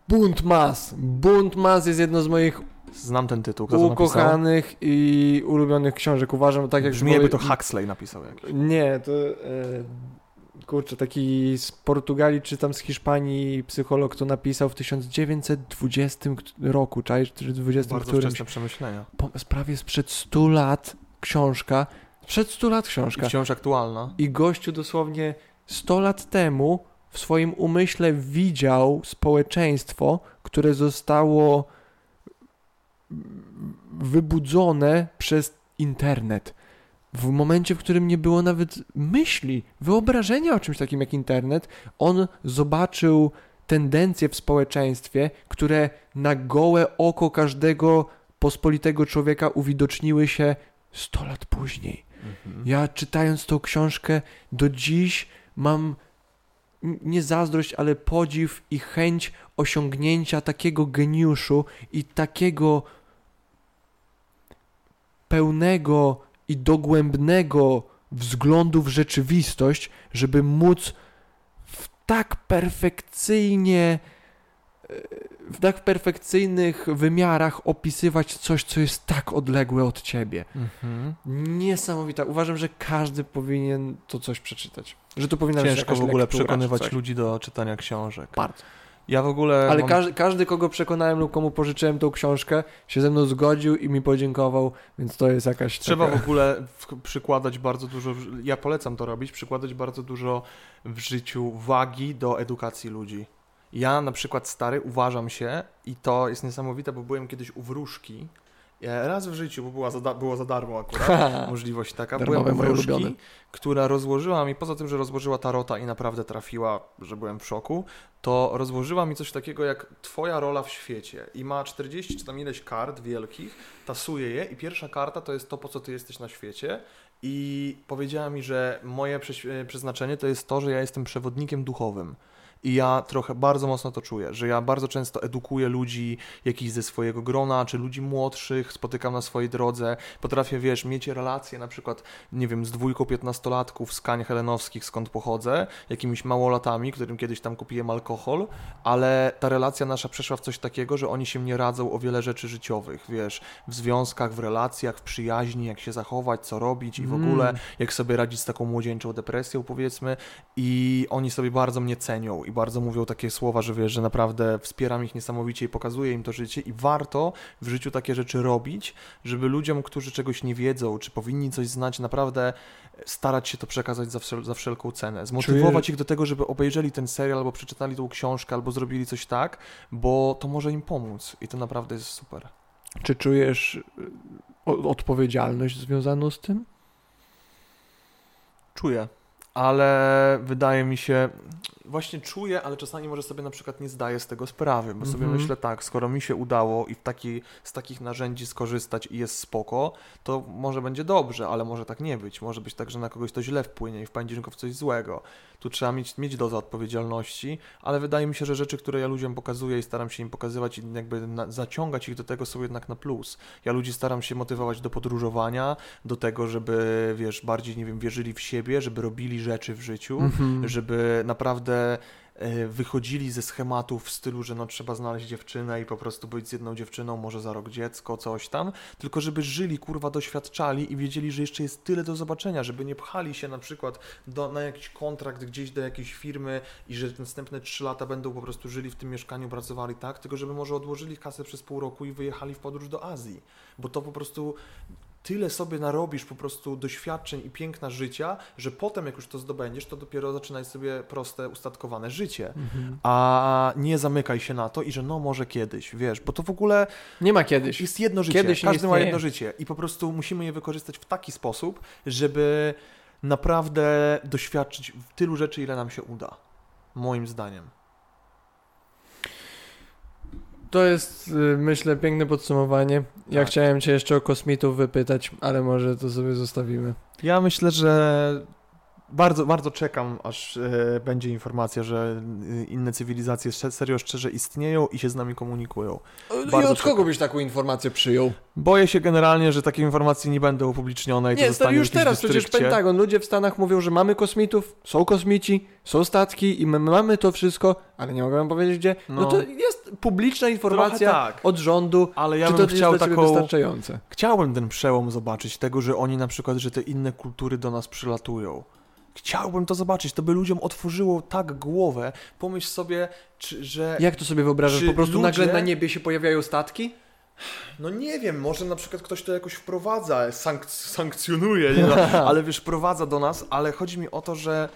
Bunt Mas. Bunt Mas jest jedno z moich Znam ten tytuł, kto ukochanych i ulubionych książek. Uważam, tak jak Brzmi jakby to Huxley napisał jakiś. Nie, to e, kurczę, taki z Portugalii czy tam z Hiszpanii psycholog to napisał w 1920 roku, czaisz, czy 20 Bardzo którymś. przemyślenia. Po, prawie sprzed 100 lat książka, sprzed 100 lat I książka. wciąż aktualna. I gościu dosłownie 100 lat temu w swoim umyśle widział społeczeństwo, które zostało wybudzone przez internet. W momencie, w którym nie było nawet myśli, wyobrażenia o czymś takim jak internet, on zobaczył tendencje w społeczeństwie, które na gołe oko każdego pospolitego człowieka uwidoczniły się 100 lat później. Mhm. Ja czytając tą książkę do dziś mam nie zazdrość, ale podziw i chęć osiągnięcia takiego geniuszu i takiego pełnego i dogłębnego wzglądu w rzeczywistość, żeby móc w tak perfekcyjnie e, w tak perfekcyjnych wymiarach opisywać coś, co jest tak odległe od ciebie. Mhm. Niesamowita. Uważam, że każdy powinien to coś przeczytać. Że to powinna Ciężko w ogóle przekonywać ludzi do czytania książek. Bardzo. Ja w ogóle. Ale mam... każdy, każdy, kogo przekonałem lub komu pożyczyłem tą książkę, się ze mną zgodził i mi podziękował, więc to jest jakaś Trzeba taka... w ogóle w- przykładać bardzo dużo, ja polecam to robić, przykładać bardzo dużo w życiu wagi do edukacji ludzi. Ja na przykład stary uważam się i to jest niesamowite, bo byłem kiedyś u wróżki raz w życiu, bo była za, było za darmo akurat możliwość taka. Darmowe byłem u wróżki, ulubione. która rozłożyła mi, poza tym, że rozłożyła tarota i naprawdę trafiła, że byłem w szoku, to rozłożyła mi coś takiego jak twoja rola w świecie i ma 40 czy tam ileś kart wielkich, tasuje je i pierwsza karta to jest to, po co ty jesteś na świecie i powiedziała mi, że moje e, przeznaczenie to jest to, że ja jestem przewodnikiem duchowym. I ja trochę bardzo mocno to czuję, że ja bardzo często edukuję ludzi jakichś ze swojego grona, czy ludzi młodszych, spotykam na swojej drodze. Potrafię, wiesz, mieć relacje na przykład, nie wiem, z dwójką piętnastolatków z Kań Helenowskich, skąd pochodzę, jakimiś małolatami, którym kiedyś tam kupiłem alkohol, ale ta relacja nasza przeszła w coś takiego, że oni się mnie radzą o wiele rzeczy życiowych, wiesz, w związkach, w relacjach, w przyjaźni, jak się zachować, co robić i w Mm. ogóle jak sobie radzić z taką młodzieńczą depresją, powiedzmy. I oni sobie bardzo mnie cenią i bardzo mówią takie słowa, że wiesz, że naprawdę wspieram ich niesamowicie i pokazuję im to życie. I warto w życiu takie rzeczy robić, żeby ludziom, którzy czegoś nie wiedzą, czy powinni coś znać, naprawdę starać się to przekazać za, wszel- za wszelką cenę. Zmotywować ich do tego, żeby obejrzeli ten serial, albo przeczytali tą książkę, albo zrobili coś tak, bo to może im pomóc. I to naprawdę jest super. Czy czujesz y, odpowiedzialność związaną z tym? Czuję, ale wydaje mi się, właśnie czuję, ale czasami może sobie na przykład nie zdaję z tego sprawy, bo sobie Mhm. myślę tak, skoro mi się udało i w taki, z takich narzędzi skorzystać i jest spoko, to może będzie dobrze, ale może tak nie być. Może być tak, że na kogoś to źle wpłynie i wpędzisz go w coś złego. Tu trzeba mieć, mieć dozę odpowiedzialności, ale wydaje mi się, że rzeczy, które ja ludziom pokazuję i staram się im pokazywać i jakby na, zaciągać ich do tego są jednak na plus. Ja ludzi staram się motywować do podróżowania, do tego, żeby, wiesz, bardziej, nie wiem, wierzyli w siebie, żeby robili rzeczy w życiu, Mhm. żeby naprawdę wychodzili ze schematów w stylu, że no trzeba znaleźć dziewczynę i po prostu być z jedną dziewczyną, może za rok dziecko, coś tam, tylko żeby żyli, kurwa, doświadczali i wiedzieli, że jeszcze jest tyle do zobaczenia, żeby nie pchali się na przykład do, na jakiś kontrakt gdzieś do jakiejś firmy i że następne trzy lata będą po prostu żyli w tym mieszkaniu, pracowali tak, tylko żeby może odłożyli kasę przez pół roku i wyjechali w podróż do Azji, bo to po prostu tyle sobie narobisz po prostu doświadczeń i piękna życia, że potem jak już to zdobędziesz, to dopiero zaczynaj sobie proste, ustatkowane życie. Mhm. A nie zamykaj się na to i że no może kiedyś, wiesz, bo to w ogóle Nie ma kiedyś. jest jedno życie. Kiedyś Każdy ma jedno życie i po prostu musimy je wykorzystać w taki sposób, żeby naprawdę doświadczyć tylu rzeczy, ile nam się uda. Moim zdaniem. To jest, y, myślę, piękne podsumowanie. Ja Tak. chciałem cię jeszcze o kosmitów wypytać, ale może to sobie zostawimy. Ja myślę, że bardzo, bardzo czekam, aż e, będzie informacja, że e, inne cywilizacje serio szczerze istnieją i się z nami komunikują. I Bardzo od kogo byś taką informację przyjął? Boję się generalnie, że takie informacje nie będą upublicznione i Nie, to zostanie już teraz przecież. Pentagon, ludzie w Stanach mówią, że mamy kosmitów, są kosmici, są statki i my mamy to wszystko, ale nie mogę wam powiedzieć gdzie. No, No. to jest publiczna informacja tak. od rządu. Ale ja Czy bym to chciał jest taką... wystarczające? Chciałbym ten przełom zobaczyć, tego, że oni na przykład, że te inne kultury do nas przylatują. Chciałbym to zobaczyć, to by ludziom otworzyło tak głowę. Pomyśl sobie, czy, że... Jak to sobie wyobrażasz? Po prostu ludzie- nagle na niebie się pojawiają statki? No nie wiem, może na przykład ktoś to jakoś wprowadza, sank sankcjonuje, nie no, ale wiesz, wprowadza do nas, ale chodzi mi o to, że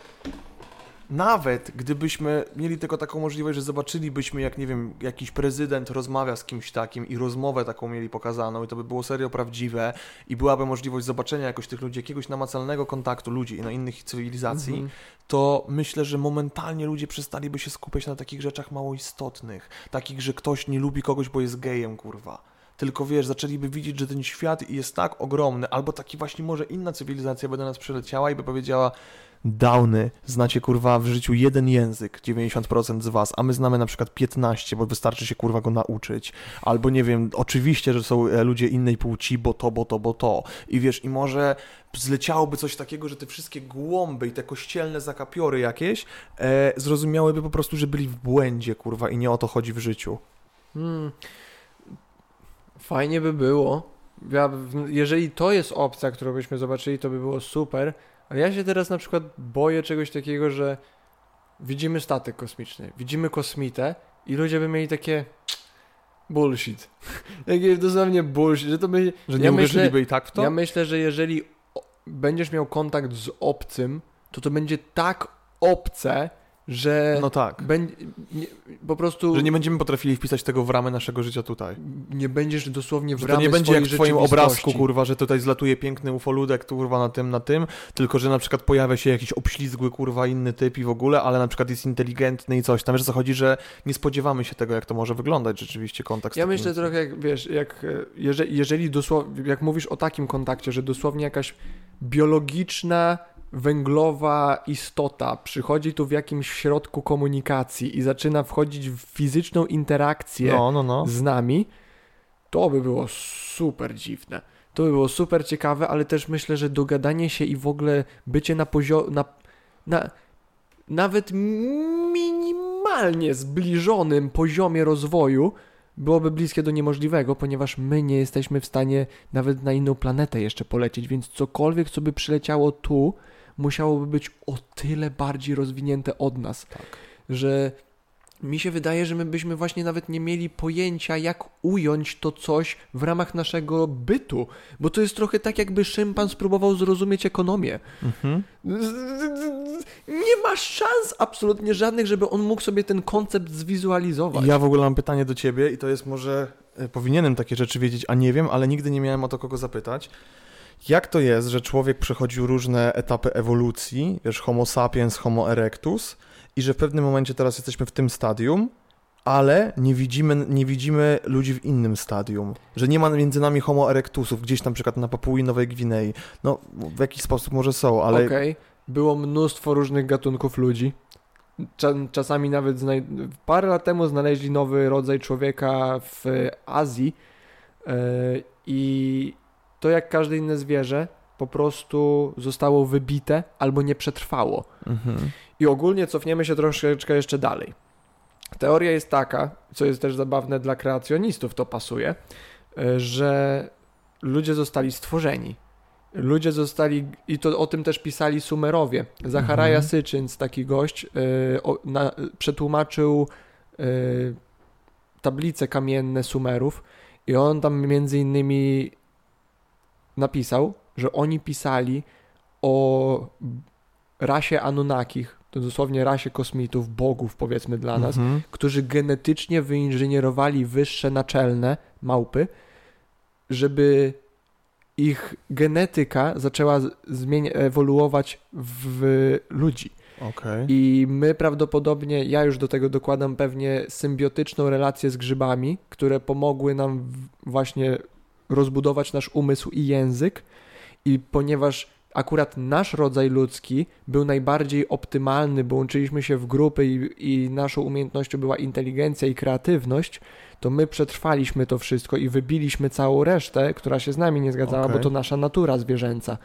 nawet gdybyśmy mieli tylko taką możliwość, że zobaczylibyśmy, jak nie wiem, jakiś prezydent rozmawia z kimś takim i rozmowę taką mieli pokazaną i to by było serio prawdziwe i byłaby możliwość zobaczenia jakoś tych ludzi, jakiegoś namacalnego kontaktu ludzi no innych cywilizacji, Mhm. to myślę, że momentalnie ludzie przestaliby się skupiać na takich rzeczach mało istotnych. Takich, że ktoś nie lubi kogoś, bo jest gejem, kurwa. Tylko wiesz, zaczęliby widzieć, że ten świat jest tak ogromny, albo taki właśnie może inna cywilizacja by do nas przyleciała i by powiedziała Downy, znacie kurwa w życiu jeden język, 90% z was, a my znamy na przykład 15, bo wystarczy się kurwa go nauczyć. Albo nie wiem, oczywiście, że są e, ludzie innej płci, bo to, bo to, bo to. I wiesz, i może zleciałoby coś takiego, że te wszystkie głąby i te kościelne zakapiory jakieś e, zrozumiałyby po prostu, że byli w błędzie, kurwa, i nie o to chodzi w życiu. Hmm. Fajnie by było. Ja, jeżeli to jest opcja, którą byśmy zobaczyli, to by było super. Ale ja się teraz na przykład boję czegoś takiego, że widzimy statek kosmiczny, widzimy kosmitę i ludzie by mieli takie bullshit. Takie dosłownie bullshit, że to by... Że nie Ja uwierzyliby myślę- i tak w to? Ja myślę, że jeżeli będziesz miał kontakt z obcym, to to będzie tak obce, że No tak. nie, po prostu Że nie będziemy potrafili wpisać tego w ramy naszego życia tutaj. nie będziesz dosłownie w Że to ramy nie będzie jak w twoim obrazku, kurwa, że tutaj zlatuje piękny ufoludek, kurwa, na tym, na tym, tylko że na przykład pojawia się jakiś obślizgły, kurwa, inny typ i w ogóle, ale na przykład jest inteligentny i coś. Tam wiesz, o co chodzi, że nie spodziewamy się tego, jak to może wyglądać rzeczywiście kontakt Ja takim- myślę trochę jak, wiesz, jak e, jeżeli, jeżeli dosłownie, jak mówisz o takim kontakcie, że dosłownie jakaś biologiczna, węglowa istota przychodzi tu w jakimś środku komunikacji i zaczyna wchodzić w fizyczną interakcję No, no, no. z nami, to by było super dziwne. To by było super ciekawe, ale też myślę, że dogadanie się i w ogóle bycie na poziomie, na, na nawet minimalnie zbliżonym poziomie rozwoju byłoby bliskie do niemożliwego, ponieważ my nie jesteśmy w stanie nawet na inną planetę jeszcze polecieć, więc cokolwiek, co by przyleciało tu, musiałoby być o tyle bardziej rozwinięte od nas, Tak. że mi się wydaje, że my byśmy właśnie nawet nie mieli pojęcia, jak ująć to coś w ramach naszego bytu, bo to jest trochę tak, jakby szympan spróbował zrozumieć ekonomię. Mhm. Nie ma szans absolutnie żadnych, żeby on mógł sobie ten koncept zwizualizować. Ja w ogóle mam pytanie do ciebie i to jest może, e, powinienem takie rzeczy wiedzieć, a nie wiem, ale nigdy nie miałem o to kogo zapytać. Jak to jest, że człowiek przechodził różne etapy ewolucji, wiesz, homo sapiens, homo erectus i że w pewnym momencie teraz jesteśmy w tym stadium, ale nie widzimy, nie widzimy ludzi w innym stadium, że nie ma między nami homo erectusów, gdzieś tam na przykład na Papui Nowej Gwinei. No, w jakiś sposób może są, ale Okej, było mnóstwo różnych gatunków ludzi. Cza- Czasami nawet znaj- parę lat temu znaleźli nowy rodzaj człowieka w Azji e, i to jak każde inne zwierzę po prostu zostało wybite albo nie przetrwało. Mhm. I ogólnie cofniemy się troszeczkę jeszcze dalej. Teoria jest taka, co jest też zabawne dla kreacjonistów, to pasuje, e, że ludzie zostali stworzeni. Ludzie zostali, i to o tym też pisali Sumerowie. Zacharaja Mhm. Syczyns, taki gość, e, o, na, przetłumaczył e, tablice kamienne Sumerów i on tam między innymi napisał, że oni pisali o rasie Anunnakich, to dosłownie rasie kosmitów, bogów powiedzmy dla nas, Mhm. którzy genetycznie wyinżynierowali wyższe naczelne małpy, żeby ich genetyka zaczęła z- zmienia- ewoluować w ludzi. Okej. I my prawdopodobnie, ja już do tego dokładam pewnie symbiotyczną relację z grzybami, które pomogły nam właśnie rozbudować nasz umysł i język. I ponieważ akurat nasz rodzaj ludzki był najbardziej optymalny, bo łączyliśmy się w grupy i, i naszą umiejętnością była inteligencja i kreatywność, to my przetrwaliśmy to wszystko i wybiliśmy całą resztę, która się z nami nie zgadzała, Okej. bo to nasza natura zwierzęca.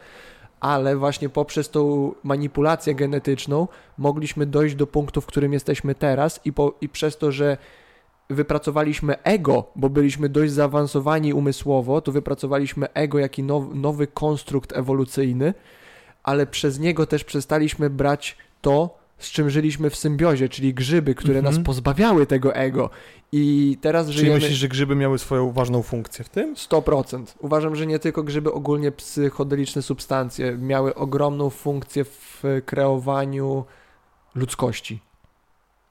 Ale właśnie poprzez tą manipulację genetyczną mogliśmy dojść do punktu, w którym jesteśmy teraz i, po, i przez to, że wypracowaliśmy ego, bo byliśmy dość zaawansowani umysłowo, to wypracowaliśmy ego jako now, nowy konstrukt ewolucyjny, ale przez niego też przestaliśmy brać to, z czym żyliśmy w symbiozie, czyli grzyby, które Mhm. nas pozbawiały tego ego. I teraz żyjemy... myślisz, że grzyby miały swoją ważną funkcję w tym? 100%. Uważam, że nie tylko grzyby, ogólnie psychodeliczne substancje miały ogromną funkcję w kreowaniu ludzkości.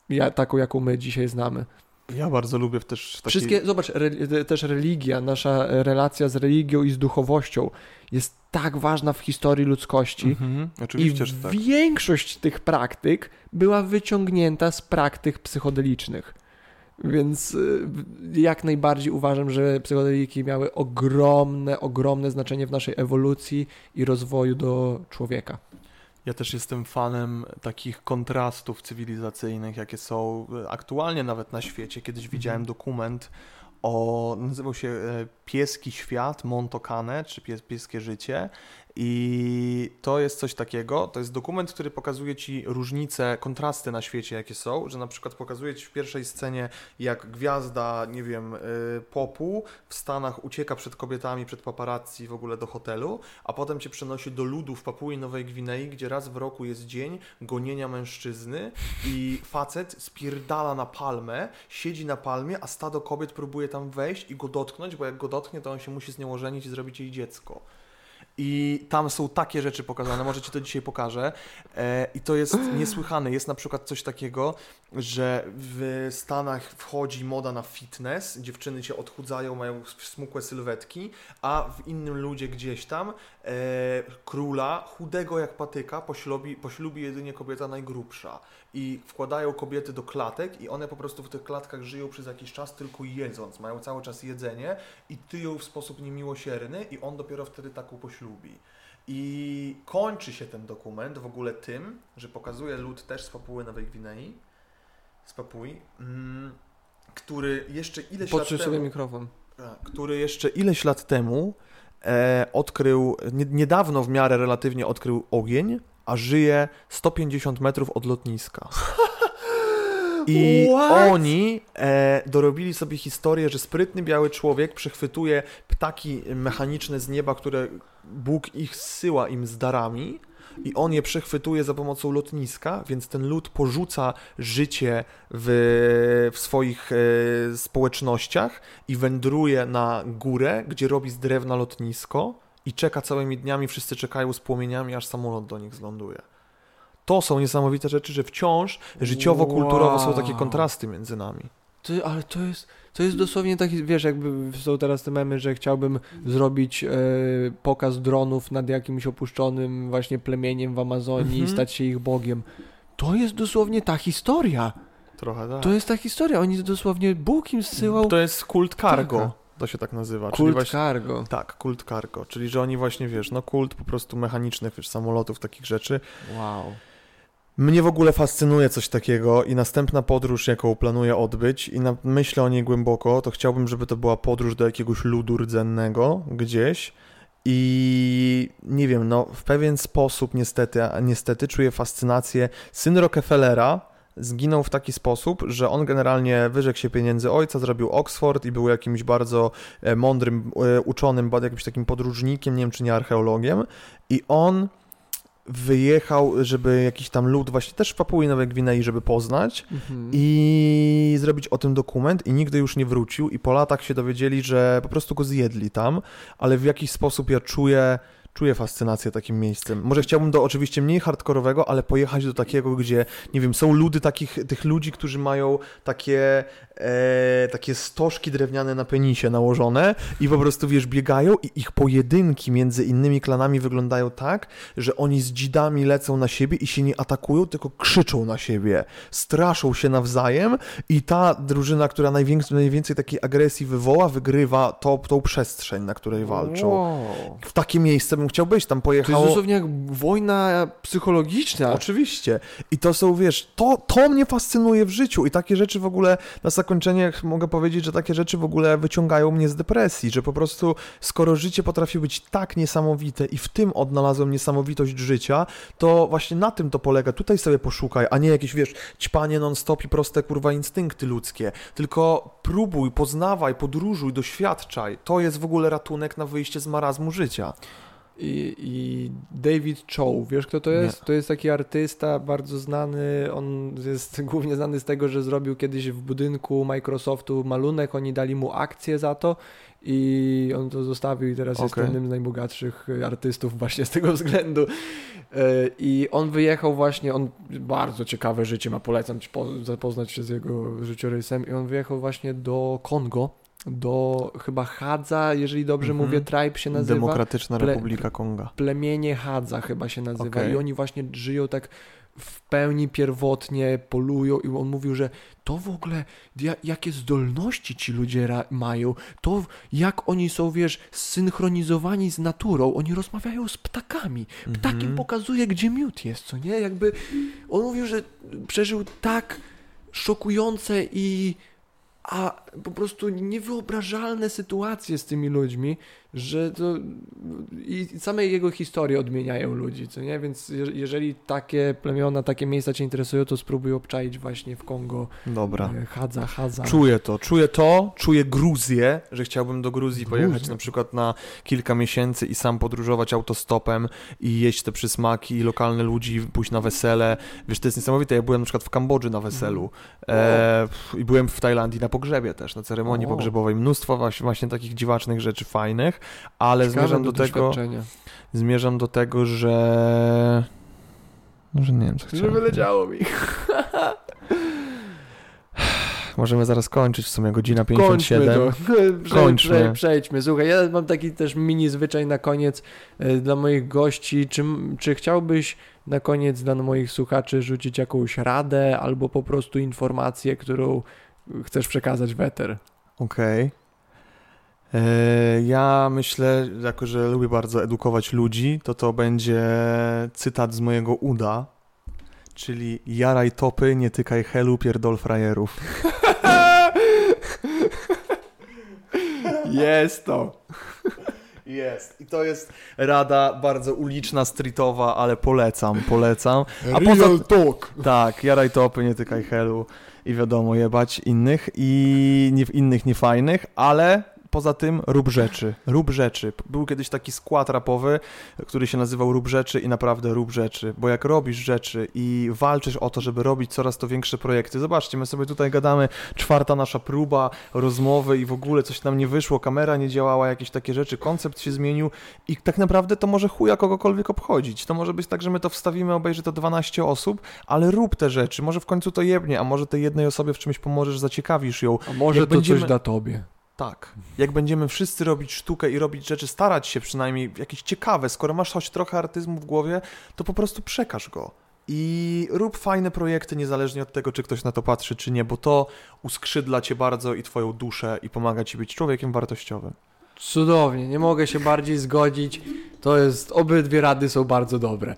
Ja, taką, jaką my dzisiaj znamy. Ja bardzo lubię też takie... Wszystkie, zobacz, re, też religia, nasza relacja z religią i z duchowością jest tak ważna w historii ludzkości. Mhm. I Oczywiście, że tak. większość tych praktyk była wyciągnięta z praktyk psychodelicznych. Więc y, jak najbardziej uważam, że psychodeliki miały ogromne, ogromne znaczenie w naszej ewolucji i rozwoju do człowieka. Ja też jestem fanem takich kontrastów cywilizacyjnych, jakie są e, aktualnie nawet na świecie. Kiedyś widziałem dokument o, nazywał się e, Pieski Świat, Montokane, czy pies, Pieskie Życie. I to jest coś takiego, to jest dokument, który pokazuje Ci różnice, kontrasty na świecie, jakie są, że na przykład pokazuje Ci w pierwszej scenie, jak gwiazda, nie wiem, y, popu w Stanach ucieka przed kobietami, przed paparazzi w ogóle do hotelu, a potem Cię przenosi do ludu w Papui Nowej Gwinei, gdzie raz w roku jest dzień gonienia mężczyzny i facet spierdala na palmę, siedzi na palmie, a stado kobiet próbuje tam wejść i go dotknąć, bo jak go dotknie, to on się musi z nią ożenić i zrobić jej dziecko. I tam są takie rzeczy pokazane, może Ci to dzisiaj pokażę. E, I to jest niesłychane. Jest na przykład coś takiego, że w Stanach wchodzi moda na fitness, dziewczyny się odchudzają, mają smukłe sylwetki, a w innym ludzie gdzieś tam króla, chudego jak patyka, poślubi, poślubi jedynie kobieta najgrubsza. I wkładają kobiety do klatek i one po prostu w tych klatkach żyją przez jakiś czas tylko jedząc, mają cały czas jedzenie i tyją w sposób niemiłosierny i on dopiero wtedy taką poślubi. I kończy się ten dokument w ogóle tym, że pokazuje lud też z Papuły Nowej Gwinei, z Papui, mm, który jeszcze ileś lat temu... sobie mikrofon. Który jeszcze ileś lat temu e, odkrył, nie, niedawno w miarę relatywnie odkrył ogień, a żyje 150 metrów od lotniska. I What? oni e, dorobili sobie historię, że sprytny biały człowiek przechwytuje ptaki mechaniczne z nieba, które Bóg ich zsyła im z darami i on je przechwytuje za pomocą lotniska, więc ten lud porzuca życie w, w swoich e, społecznościach i wędruje na górę, gdzie robi z drewna lotnisko i czeka całymi dniami, wszyscy czekają z płomieniami, aż samolot do nich zląduje. To są niesamowite rzeczy, że wciąż życiowo-kulturowo są takie Wow. kontrasty między nami. Ale to jest, to jest dosłownie taki, wiesz, jakby są teraz te memy, że chciałbym zrobić e, pokaz dronów nad jakimś opuszczonym właśnie plemieniem w Amazonii i Mhm. stać się ich bogiem. To jest dosłownie ta historia. Trochę tak. To jest ta historia. Oni dosłownie Bóg im zsyłał To jest kult cargo, Taka. to się tak nazywa. kult właśnie, cargo. Tak, kult cargo, czyli że oni właśnie, wiesz, no kult po prostu mechanicznych, wiesz, samolotów, takich rzeczy. Wow. Mnie w ogóle fascynuje coś takiego i następna podróż, jaką planuję odbyć i na, myślę o niej głęboko, to chciałbym, żeby to była podróż do jakiegoś ludu rdzennego gdzieś i nie wiem, no w pewien sposób niestety, niestety czuję fascynację. Syn Rockefellera zginął w taki sposób, że on generalnie wyrzekł się pieniędzy ojca, zrobił Oxford i był jakimś bardzo e, mądrym, e, uczonym, jakimś takim podróżnikiem, nie wiem czy nie archeologiem i on wyjechał, żeby jakiś tam lud właśnie też w Papui Nowej Gwinei, żeby poznać Mhm. i zrobić o tym dokument i nigdy już nie wrócił i po latach się dowiedzieli, że po prostu go zjedli tam, ale w jakiś sposób ja czuję czuję fascynację takim miejscem. Może chciałbym do oczywiście mniej hardkorowego, ale pojechać do takiego, gdzie, nie wiem, są ludy takich, tych ludzi, którzy mają takie, e, takie stożki drewniane na penisie nałożone i po prostu, wiesz, biegają i ich pojedynki między innymi klanami wyglądają tak, że oni z dzidami lecą na siebie i się nie atakują, tylko krzyczą na siebie, straszą się nawzajem i ta drużyna, która najwięcej, najwięcej takiej agresji wywoła, wygrywa to, tą przestrzeń, na której walczą. Wow. W takie miejsce bym chciał być, tam To jest pojechało... dosłownie jak wojna psychologiczna. Oczywiście. I to są, wiesz, to, to mnie fascynuje w życiu i takie rzeczy w ogóle, na zakończenie mogę powiedzieć, że takie rzeczy w ogóle wyciągają mnie z depresji, że po prostu skoro życie potrafi być tak niesamowite i w tym odnalazłem niesamowitość życia, to właśnie na tym to polega. Tutaj sobie poszukaj, a nie jakieś, wiesz, ćpanie non-stop i proste, kurwa, instynkty ludzkie. Tylko próbuj, poznawaj, podróżuj, doświadczaj. To jest w ogóle ratunek na wyjście z marazmu życia. I, I David Chow, wiesz kto to jest? To jest taki artysta bardzo znany, on jest głównie znany z tego, że zrobił kiedyś w budynku Microsoftu malunek, oni dali mu akcję za to i on to zostawił i teraz jest Okej. jednym z najbogatszych artystów właśnie z tego względu. E, I on wyjechał właśnie, on bardzo ciekawe życie ma, polecam ci po, zapoznać się z jego życiorysem i on wyjechał właśnie do Kongo, do chyba Hadza, jeżeli dobrze Mhm. mówię, tribe się nazywa Demokratyczna Ple- Republika Konga. plemienie Hadza chyba się nazywa Okej. i oni właśnie żyją tak w pełni pierwotnie, polują i on mówił, że to w ogóle, ja, jakie zdolności ci ludzie mają, to jak oni są, wiesz, zsynchronizowani z naturą, oni rozmawiają z ptakami, ptak im Mhm. pokazuje, gdzie miód jest, co nie? Jakby on mówił, że przeżył tak szokujące i a po prostu niewyobrażalne sytuacje z tymi ludźmi, że to i same jego historie odmieniają ludzi, co nie? Więc je, jeżeli takie plemiona, takie miejsca cię interesują, to spróbuj obczaić właśnie w Kongo Dobra. e, Hadza, Hadza. Czuję to, czuję to, czuję Gruzję, że chciałbym do Gruzji pojechać na przykład na kilka miesięcy i sam podróżować autostopem i jeść te przysmaki i lokalne ludzi, pójść na wesele. Wiesz, to jest niesamowite, ja byłem na przykład w Kambodży na weselu e, i byłem w Tajlandii na pogrzebie też, na ceremonii O. pogrzebowej. Mnóstwo właśnie takich dziwacznych rzeczy fajnych, ale Ciekawe zmierzam do tego, zmierzam do tego, że... No, że nie wiem, co Że chciałem. wyleciało mi. Możemy zaraz kończyć, w sumie godzina Kończmy 57. to. Prze, Kończmy. Prze, przejdźmy. Słuchaj, ja mam taki też mini zwyczaj na koniec e, dla moich gości. Czy, czy chciałbyś na koniec dla moich słuchaczy rzucić jakąś radę albo po prostu informację, którą chcesz przekazać w eter? Okej. E, Ja myślę, jako że lubię bardzo edukować ludzi, to to będzie cytat z mojego uda, czyli jaraj topy, nie tykaj helu, pierdol frajerów. Jest to. Jest. I to jest rada bardzo uliczna, streetowa, ale polecam, polecam. A Real poza- talk. Tak, jaraj topy, nie tykaj helu i wiadomo, jebać innych i nie, innych niefajnych, ale poza tym rób rzeczy, rób rzeczy. Był kiedyś taki skład rapowy, który się nazywał rób rzeczy i naprawdę rób rzeczy, bo jak robisz rzeczy i walczysz o to, żeby robić coraz to większe projekty, zobaczcie, my sobie tutaj gadamy, czwarta nasza próba rozmowy i w ogóle coś nam nie wyszło, kamera nie działała, jakieś takie rzeczy, koncept się zmienił i tak naprawdę to może chuja kogokolwiek obchodzić. To może być tak, że my to wstawimy, obejrzy to 12 osób, ale rób te rzeczy, może w końcu to jebnie, a może tej jednej osobie w czymś pomożesz, zaciekawisz ją. A może Jak to będziemy- coś da tobie. Tak. Jak będziemy wszyscy robić sztukę i robić rzeczy, starać się przynajmniej jakieś ciekawe, skoro masz choć trochę artyzmu w głowie, to po prostu przekaż go. I rób fajne projekty, niezależnie od tego, czy ktoś na to patrzy, czy nie, bo to uskrzydla cię bardzo i twoją duszę i pomaga ci być człowiekiem wartościowym. Cudownie, nie mogę się bardziej zgodzić. To jest, obydwie rady są bardzo dobre.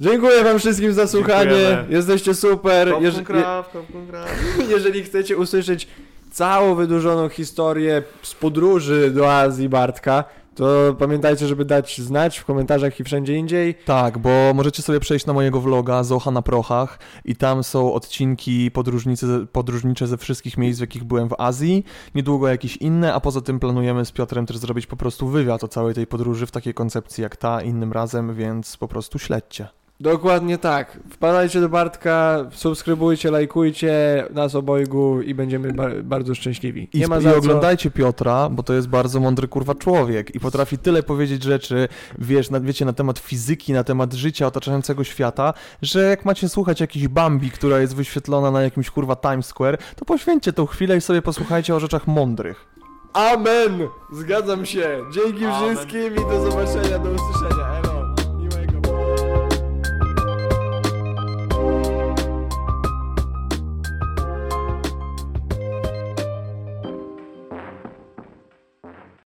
Dziękuję wam wszystkim za słuchanie. Dziękujemy. Jesteście super. Kopką Jeż- kraw, kopką kraw. je- jeżeli chcecie usłyszeć całą wydłużoną historię z podróży do Azji Bartka, To pamiętajcie, żeby dać znać w komentarzach i wszędzie indziej. Tak, bo możecie sobie przejść na mojego vloga Zocha na prochach i tam są odcinki podróżnicy, podróżnicze ze wszystkich miejsc, w jakich byłem w Azji. Niedługo jakieś inne, a poza tym planujemy z Piotrem też zrobić po prostu wywiad o całej tej podróży w takiej koncepcji jak ta innym razem, więc po prostu śledźcie. Dokładnie tak. Wpadajcie do Bartka, subskrybujcie, lajkujcie nas obojgu i będziemy ba bardzo szczęśliwi. I, Nie ma i za co. oglądajcie Piotra, bo to jest bardzo mądry kurwa człowiek i potrafi tyle powiedzieć rzeczy, wiesz, na, wiecie, na temat fizyki, na temat życia otaczającego świata, że jak macie słuchać jakiejś Bambi, która jest wyświetlona na jakimś kurwa Times Square, to poświęćcie tą chwilę i sobie posłuchajcie o rzeczach mądrych. Amen! Zgadzam się. Dzięki Amen. wszystkim i do zobaczenia, do usłyszenia.